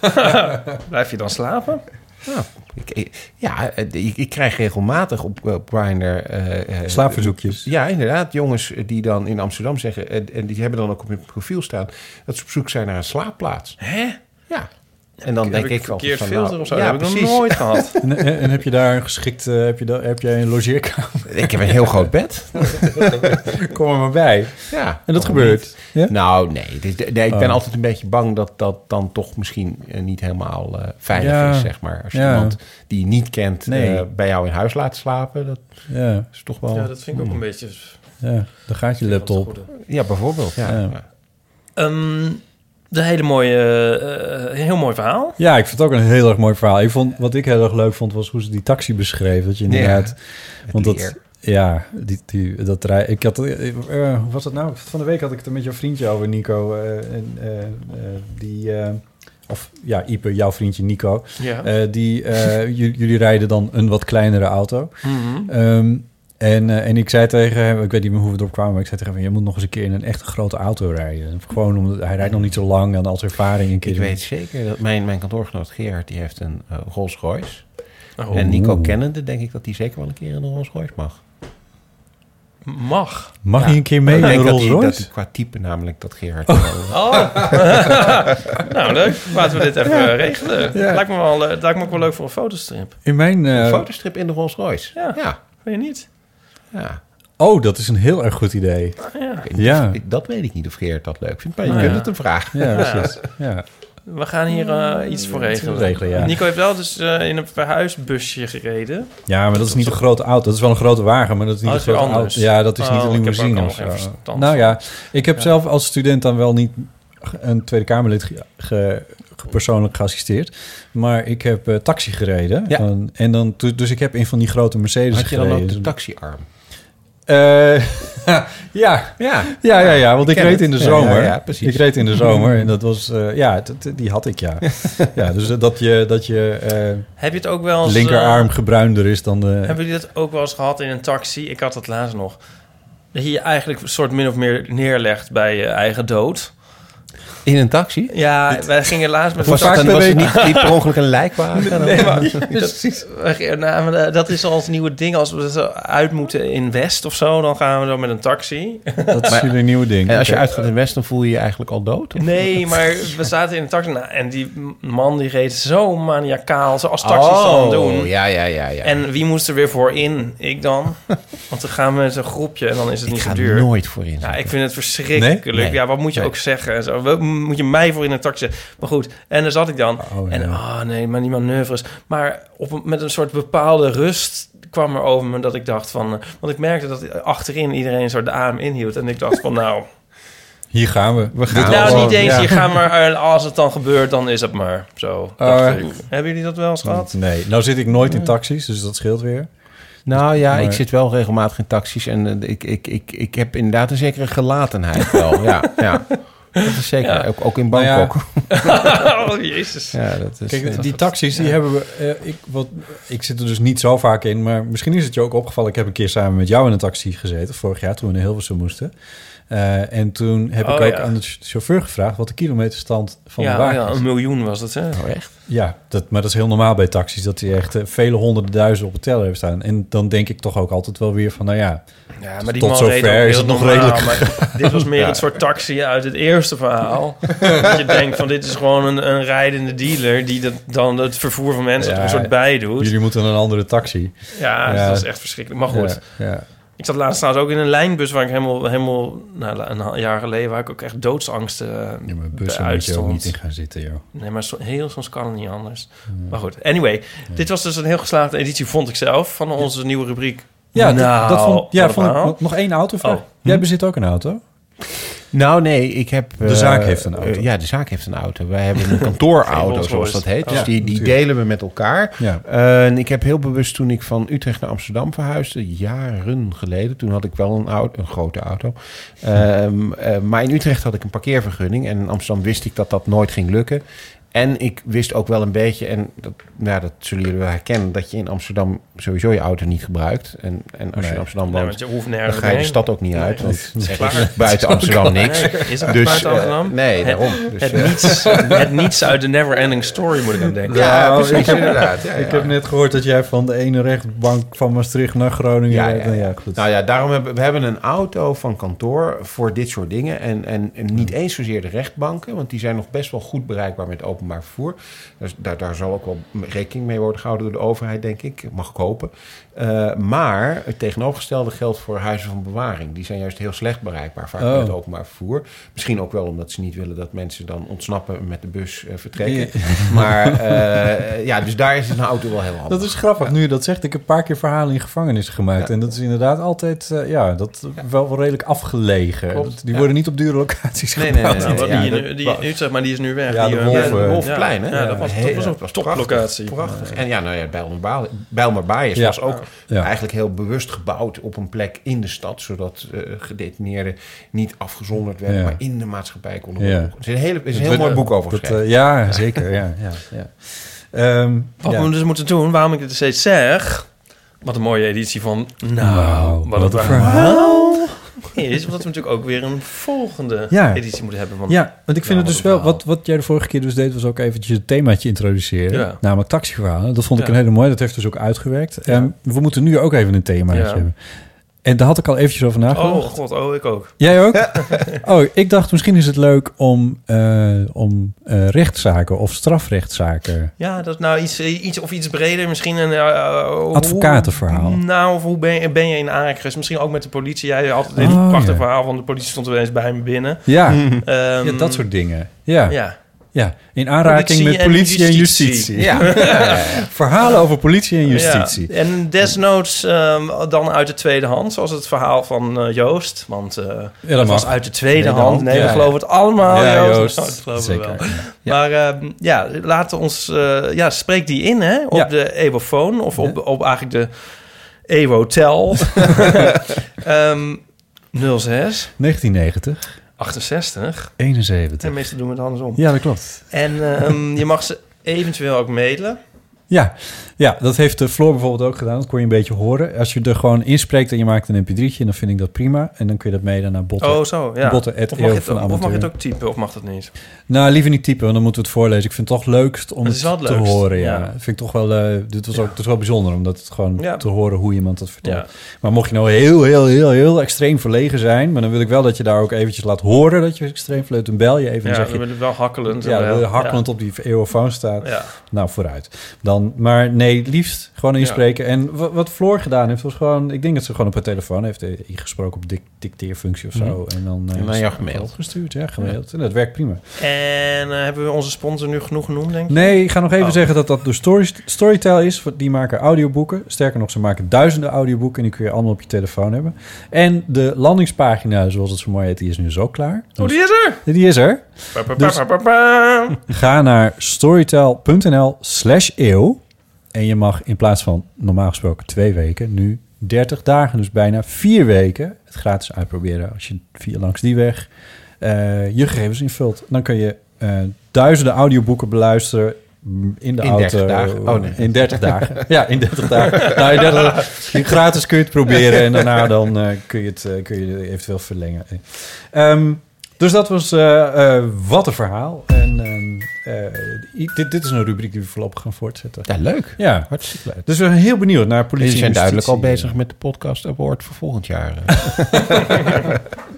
eh, <laughs> Blijf je dan slapen? ja, ik, ja, eh, ik, ik krijg regelmatig op, op Grindr... eh, eh, Slaapverzoekjes. Ja, inderdaad. Jongens die dan in Amsterdam zeggen... En, en die hebben dan ook op hun profiel staan... dat ze op zoek zijn naar een slaapplaats. Hè? Ja. En dan Heb denk ik ik, verkeerd van, filter nou, of zo? Ja, dat heb ik nog nooit <laughs> gehad. En, en- en heb je daar een geschikt, eh, heb, je da- heb jij een logeerkamer? <laughs> Ik heb een heel groot bed. <laughs> Kom er maar bij. Ja, En dat gebeurt. Ja? Nou, nee. Ik ben Oh. altijd een beetje bang dat dat dan toch misschien eh, niet helemaal eh, veilig Ja. is, zeg maar. Als je Ja. iemand die je niet kent Nee. eh, bij jou in huis laat slapen, dat Ja, is toch wel... Ja, dat vind ik ook een beetje... ja, dan gaat je laptop. Ja, bijvoorbeeld. Ja. Ja. De hele mooie, eh, heel mooi verhaal. Ja, ik vind het ook een heel erg mooi verhaal. Ik vond, wat ik heel erg leuk vond, was hoe ze die taxi beschreef. Dat je inderdaad... het want dat, ja, die, die, dat rij, ik had, eh, eh, was dat nou? Van de week had ik het er met jouw vriendje over, Nico. eh, en, die, eh, of ja, Ipe, jouw vriendje Nico. Ja. Eh, die, eh, jullie rijden dan een wat kleinere auto. Mhm. Ehm, en, eh, en ik zei tegen hem, ik weet niet meer hoe we erop kwamen, maar ik zei tegen hem, je moet nog eens een keer in een echt grote auto rijden. Gewoon omdat hij rijdt nog niet zo lang en als ervaring een keer. Ik weet zeker dat mijn, mijn kantoorgenoot Gerard, die heeft een eh, Rolls Royce. Oh. En Nico kennende denk ik dat hij zeker wel een keer in een Rolls Royce mag. Mag. Mag Ja. je een keer mee een Rolls hij- Royce? Dat hij qua type namelijk dat Gerard... Oh. <laughs> nou, leuk. Laten we dit even Ja. eh, regelen. Ja. Lijkt, me wel, eh, lijkt me ook wel leuk voor een fotostrip. In mijn... eh, Een fotostrip in de Rolls Royce. Ja. ja. Weet je niet? Ja. oh, dat is een heel erg goed idee. Ja. Ja. Ik- Dat weet ik niet of Gerard dat leuk vindt, maar je Nou kunt ja. het hem vragen. Ja, precies. Ja. We gaan hier eh, iets voor regelen. regelen, ja. Nico heeft wel dus eh, in een verhuisbusje gereden. ja, maar dat is niet een grote auto. Dat is wel een grote wagen, maar dat is niet Oh, een dat grote auto. anders. Ja, dat is niet Oh, een ik heb ook limousine of zo. Nou ja, ik heb Ja. zelf als student dan wel niet een Tweede Kamerlid ge- ge- persoonlijk geassisteerd. Maar ik heb eh, taxi gereden. Ja. En, en dan, dus ik heb in van die grote Mercedes Had je dan ook de taxiarm? Eh, <laughs> ja. Ja. Ja, ja, ja, want ik, reed het. in de zomer. ja, ja, precies. Ik reed in de <laughs> zomer en dat was, eh, ja, t- t- die had ik, ja. <laughs> ja, dus dat je, dat je eh, Heb je het ook wel eens... linkerarm eh, gebruinder is dan de... Hebben jullie dat ook wel eens gehad in een taxi? Ik had dat laatst nog. Dat je je eigenlijk een soort min of meer neerlegt bij je eigen dood. In een taxi? Ja, wij gingen laatst met een dat taxi- was het niet, niet per ongeluk een lijkwagen? Nee, maar, <laughs> precies. Nou, maar, eh, dat is al het nieuwe ding. Als we zo uit moeten in West of zo, dan gaan we zo met een taxi. Dat is jullie nieuwe ding. En als je uitgaat in West, dan voel je je eigenlijk al dood? of? Nee, maar we <laughs> zaten in een taxi nou, en die man die reed zo maniacaal, zoals taxis dan doen. Oh, ja, ja, ja. ja. En wie moest er weer voor in? Ik dan. <laughs> Want dan gaan we met een groepje en dan is het ik niet ga zo duur. nooit voorin. Ja, ik vind het verschrikkelijk. Nee? Nee. Ja, wat moet je Nee. ook zeggen? en Zo. Wat Moet je mij voor in een taxi? Maar goed, en daar zat ik dan. Oh, en ja. oh nee, maar die manoeuvres. Maar op, een- met een soort bepaalde rust kwam er over me dat ik dacht van... eh, Want ik merkte dat achterin iedereen een soort de adem inhield. En ik dacht van nou... Hier gaan we. We gaan nou, niet eens. ja. Je gaat maar, eh, als het dan gebeurt, dan is het maar zo. Oh, dacht ja. ik. Hebben jullie dat wel eens gehad? Nee, nou zit ik nooit in taxis, dus dat scheelt weer. Nou ja, Maar- ik zit wel regelmatig in taxis en eh, ik, ik, ik, ik heb inderdaad een zekere gelatenheid wel. ja, ja. Dat is zeker. Ja. Ook, ook in Nou ja. Bangkok. <laughs> oh, jezus. Ja, dat is, Kijk, eh, die taxis, die hebben we... eh, ik, wat, ik zit er dus niet zo vaak in, maar misschien is het je ook opgevallen. Ik heb een keer samen met jou in een taxi gezeten, vorig jaar, toen we naar Hilversum moesten. Eh, en toen heb ik Oh, ook ja. aan de ch- chauffeur gevraagd wat de kilometerstand van de Ja, wagen ja, is. een miljoen was het, hè? Oh, echt? Ja, dat, maar dat is heel normaal bij taxis, dat die echt eh, vele honderden duizenden op het teller hebben staan. En dan denk ik toch ook altijd wel weer van, nou ja, Ja, maar die Tot man zover is het nog normaal, redelijk. Maar dit was meer <laughs> Ja. een soort taxi uit het eerste verhaal. <laughs> dat je denkt van dit is gewoon een, een rijdende dealer... die dat, dan het vervoer van mensen er Ja, een soort bij doet. jullie moeten een andere taxi. Ja, Ja. dat is echt verschrikkelijk. Maar goed, Ja, ja. Ik zat laatst trouwens ook in een lijnbus... waar ik helemaal, helemaal nou, een jaar geleden... waar ik ook echt doodsangst eh Ja, maar bij bussen moet je ook niet in gaan zitten, joh. Nee, maar so- heel soms kan het niet anders. Maar goed, anyway. Dit was dus een heel geslaagde editie, vond ik zelf... van onze nieuwe rubriek. Ja, dat- nou, dat vond, ja, een vond ik verhaal. nog- één autovraag. Oh. Jij bezit ook een auto? Nou nee, ik heb... De eh, zaak heeft een auto. eh, ja, de zaak heeft een auto. Wij hebben een <laughs> kantoorauto, zoals dat heet. Dus die, die delen we met elkaar. Ja. Eh, en ik heb heel bewust toen ik van Utrecht naar Amsterdam verhuisde, jaren geleden, toen had ik wel een, auto, een grote auto. Ehm, eh, maar in Utrecht had ik een parkeervergunning en in Amsterdam wist ik dat dat nooit ging lukken. En ik wist ook wel een beetje, en dat, nou, dat zullen jullie wel herkennen, dat je in Amsterdam sowieso je auto niet gebruikt. En, en als je Nee. in Amsterdam Nee, woont, hoeft dan nergens ga je de stad ook niet Nee, uit. Want is klaar. is buiten Amsterdam niks. Nee, is het <laughs> Dus, buiten eh, Amsterdam? nee, Het- daarom. Dus, het, eh, niets, <laughs> het niets uit de Never Ending Story moet ik aan denken. Ja, Nou, precies, ik heb- inderdaad. Ja, Ik ja. heb net gehoord dat jij van de ene rechtbank van Maastricht naar Groningen... Ja, rijdt. ja, Nou ja. goed. Nou ja, daarom hebben we hebben een auto van kantoor voor dit soort dingen. En, en, en niet eens zozeer de rechtbanken, want die zijn nog best wel goed bereikbaar met openbaar vervoer. Dus daar, daar zal ook wel rekening mee worden gehouden door de overheid, denk ik. Mag ik hopen. Eh, maar het tegenovergestelde geldt voor huizen van bewaring. Die zijn juist heel slecht bereikbaar, vaak Oh. met openbaar vervoer. Misschien ook wel omdat ze niet willen dat mensen dan ontsnappen en met de bus eh, vertrekken. <laughs> Maar eh, ja, dus daar is een auto wel heel handig. Dat is grappig, nu je dat zegt. Ik heb een paar keer verhalen in gevangenis gemaakt. Ja. En dat is inderdaad altijd eh, ja, dat wel, wel redelijk afgelegen. Klopt, die ja. worden niet op dure locaties Nee, nee, gebouwd. nee, nee, die, in- die in Utrecht, maar die is nu weg. Ja, die, de eh, Wolfplein, hè? Ja, dat was, dat was een was toplocatie. Prachtig. prachtig. En ja, nou ja, Bijlmerbaai is Ja. was ook Ja. eigenlijk heel bewust gebouwd op een plek in de stad, zodat eh, gedetineerden niet afgezonderd werden, Ja. maar in de maatschappij konden Ja. worden. Er is een, hele, is een heel mooi boek over geschreven. eh, ja, zeker. Ja, ja, ja. Ehm, Wat ja. we dus moeten doen, waarom ik dit steeds zeg... Wat een mooie editie van... Nou, Nou, wat, wat een een verhaal is... Omdat we natuurlijk ook weer een volgende Ja. editie moeten hebben. Want, Ja, want ik vind het dus wel... Wat, wat jij de vorige keer dus deed, was ook eventjes het themaatje introduceren. Ja. Namelijk taxiverhalen. Dat vond ik een hele mooie. Dat heeft dus ook uitgewerkt. En we moeten nu ook even een themaatje Ja. hebben. En daar had ik al eventjes over nagedacht. Oh god, oh ik ook. Jij ook? <laughs> oh, ik dacht misschien is het leuk om, eh, om eh, rechtszaken of strafrechtszaken... Ja, dat is nou iets, iets of iets breder. Misschien een... eh, hoe- Advocatenverhaal. nou, of hoe ben je, ben je in aanraking? Misschien ook met de politie. Jij had dit Oh, prachtig ja. verhaal van de politie stond er eens bij me binnen. Ja, Ehm, ja, dat soort dingen. Ja. Ja. Ja, in aanraking met politie en justitie. <laughs> Ja. Verhalen over politie en justitie. Ja. En desnoods ehm, dan uit de tweede hand, zoals het verhaal van eh, Joost. Want eh dat was uit de tweede Tweede hand. hand, Nee, we geloven het allemaal, Ja, Joost. Joost. Nou, dat geloven we wel. Ja. Maar ehm, ja, laat ons... eh, ja, spreek die in, hè? Op de Evofoon. Of op, op eigenlijk de Evotel. <laughs> Ehm 06 1990, 68. 71. En meestal doen we het andersom. Ja, dat klopt. En ehm, je mag ze eventueel ook mailen. Ja, ja, dat heeft de Floor bijvoorbeeld ook gedaan. Dat kon je een beetje horen. Als je er gewoon inspreekt en je maakt een mp3'tje, dan vind ik dat prima. En dan kun je dat mailen naar botten. Oh, zo, ja. Botten of, mag het, of mag je het ook typen, of mag dat niet? Nou, liever niet typen, want dan moeten we het voorlezen. Ik vind het toch leukst om Het te leukst, horen. Ja. ja. Vind ik toch wel, eh, dit was ook het is wel bijzonder, omdat het gewoon Ja. te horen hoe iemand dat vertelt. Ja. Maar mocht je nou heel, heel, heel, heel extreem verlegen zijn, maar dan wil ik wel dat je daar ook eventjes laat horen dat je extreem verlegen Dan bel je even en Ja, zeg dan je... je wel hakkelend. Ja, ja. hakkelend op die eeuwofoon staat. Ja. Nou, vooruit. Dan, maar nee, liefst gewoon inspreken. En wat, Floor gedaan heeft, was gewoon... Ik denk dat ze gewoon op haar telefoon heeft eh, ingesproken op dicteerfunctie of zo. Mhm. En dan... eh, En gemaild. Gestuurd, ja, gemaild. En dat werkt prima. En eh, hebben we onze sponsor nu genoeg genoemd, denk je? Nee, ik ga nog even Oh. zeggen dat dat de story, Storytel is. Die maken audioboeken. Sterker nog, ze maken duizenden audioboeken... en die kun je allemaal op je telefoon hebben. En de landingspagina, zoals het zo mooi heet, die is nu zo klaar. Oh, die is er! Die is er. Dus-. Ga naar storytel.nl slash eeuw. En je mag in plaats van normaal gesproken twee weken... nu 30 dagen, dus bijna vier weken... het gratis uitproberen als je via langs die weg... eh, je gegevens invult. Dan kun je eh, duizenden audioboeken beluisteren... In de In auto. 30 dagen? Oh, nee. In 30 dagen. <laughs> Ja, in 30 dagen. Nou, in 30 dagen. Gratis kun je het proberen. En daarna dan eh, kun, je het, kun je eventueel verlengen. Ehm, dus dat was eh, eh, wat een verhaal. En ehm, eh, dit, dit is een rubriek die we voorlopig gaan voortzetten. Ja, leuk. Ja. Hartstikke leuk. Dus we zijn heel benieuwd naar politie. Jullie zijn duidelijk al bezig met de podcast award voor volgend jaar. <laughs>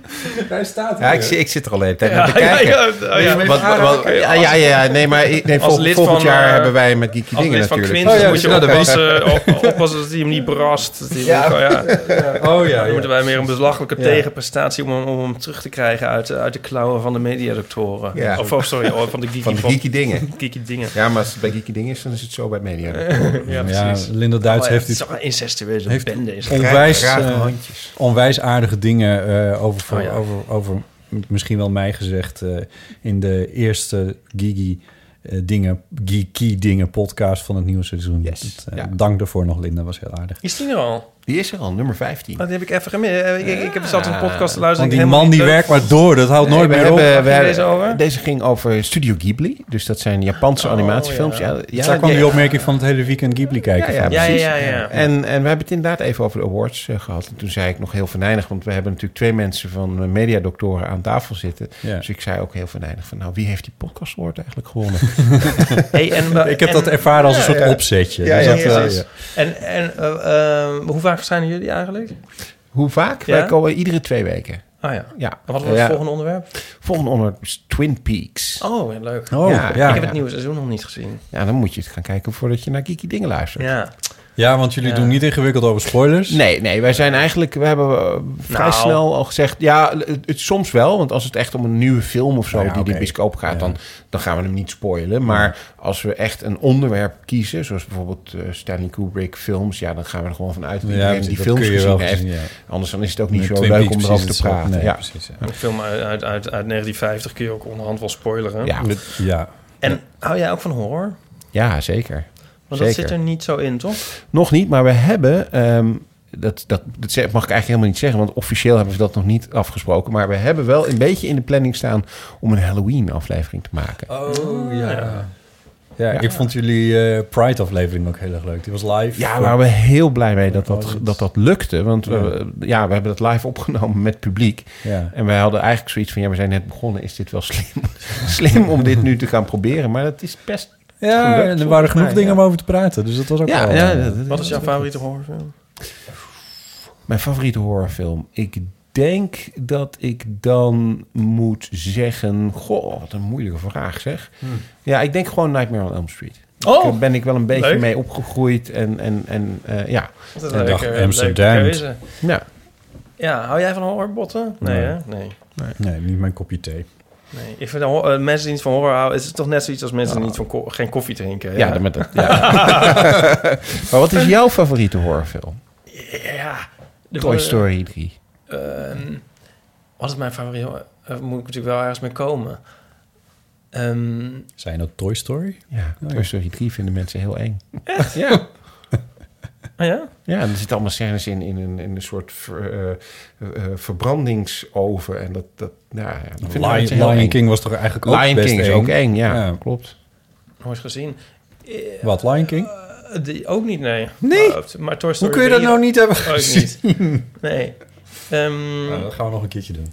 <laughs> Hij staat Ja, ik, zie- ik zit er al de hele tijd Ja, naar te ja, kijken. ja, ja. Ja, ja, ja, nee, maar nee, vol- lid volgend van, jaar eh, hebben wij met Geeky Als Dingen lid van natuurlijk. Quinten Oh ja, moet je nou, dat oppassen, op- oppassen dat hij hem niet berast. Dat hij <laughs> Ja. Oh ja, Dan ja. moeten wij meer een belachelijke Ja. tegenprestatie om, hem- om hem terug te krijgen uit, de- uit de klauwen van de mediadoctoren. Ja. Of oh, sorry, oh, van de geeky, Van de geeky dingen. <laughs> geeky dingen. Ja, maar als het bij Geeky Dingen is, dan is het zo bij media. Ja, precies. Linda Duits Oh heeft het iets is toch een incestueuze bende. Onwijs, eh, aardige dingen eh, over, Oh ja. over, over misschien wel mij gezegd eh, in de eerste Gigi eh, dingen, Geeky dingen podcast van het nieuwe seizoen. Yes, Dat, eh, ja. Dank daarvoor nog, Linda, was heel aardig. Is die er al? Die is er al, nummer 15. Oh, die heb ik even gemist. Eh, Ik, ik, ik heb zat een podcast te luisteren. Want die man die leuk werkt maar door, dat houdt nooit Nee, meer op. hebben- hebben- deze over? Deze ging over Studio Ghibli. Dus dat zijn Japanse Oh, animatiefilms. ja. Ja, ja, Daar kwam ja, die opmerking van het hele weekend Ghibli kijken. Ja, ja, van. Ja, ja, precies. ja, ja. En, en we hebben het inderdaad even over de awards eh, gehad. En toen zei ik nog heel venijnig, want we hebben natuurlijk twee mensen van eh, mediadoktoren aan tafel zitten. Ja. Dus ik zei ook heel venijnig van, nou, wie heeft die podcast award eigenlijk gewonnen? <laughs> Hey, en, Ik heb en- dat ervaren als een Ja, soort ja. opzetje. Ja, Dus ja, dat, ja. En, en hoe vaak verschijnen jullie eigenlijk? Hoe vaak? Ja? Wij komen iedere twee weken. Ah ja. Ja. En wat wordt het Ja. volgende onderwerp? Volgende onderwerp is Twin Peaks. Oh, leuk. Oh, Ja, ja. ik heb het nieuwe seizoen nog niet gezien. Ja, dan moet je het gaan kijken voordat je naar Geeky Dingen luistert. Ja. Ja, want jullie doen niet ingewikkeld over spoilers. Nee, nee, wij zijn eigenlijk, we hebben eh, vrij Nou. snel al gezegd, ja, het, het- soms wel, want als het echt om een nieuwe film of zo ja, die oké. de bioscoop gaat, Ja. dan, dan gaan we hem niet spoilen. Maar als we echt een onderwerp kiezen, zoals bijvoorbeeld eh, Stanley Kubrick films, ja, dan gaan we er gewoon vanuit dat Ja, iedereen die films gezien heeft. gezien, ja. Anders dan is het ook niet Met zo Twin leuk om erover te praten. Nee, ja. precies. Ja. Een film uit, uit, uit, uit 1950 kun je ook onderhand wel spoileren. Ja. ja. En hou jij ook van horror? ja, zeker. Want dat zit er niet zo in, toch? Nog niet, maar we hebben... ehm, dat, dat, dat zeg- mag ik eigenlijk helemaal niet zeggen, want officieel hebben we dat nog niet afgesproken. Maar we hebben wel een beetje in de planning staan om een Halloween-aflevering te maken. Oh, ja. Ja. Ja, Ja. ik vond jullie eh, Pride-aflevering ook heel erg leuk. Die was live. Ja, waren we heel blij mee dat dat, Oh, dat- dat, dat lukte. Want Ja. we, ja, we hebben dat live opgenomen met publiek. Ja. En wij hadden eigenlijk zoiets van... ja, we zijn net begonnen. Is dit wel slim, <laughs> slim om dit nu te gaan proberen? Maar dat is best... Ja, en er waren genoeg mij, dingen ja. om over te praten. Dus dat was ook Ja, wel... ja, eh, dat- dat- Wat is jouw favoriete horrorfilm? Mijn favoriete horrorfilm? Ik denk dat ik dan moet zeggen... Goh, wat een moeilijke vraag zeg. Ja, ik denk gewoon Nightmare on Elm Street. Oh, Daar ben ik wel een beetje leuk. mee opgegroeid. En, en, en eh, ja. Dat En Amsterdam. ja. Ja, hou jij van horrorbotten? Nee, Nee. hè? Nee. Nee, niet mijn kopje thee. Nee, ik vind eh, mensen die niet van horror houden... het is toch net zoiets als mensen die niet van ko- geen koffie drinken. Ja, dat met dat. <laughs> Ja. <laughs> maar wat is jouw favoriete horrorfilm? Ja. de- Toy Story 3. Ehm, wat is mijn favoriete? Daar moet ik natuurlijk wel ergens mee komen. Ehm, Zijn dat Toy Story? Ja, Toy Story 3 vinden mensen heel eng. Echt? <laughs> Ja. Ah ja? Ja, en er zitten allemaal scènes in, in, een, in een soort ver- eh, eh, verbrandingsoven. En dat, dat, nou ja, Lion- eng. King was toch eigenlijk ook Lion best King is eng? ook eng, ja, Ja. klopt. nooit gezien. Wat, Lion King? Eh, die, ook niet, nee. Nee? Maar, maar Toy Story Hoe kun je dat 3 nou niet hebben ook gezien? niet. <laughs> Nee. Ehm, Nou, dat gaan we nog een keertje doen.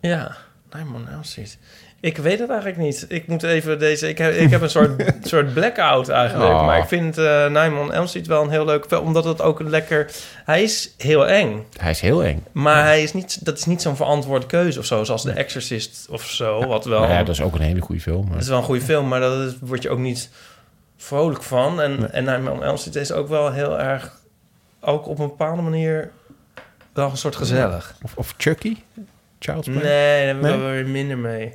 Ja, on Elm Street. Ik weet het eigenlijk niet. Ik moet even deze... Ik heb, ik heb een soort, <laughs> soort blackout eigenlijk. Oh. Maar ik vind eh on Elm Street wel een heel leuk film. Omdat het ook een lekker... Hij is heel eng. Hij is heel eng. Maar hij is niet, dat is niet zo'n verantwoorde keuze of zo. Zoals The Exorcist of zo. Wat wel... Nou ja, dat is ook een hele goede film. maar- Het is wel een goede film, maar daar word je ook niet vrolijk van. En, en Nightmare on Elm Street is ook wel heel erg... Ook op een bepaalde manier wel een soort gezellig. Of, of Chucky? Child's Play? Nee, daar heb ik Nee? wel weer minder mee.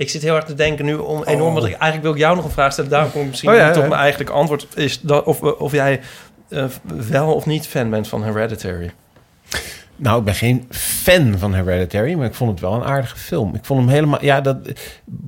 Ik zit heel erg te denken nu om enorm... Want ik, eigenlijk wil ik jou nog een vraag stellen. Daarom kom misschien Oh ja, mijn eigenlijke antwoord. Is dat, of, of jij eh, wel of niet fan bent van Hereditary. Nou, ik ben geen fan van Hereditary, maar ik vond het wel een aardige film. Ik vond hem helemaal... Ja, dat,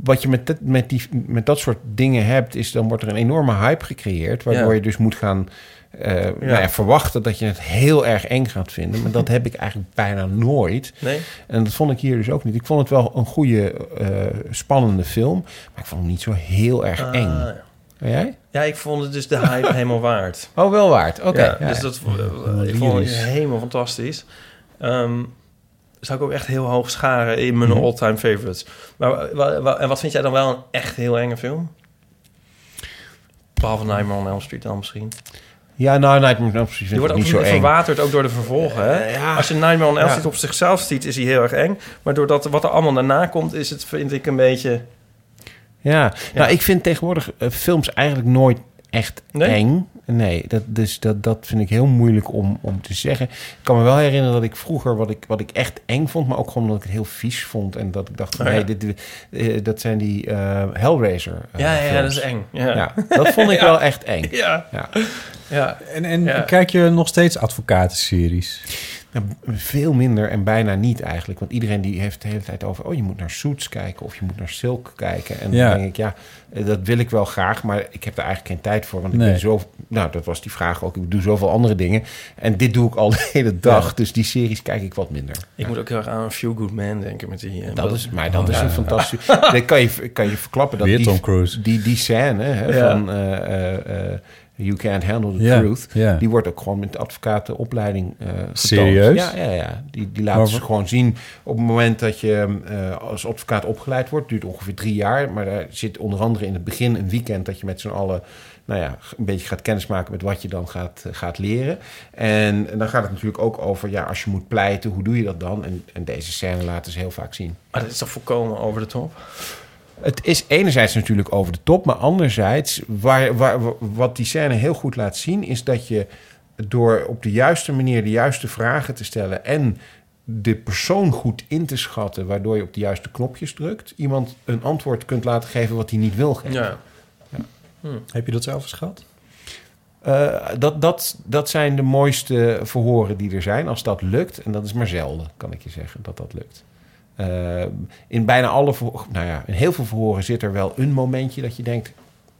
wat je met, dat- met, die, met dat soort dingen hebt, is dan wordt er een enorme hype gecreëerd, waardoor Ja. je dus moet gaan eh, Nou ja, verwachten dat je het heel erg eng gaat vinden. Maar dat heb ik eigenlijk bijna nooit. Nee? En dat vond ik hier dus ook niet. Ik vond het wel een goede, eh, spannende film, maar ik vond hem niet zo heel erg Ah, eng. En jij? Ja, ik vond het dus de hype <laughs> helemaal waard. Oh, wel waard. Oké. Ja, ja, dus ja. dat eh, ik vond het lyrisch. helemaal fantastisch. Ehm zou ik ook echt heel hoog scharen in mijn Mhm. all-time favorites. Maar wa- wa- en wat vind jij dan wel een echt heel enge film? Behalve Nightmare on Elm Street dan misschien. Ja, nou, Nightmare on Elm Street Die vind wordt ik ook niet zo verwaterd ook door de vervolgen. Hè? Eh, ja. Als je Nightmare on Elm Ja. Op zichzelf ziet, is hij heel erg eng. Maar doordat wat er allemaal daarna komt, is het, vind ik, een beetje... Ja, nou, ik vind tegenwoordig eh, films eigenlijk nooit echt Nee? eng. Nee, dat, dus dat, dat vind ik heel moeilijk om, om te zeggen. Ik kan me wel herinneren dat ik vroeger wat ik, wat ik echt eng vond, maar ook gewoon omdat ik het heel vies vond. En dat ik dacht, Oh, nee, ja. dit, eh, dat zijn die eh, Hellraiser. eh, Ja, ja, ja, dat is eng. Ja. dat vond ik <laughs> Ja. wel echt eng. Ja. ja. Ja. En, en Ja. kijk je nog steeds advocatenseries? Nou, veel minder en bijna niet eigenlijk. Want iedereen die heeft de hele tijd over... oh, je moet naar Suits kijken of je moet naar Silk kijken. En Ja. dan denk ik, ja, eh, dat wil ik wel graag... maar ik heb er eigenlijk geen tijd voor. Want ik ben zo... Nou, dat was die vraag ook. Ik doe zoveel andere dingen. En dit doe ik al <laughs> de hele dag. Ja. Dus die series kijk ik wat minder. Ik moet ook heel erg aan A Few Good Men denken met die... eh, Dat is, maar dat is Ja. een fantastisch... <laughs> Dat kan je, kan je verklappen. Dat Weer die, Tom Cruise. Die, die scène hè, Ja. van... eh, eh, eh, You Can't Handle the Ja, Truth. ja. Die wordt ook gewoon met de advocatenopleiding eh getoond. Serieus? Ja, ja, ja. Die, die laten Maar ze gewoon zien op het moment dat je eh, als advocaat opgeleid wordt. duurt ongeveer drie jaar. Maar daar zit onder andere in het begin een weekend dat je met z'n allen nou ja, een beetje gaat kennismaken met wat je dan gaat, eh, gaat leren. En, en dan gaat het natuurlijk ook over, ja, als je moet pleiten, hoe doe je dat dan? En, en deze scène laten ze heel vaak zien. Maar dat is toch volkomen over de top? Het is enerzijds natuurlijk over de top, maar anderzijds, waar, waar, wat die scène heel goed laat zien, is dat je door op de juiste manier de juiste vragen te stellen en de persoon goed in te schatten, waardoor je op de juiste knopjes drukt, iemand een antwoord kunt laten geven wat hij niet wil geven. Ja. Heb je dat zelf eens gehad? Eh, dat, dat, dat zijn de mooiste verhoren die er zijn. Als dat lukt, en dat is maar zelden, kan ik je zeggen, dat dat lukt. Eh, in bijna alle nou ja, in heel veel verhoren zit er wel een momentje dat je denkt,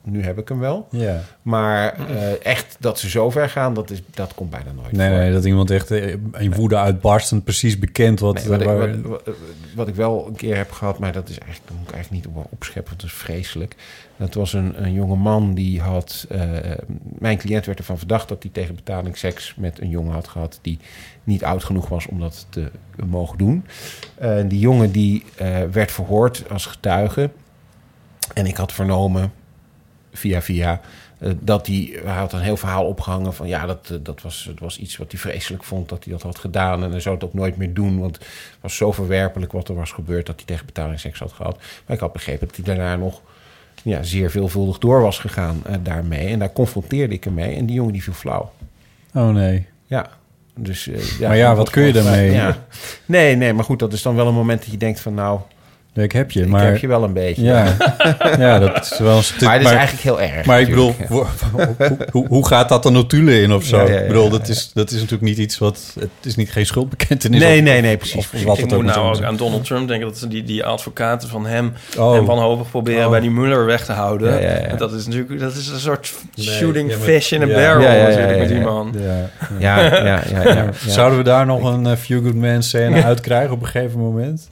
nu heb ik hem wel. Ja. Maar eh, echt dat ze zo ver gaan, dat, is, dat komt bijna nooit Nee, voor. nee, dat iemand echt eh, in woede uitbarst en precies bekend wat... Nee, wat, ik, waar- wat, wat- wat ik wel een keer heb gehad, maar dat is eigenlijk, dat moet ik eigenlijk niet op opscheppen, dat is vreselijk. Dat was een, een jonge man die had. eh, mijn cliënt werd ervan verdacht dat hij tegen betaling seks met een jongen had gehad die niet oud genoeg was om dat te mogen doen. Eh, die jongen die eh, werd verhoord als getuige. En ik had vernomen via via. eh, dat hij, hij had een heel verhaal opgehangen van ja, dat, eh, dat, was, dat was iets wat hij vreselijk vond dat hij dat had gedaan. En hij zou het ook nooit meer doen, want het was zo verwerpelijk wat er was gebeurd dat hij tegen betaling seks had gehad. Maar ik had begrepen dat hij daarna nog ja, zeer veelvuldig door was gegaan eh, daarmee. En daar confronteerde ik hem mee. En die jongen die viel flauw. Oh nee. Ja. Dus, eh, Maar ja, wat kun je daarmee? Ja. Nee, nee, maar goed, dat is dan wel een moment dat je denkt van nou, Nee, ik heb je, Ik maar... heb je wel een beetje. Ja, <laughs> ja dat is wel een stuk... Maar het is eigenlijk heel erg, Maar ik bedoel, <laughs> hoe, hoe, hoe gaat dat de notulen in of zo? Ja, ja, ja, ik bedoel, ja, dat is, dat is natuurlijk niet iets wat... Het is niet geen schuldbekentenis. Nee, of- nee, nee, of- precies. Wat ik het moet ook nou ook aan Donald Trump denken dat ze die, die advocaten van hem Oh. en wanhopig proberen Oh. bij die Mueller weg te houden. Ja, ja, ja. En dat is natuurlijk dat is een soort Nee, shooting ja, maar- fish in a ja. barrel Ja, ja, ja, natuurlijk ja, met die ja. man. Ja, Ja, ja. Zouden we daar nog een eh, Few Good Man scène uitkrijgen op een gegeven moment?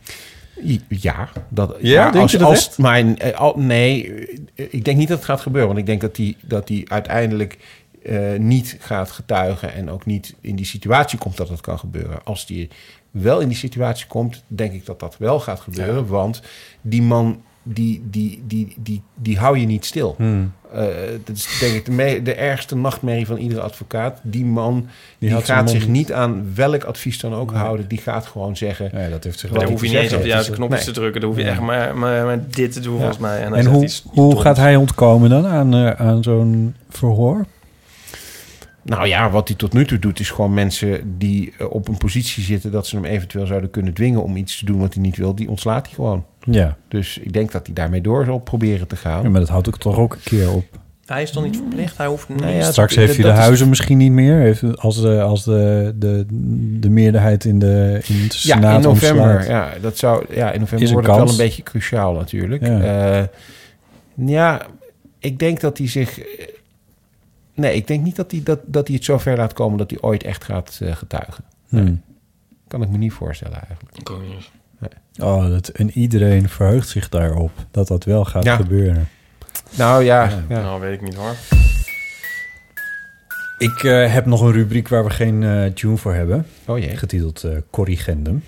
Ja, dat, Ja, denk als, je dat als, echt? Maar eh, al, nee, eh, ik denk niet dat het gaat gebeuren. Want ik denk dat die, dat die uiteindelijk eh, niet gaat getuigen... en ook niet in die situatie komt dat het kan gebeuren. Als die wel in die situatie komt, denk ik dat dat wel gaat gebeuren. Want die man, die, die, die, die, die hou je niet stil. Hmm. Eh, dat is denk ik de, me- de ergste nachtmerrie van iedere advocaat. Die man die, gaat zich niet. aan welk advies dan ook houden. Die gaat gewoon zeggen... Ja, dat heeft zich daar hoef je niet eens op de juiste knopjes nee. te drukken. Dan hoef je echt maar, maar, maar dit te doen volgens mij. En, dan En zegt hoe, hoe gaat hij ontkomen dan aan, eh, aan zo'n verhoor? Nou ja, wat hij tot nu toe doet, is gewoon mensen die eh, op een positie zitten dat ze hem eventueel zouden kunnen dwingen om iets te doen wat hij niet wil, die ontslaat hij gewoon. Ja. Dus ik denk dat hij daarmee door zal proberen te gaan. ja, maar dat houdt ook toch ook een keer op. Hij is toch niet verplicht? Hij hoeft niet. Nou ja, Straks heeft hij de is- huizen misschien niet meer. Heeft, als de, als de, de, de meerderheid in de, in de Ja, Senaat in november. ontslaat. Ja, dat zou, ja, in november wordt het wel een beetje cruciaal natuurlijk. Ja. Ja, ja ik denk dat hij zich. Nee, ik denk niet dat hij, dat, dat hij het zo ver laat komen dat hij ooit echt gaat eh, getuigen. Hmm. Kan ik me niet voorstellen eigenlijk. Niet. Oh, dat, en iedereen verheugt zich daarop dat dat wel gaat Ja. gebeuren. Nou ja, Ja. ja. Nou, weet ik niet hoor. Ik eh, heb nog een rubriek waar we geen eh, tune voor hebben. Oh jee. Getiteld eh, Corrigendum.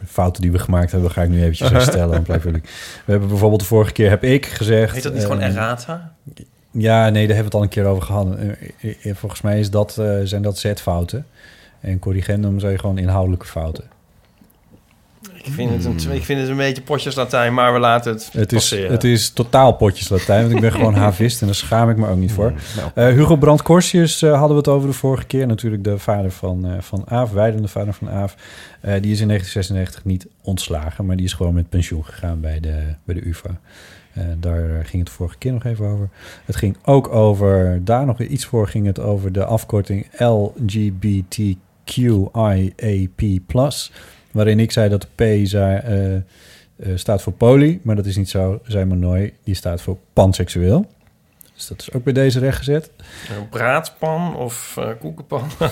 De fouten die we gemaakt hebben, ga ik nu eventjes herstellen. <laughs> want blijf ik- We hebben bijvoorbeeld de vorige keer, heb ik gezegd... Heet dat niet gewoon eh, errata? Ja, nee, daar hebben we het al een keer over gehad. Eh, eh, eh, Volgens mij is dat, zijn dat zetfouten. En corrigendum zijn gewoon inhoudelijke fouten. Ik vind, het een, ik vind het een beetje potjes Latijn, maar we laten het, Het is, passeren. het is totaal potjes Latijn, want ik ben gewoon <laughs> havist en daar schaam ik me ook niet voor. nou. Eh, Hugo Brandt Corsius eh, hadden we het over de vorige keer. Natuurlijk de vader van, eh van Aaf, wijdende vader van Aaf. Die is in 1996 niet ontslagen, maar die is gewoon met pensioen gegaan bij de, bij de UvA. Eh, daar ging het vorige keer nog even over. Het ging ook over, daar nog iets voor, ging het over de afkorting LGBTQIAP+. Waarin ik zei dat de P zei, eh, eh, staat voor poly, maar dat is niet zo, zei Manoy. Die staat voor panseksueel. Dus dat is ook bij deze recht gezet. Een braadpan of koekenpan? <laughs> <laughs>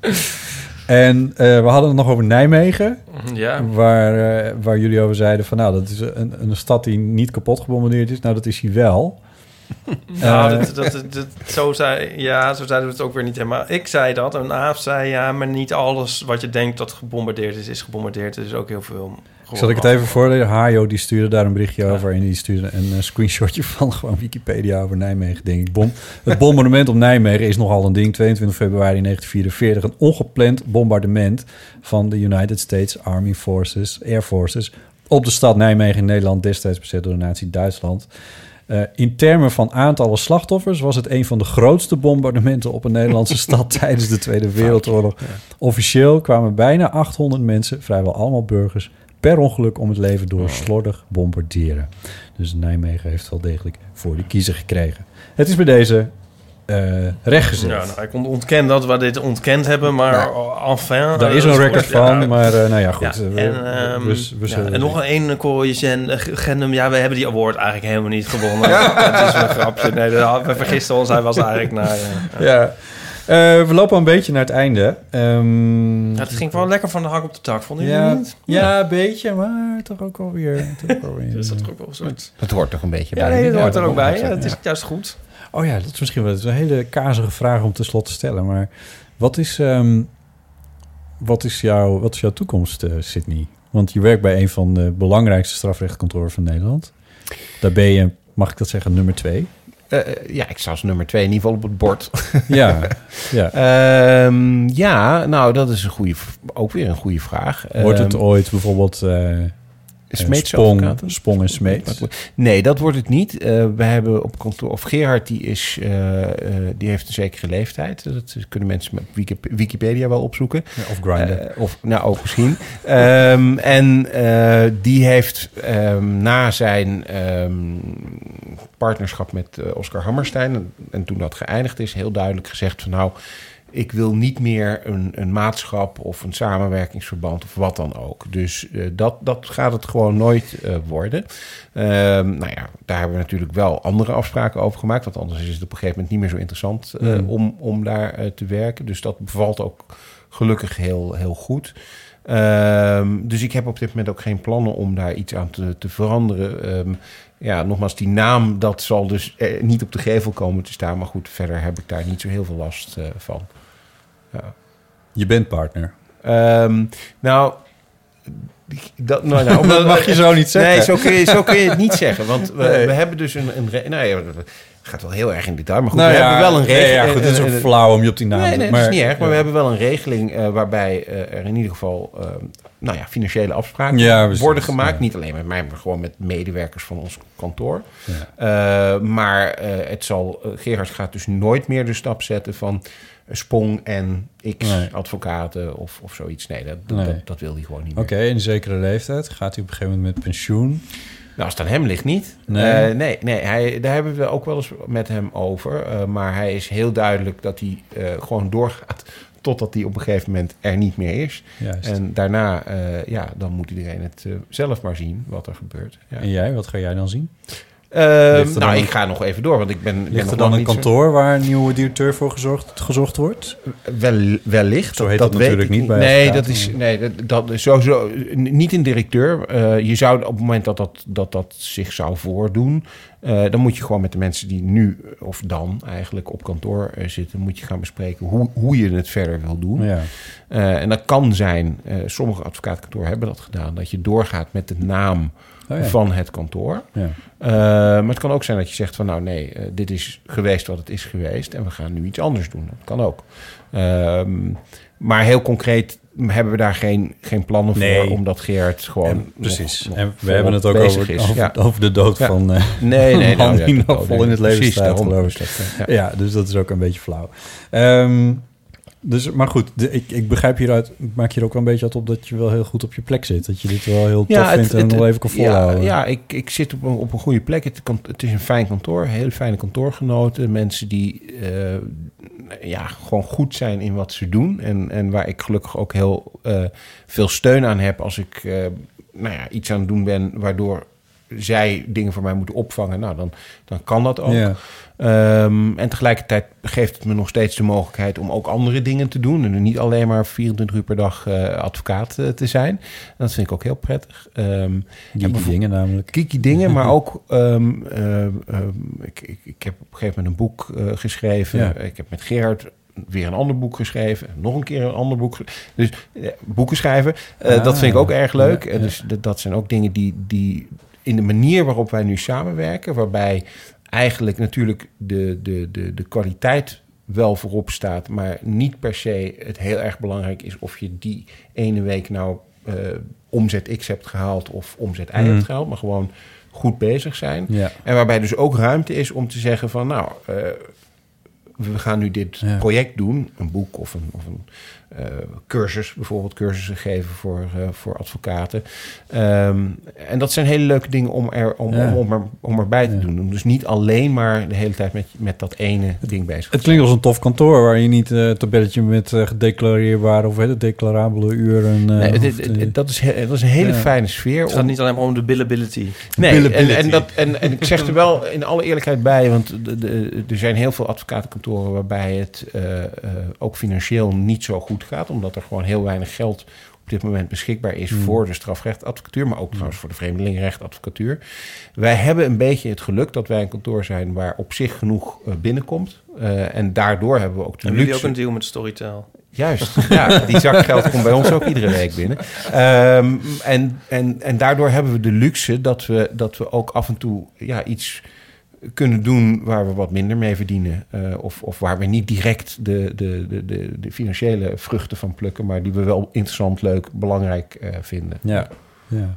<laughs> En eh, we hadden het nog over Nijmegen. Ja. Waar, eh, waar jullie over zeiden van... nou, dat is een, een stad die niet kapot gebombardeerd is. Nou, dat is hij wel. <laughs> Nou, Eh, dat, dat, dat, dat- zo, zei, ja, zo zeiden we het ook weer niet helemaal. Ik zei dat en Aaf zei ja, maar niet alles wat je denkt dat gebombardeerd is, is gebombardeerd. Er is ook heel veel. Zal ik het even voorlezen? Hajo die stuurde daar een berichtje over... en die stuurde een eh, screenshotje <laughs> van gewoon Wikipedia over Nijmegen, denk ik. Bom. Het bombardement op Nijmegen is nogal een ding. 22 februari 1944. Een ongepland bombardement van de United States Army Forces, Air Forces... op de stad Nijmegen in Nederland, destijds bezet door de natie Duitsland... Eh, in termen van aantallen slachtoffers was het een van de grootste bombardementen op een Nederlandse <laughs> stad tijdens de Tweede Wereldoorlog. Officieel kwamen bijna 800 mensen, vrijwel allemaal burgers, per ongeluk om het leven door slordig bombarderen. Dus Nijmegen heeft wel degelijk voor de kiezer gekregen. Het is bij deze eh rechtgezet. Ja, nou, ik ont- ontken dat we dit ontkend hebben, maar enfin... Daar eh, is dat een goed. record van, maar, eh, nou ja, goed. Ja, We- en, ehm, we- we ja, zullen- en nog een één corrigendum. Ja, we hebben die award eigenlijk helemaal niet gewonnen. <laughs> Het is een grapje. Nee, dat- we vergisten ons. Hij was eigenlijk naar... Ja. Eh, we lopen een beetje naar het einde. Ehm, Ja, het ging wel lekker van de hak op de tak, vonden jullie ja, niet? ja, een beetje, maar toch ook wel weer. Toch ook wel weer <laughs> Dus dat ook wel zo. Dat hoort toch een beetje Ja, bij. nee, dat hoort er ook bij. dat Ja, is- het is juist goed. Oh ja, dat is misschien wel dat is een hele kazige vraag om tenslotte te stellen. Maar wat is, ehm, wat is, jouw, wat is jouw toekomst, eh, Sydney? Want je werkt bij een van de belangrijkste strafrechtkantoren van Nederland. Daar ben je, mag ik dat zeggen, nummer twee. Eh, eh, ja, ik sta als nummer twee in ieder geval op het bord. <laughs> Ja, ja. <laughs> Ehm, ja, nou, dat is een goede, ook weer een goede vraag. Wordt het Ehm, ooit bijvoorbeeld... eh, Spong, advocaten? Spong en Smeets. Nee, dat wordt het niet. Eh, we hebben op kantoor... Of Gerhard, die, is, eh, eh, die heeft een zekere leeftijd. Dat kunnen mensen met Wikip- Wikipedia wel opzoeken. Ja, of Grindr. Eh, of, nou, ook misschien. <laughs> Ehm, en eh, die heeft ehm, na zijn ehm, partnerschap met eh, Oscar Hammerstein... En, en toen dat geëindigd is, heel duidelijk gezegd van... nou, ik wil niet meer een, een maatschap of een samenwerkingsverband of wat dan ook. Dus eh, dat, dat gaat het gewoon nooit eh, worden. Ehm, nou ja, daar hebben we natuurlijk wel andere afspraken over gemaakt. Want anders is het op een gegeven moment niet meer zo interessant eh, Mm. om, om daar te werken. Dus dat bevalt ook gelukkig heel, heel goed. Ehm, dus ik heb op dit moment ook geen plannen om daar iets aan te, te veranderen. Ehm, ja, nogmaals, die naam, dat zal dus eh, niet op de gevel komen te staan. Maar goed, verder heb ik daar niet zo heel veel last van. Ja. Je bent partner. Ehm, nou, dat, nou, nou, <laughs> Dat mag je zo niet zeggen. Nee, zo kun je, zo kun je het niet zeggen. Want we, Nee. we hebben dus een... een nou ja, gaat wel heel erg in detail. Maar goed, Nou we ja, hebben wel een regeling... ja, goed, het is ook flauw om je op die naam te- nee, dat maar- is niet erg. Maar we hebben wel een regeling eh, waarbij eh, er in ieder geval... eh, nou ja, financiële afspraken worden gemaakt. Niet alleen met mij, maar gewoon met medewerkers van ons kantoor. Ja. Eh, maar eh, het zal, eh, Gerard gaat dus nooit meer de stap zetten van eh, Spong en X Nee. advocaten of, of zoiets. Nee, dat, dat, Nee. dat, dat wil hij gewoon niet Oké, meer. in een zekere leeftijd gaat hij op een gegeven moment met pensioen. Nou, als het aan hem ligt niet. Nee. Eh, nee, nee hij, daar hebben we ook wel eens met hem over. Eh, maar hij is heel duidelijk dat hij eh, gewoon doorgaat <laughs> totdat hij op een gegeven moment er niet meer is. Juist. En daarna, ja, dan moet iedereen het zelf maar zien wat er gebeurt. Ja. En jij, wat ga jij dan zien? Ehm, nou, ik ga nog even door, want ik ben... Ligt er dan een zo- kantoor waar een nieuwe directeur voor gezocht, gezocht wordt? Wel, wellicht. Zo heet dat, natuurlijk niet bij Nee, dat is, nee dat, dat sowieso niet een directeur. Eh, je zou op het moment dat dat, dat, dat zich zou voordoen... eh, dan moet je gewoon met de mensen die nu of dan eigenlijk op kantoor eh, zitten... moet je gaan bespreken hoe, hoe je het verder wil doen. Ja. Eh, en dat kan zijn, eh, sommige advocaatkantoren hebben dat gedaan... dat je doorgaat met de naam Oh ja. van het kantoor. Ja. Eh, maar het kan ook zijn dat je zegt van nou nee, eh, dit is geweest wat het is geweest en we gaan nu iets anders doen. Dat kan ook. Ehm, maar heel concreet hebben we daar geen, geen plannen Nee. voor, omdat Geert gewoon. En precies. nog- nog en we hebben het ook over, over, Ja. over de dood van eh Nee, nee, <laughs> man nou, die nog vol nee, in het leven precies, staat, geloof ik. ja. ja. dus dat is ook een beetje flauw. Ehm, dus, maar goed, de, ik, ik begrijp hieruit, ik maak hier ook wel een beetje uit op dat je wel heel goed op je plek zit. Dat je dit wel heel tof vindt en nog even kan volhouden. Ja, ja ik, ik zit op een, op een goede plek. Het is een fijn kantoor, hele fijne kantoorgenoten. Mensen die eh, ja, gewoon goed zijn in wat ze doen. En, en waar ik gelukkig ook heel eh, veel steun aan heb als ik eh, nou ja, iets aan het doen ben... waardoor zij dingen voor mij moeten opvangen. Nou, dan, dan kan dat ook. Ja. Ehm, en tegelijkertijd geeft het me nog steeds de mogelijkheid om ook andere dingen te doen. En niet alleen maar 24 uur per dag eh, advocaat eh, te zijn. Dat vind ik ook heel prettig. Ehm Geeky dingen namelijk. Geeky dingen, maar <laughs> ook... ehm, eh, ik, ik, ik heb op een gegeven moment een boek geschreven. Ja. Ik heb met Gerard weer een ander boek geschreven. Nog een keer een ander boek. Dus boeken schrijven, eh, Ah, dat vind ik ook erg leuk. ja. Dus dat, dat zijn ook dingen die, die in de manier waarop wij nu samenwerken... waarbij eigenlijk natuurlijk de, de, de, de kwaliteit wel voorop staat... maar niet per se het heel erg belangrijk is... of je die ene week nou eh, omzet X hebt gehaald of omzet Y Mhm. hebt gehaald... maar gewoon goed bezig zijn. Ja. En waarbij dus ook ruimte is om te zeggen van... nou, eh, we gaan nu dit Ja. project doen, een boek of een, of een cursus, bijvoorbeeld cursussen geven voor, eh, voor advocaten. Ehm, en dat zijn hele leuke dingen om, er, om, Ja. om, om, er, om erbij te doen. Om dus niet alleen maar de hele tijd met, met dat ene ding bezig Het klinkt als een tof kantoor waar je niet eh tabelletje met eh, gedeclareerbare of het, declarabele uren. eh, Nee, het- hoeft, het- eh, het- dat, is, he- dat is een hele Ja. fijne sfeer. Het gaat niet alleen maar om de billability. Nee, en, Billability. en, dat, en, en ik zeg er wel <laughs> in alle eerlijkheid bij, want de, de, er zijn heel veel advocatenkantoren waarbij het eh, eh, ook financieel niet zo goed gaat, omdat er gewoon heel weinig geld op dit moment beschikbaar is Hmm. voor de strafrechtadvocatuur, maar ook trouwens voor de vreemdelingenrechtadvocatuur. Wij hebben een beetje het geluk dat wij een kantoor zijn waar op zich genoeg eh, binnenkomt. Eh, en daardoor hebben we ook de Hebben jullie luxe... ook een deal met Storytel? Juist, ja, die zakgeld komt bij ons ook iedere week binnen. Ehm, en, en, en daardoor hebben we de luxe dat we, dat we ook af en toe ja, iets kunnen doen waar we wat minder mee verdienen. Eh, of, of waar we niet direct de, de, de, de, financiële vruchten van plukken, maar die we wel interessant, leuk, belangrijk eh, vinden. Ja, ja.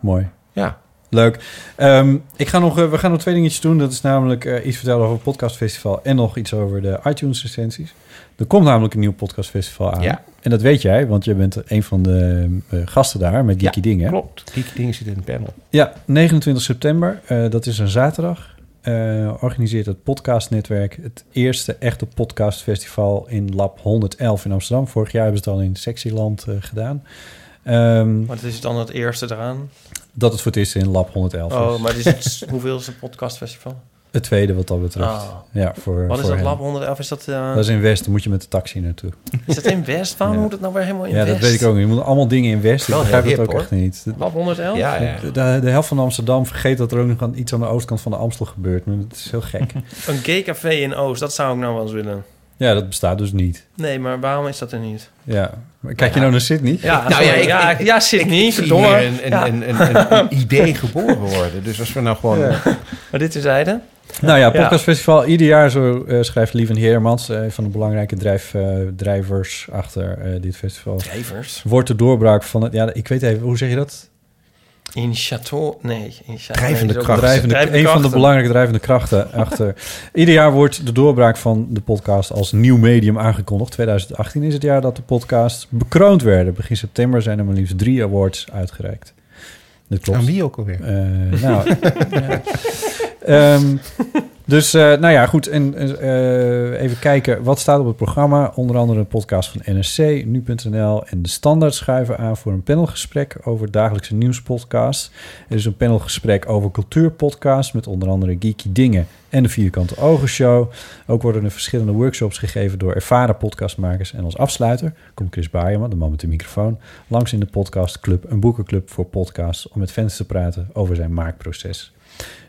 Mooi. Ja. Leuk. Ehm, ik ga nog, eh, we gaan nog twee dingetjes doen. Dat is namelijk iets vertellen over het podcastfestival... en nog iets over de iTunes-recensies. Er komt namelijk een nieuw podcastfestival aan. Ja. En dat weet jij, want je bent een van de gasten daar met Geeky Dingen. Klopt. Geeky Dingen zit in het panel. Ja, 29 september. dat is een zaterdag. Eh, organiseert het podcastnetwerk het eerste echte podcastfestival in Lab 111 in Amsterdam. Vorig jaar hebben ze het al in Sectieland eh, gedaan. Ehm, Wat is dan het eerste eraan? dat het voor het eerst in Lab 111 Oh, is. maar is het, <laughs> hoeveel is het podcastfestival? Het tweede wat dat betreft. Ah. Ja, voor, Wat is voor dat. Lab 111? Is dat, eh, Dat is in West, dan moet je met de taxi naartoe. Is dat in West? Waarom Ja. moet het nou weer helemaal in ja, West? dat weet ik ook niet. Je moet allemaal dingen in West. Ik begrijp het ook echt niet. De, Lab 111? Ja, ja. de, de helft van Amsterdam vergeet dat er ook nog aan- iets aan de oostkant van de Amstel gebeurt. Maar dat is heel gek. <laughs> Een gay café in Oost, dat zou ik nou wel eens willen. ja, dat bestaat dus niet. Nee, maar waarom is dat er niet? Ja. Kijk je nou naar Sydney? Ja, Nou ja, ik- ja, ik- ja, zit niet, Zie verdomme. hier een, een, Ja. een, een, een, een idee geboren worden. Dus als we nou gewoon... Ja. Maar dit is zijde. Nou ja, podcastfestival. Ieder jaar, zo eh, schrijft Lieven Heermans... eh, van de belangrijke drijf, eh, drijvers achter eh, dit festival... Drijvers? Wordt de doorbraak van het... Ja, ik weet even, hoe zeg je dat? Initiator... Nee, initiator. Drijvende nee, kracht. Drijvende, Drijvende een van de krachten. belangrijke drijvende krachten achter. <laughs> Ieder jaar wordt de doorbraak van de podcast als nieuw medium aangekondigd. 2018 is het jaar dat de podcast bekroond werden. Begin september zijn er maar liefst drie awards uitgereikt. Dat klopt. Aan wie ook alweer? Eh, nou, ja. <laughs> <laughs> Ehm, dus, eh, nou ja, goed. En eh, even kijken, wat staat op het programma? Onder andere een podcast van NSC, Nu.nl en De Standaard schuiven aan voor een panelgesprek over dagelijkse nieuwspodcast. Er is een panelgesprek over cultuurpodcast met onder andere Geeky Dingen en de Vierkante Ogen Show. Ook worden er verschillende workshops gegeven door ervaren podcastmakers. En als afsluiter komt Chris Baaienman, de man met de microfoon, langs in de podcastclub, een boekenclub voor podcasts, om met fans te praten over zijn maakproces.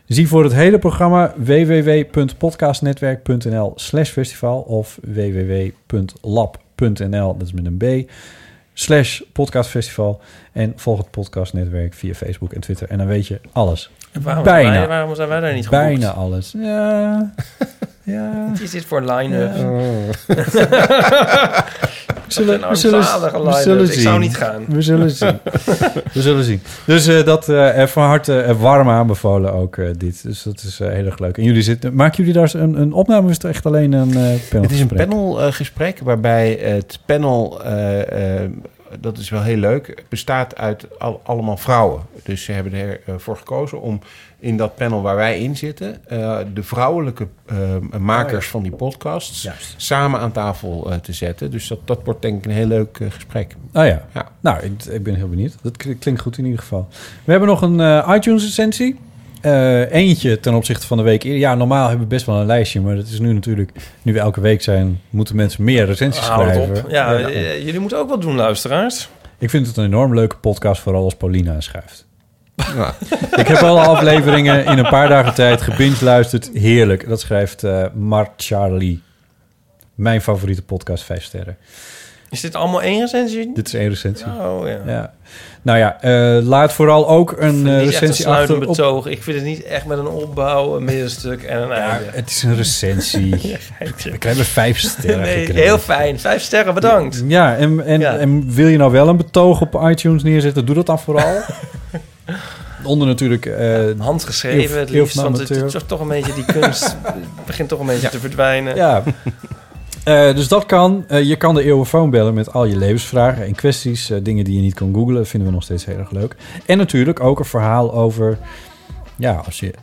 Zie voor het hele programma www.podcastnetwerk.nl slash festival of www.lab.nl, dat is met een b, slash podcastfestival. En volg het podcastnetwerk via Facebook en Twitter. En dan weet je alles. En Waarom, Bijna. Zijn wij, waarom zijn wij daar niet geboekt? Bijna alles. Ja. <laughs> ja. Wat is dit voor line-up? <laughs> We zullen, nou we zullen, we line-up. zullen Ik zien. zou niet gaan. We zullen <laughs> zien. we zullen zien. Dus eh, dat eh, van harte eh, warm aanbevolen ook eh, dit. Dus dat is eh, heel erg leuk. En jullie zitten, maken jullie daar een, een opname of is het echt alleen een eh panel? Het is een panelgesprek waarbij het panel, eh, eh, dat is wel heel leuk, bestaat uit al- allemaal vrouwen. Dus ze hebben ervoor gekozen om in dat panel waar wij in zitten, eh, de vrouwelijke eh, makers van die podcasts Juist. samen aan tafel eh, te zetten. Dus dat, dat wordt denk ik een heel leuk gesprek. Oh ja. Ja. Nou, ik, ik ben heel benieuwd. Dat klinkt goed in ieder geval. We hebben nog een eh, iTunes-recensie. Eh, eentje ten opzichte van de week eerder. Ja, normaal hebben we best wel een lijstje. Maar dat is nu natuurlijk... Nu we elke week zijn, moeten mensen meer recensies Hou het schrijven. op. Ja, eh, jullie moeten ook wat doen, luisteraars. Ik vind het een enorm leuke podcast, vooral als Paulina schrijft. Ja. Ik heb alle afleveringen in een paar dagen tijd gebinge luisterd. Heerlijk. Dat schrijft eh Mart Charlie. Mijn favoriete podcast, vijf sterren. Is dit allemaal één recensie? Dit is één recensie. Oh ja. Ja. Nou ja, eh, laat vooral ook een Niet echt een recensie sluitend achter op... betoog. Ik vind het niet echt met een opbouw, een middenstuk en een Ja, einde. het is een recensie. <laughs> Ja. We krijgen vijf sterren. Nee, heel fijn. Vijf sterren, bedankt. Ja, en, en, Ja. en wil je nou wel een betoog op iTunes neerzetten? Doe dat dan vooral. <laughs> Onder natuurlijk... eh, Handgeschreven het liefst, want het is toch een beetje die kunst <laughs> begint toch een beetje te verdwijnen. Ja. Eh, dus dat kan. Eh, je kan de eeuwenfoon bellen met al je levensvragen en kwesties. eh, dingen die je niet kan googlen. Vinden we nog steeds heel erg leuk. En natuurlijk ook een verhaal over... Ja, als je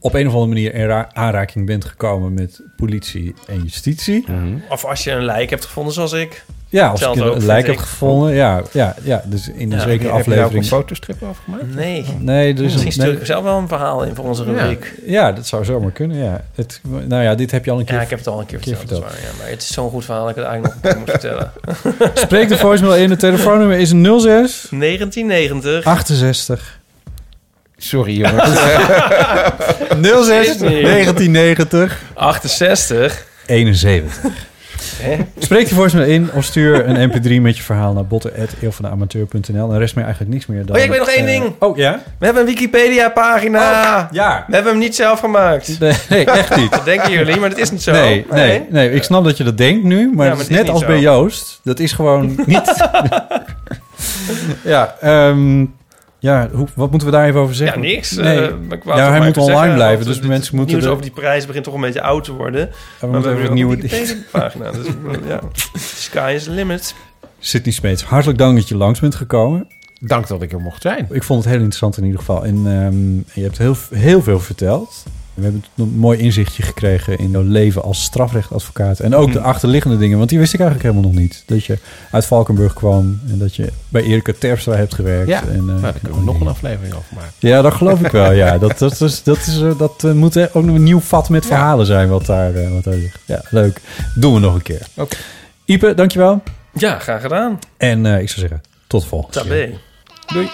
op een of andere manier in ra- aanraking bent gekomen met politie en justitie. Of als je een lijk hebt gevonden zoals ik. Ja, als je ook, een lijk hebt ik. gevonden. Ja, ja, ja, dus in een Ja, zekere Heb je daar ook aflevering... een fotostrip over gemaakt? Nee. Nee, is Misschien stuur nee, ik zelf wel een verhaal in voor onze rubriek. Ja, dat zou zomaar kunnen, ja. Het, nou ja, dit heb je al een keer Ja, ik heb het al een keer keer verteld. dat is waar, ja, maar het is zo'n goed verhaal dat ik het eigenlijk nog een keer moet vertellen. <laughs> Spreek de voicemail in. Het telefoonnummer is 06 1990. 68 Sorry jongens. 06 Is niet. 1990 68. 71. Hè? Spreek de voicemail in of stuur een mp3 met je verhaal naar botten.eeuwvandeamateur.nl. En rest mij eigenlijk niks meer dan... Oh ja, ik weet nog één eh, ding. Oh, ja? We hebben een Wikipedia-pagina. Ja. We hebben hem niet zelf gemaakt. Nee, nee, echt niet. Dat denken jullie, maar dat is niet zo. Nee, nee, nee, ik snap dat je dat denkt nu, maar, Ja, het maar is het is net als zo. bij Joost. Dat is gewoon <laughs> niet... <laughs> ja, ehm, Ja, hoe, wat moeten we daar even over Ja, zeggen? niks. Nee. eh, maar ja, hij maar moet online zeggen, blijven, dus mensen moeten... nieuws er- over die prijzen begint toch een beetje oud te worden. we maar moeten we even hebben een nieuwe <laughs> pagina. Dus ja, <laughs> sky is the limit. Sydney Smeets, hartelijk dank dat je langs bent gekomen. Dank dat ik er mocht zijn. Ik vond het heel interessant in ieder geval. En ehm, je hebt heel, heel veel verteld. We hebben een mooi inzichtje gekregen in jouw leven als strafrechtadvocaat. En ook de Mhm. achterliggende dingen, want die wist ik eigenlijk helemaal nog niet. Dat je uit Valkenburg kwam en dat je bij Erika Terpstra hebt gewerkt. Ja, en, eh, nou, daar kunnen we nog een aflevering over maken. Ja, dat geloof ik wel. Ja, <laughs> dat, dat, is, dat, is, eh, dat eh, moet ook nog een nieuw vat met verhalen zijn wat daar, wat daar ligt. Ja, leuk. Doen we nog een keer. Oké. Ipe, dankjewel. Ja, graag gedaan. En ik zou zeggen, tot de volgende keer. Tabé. Doei.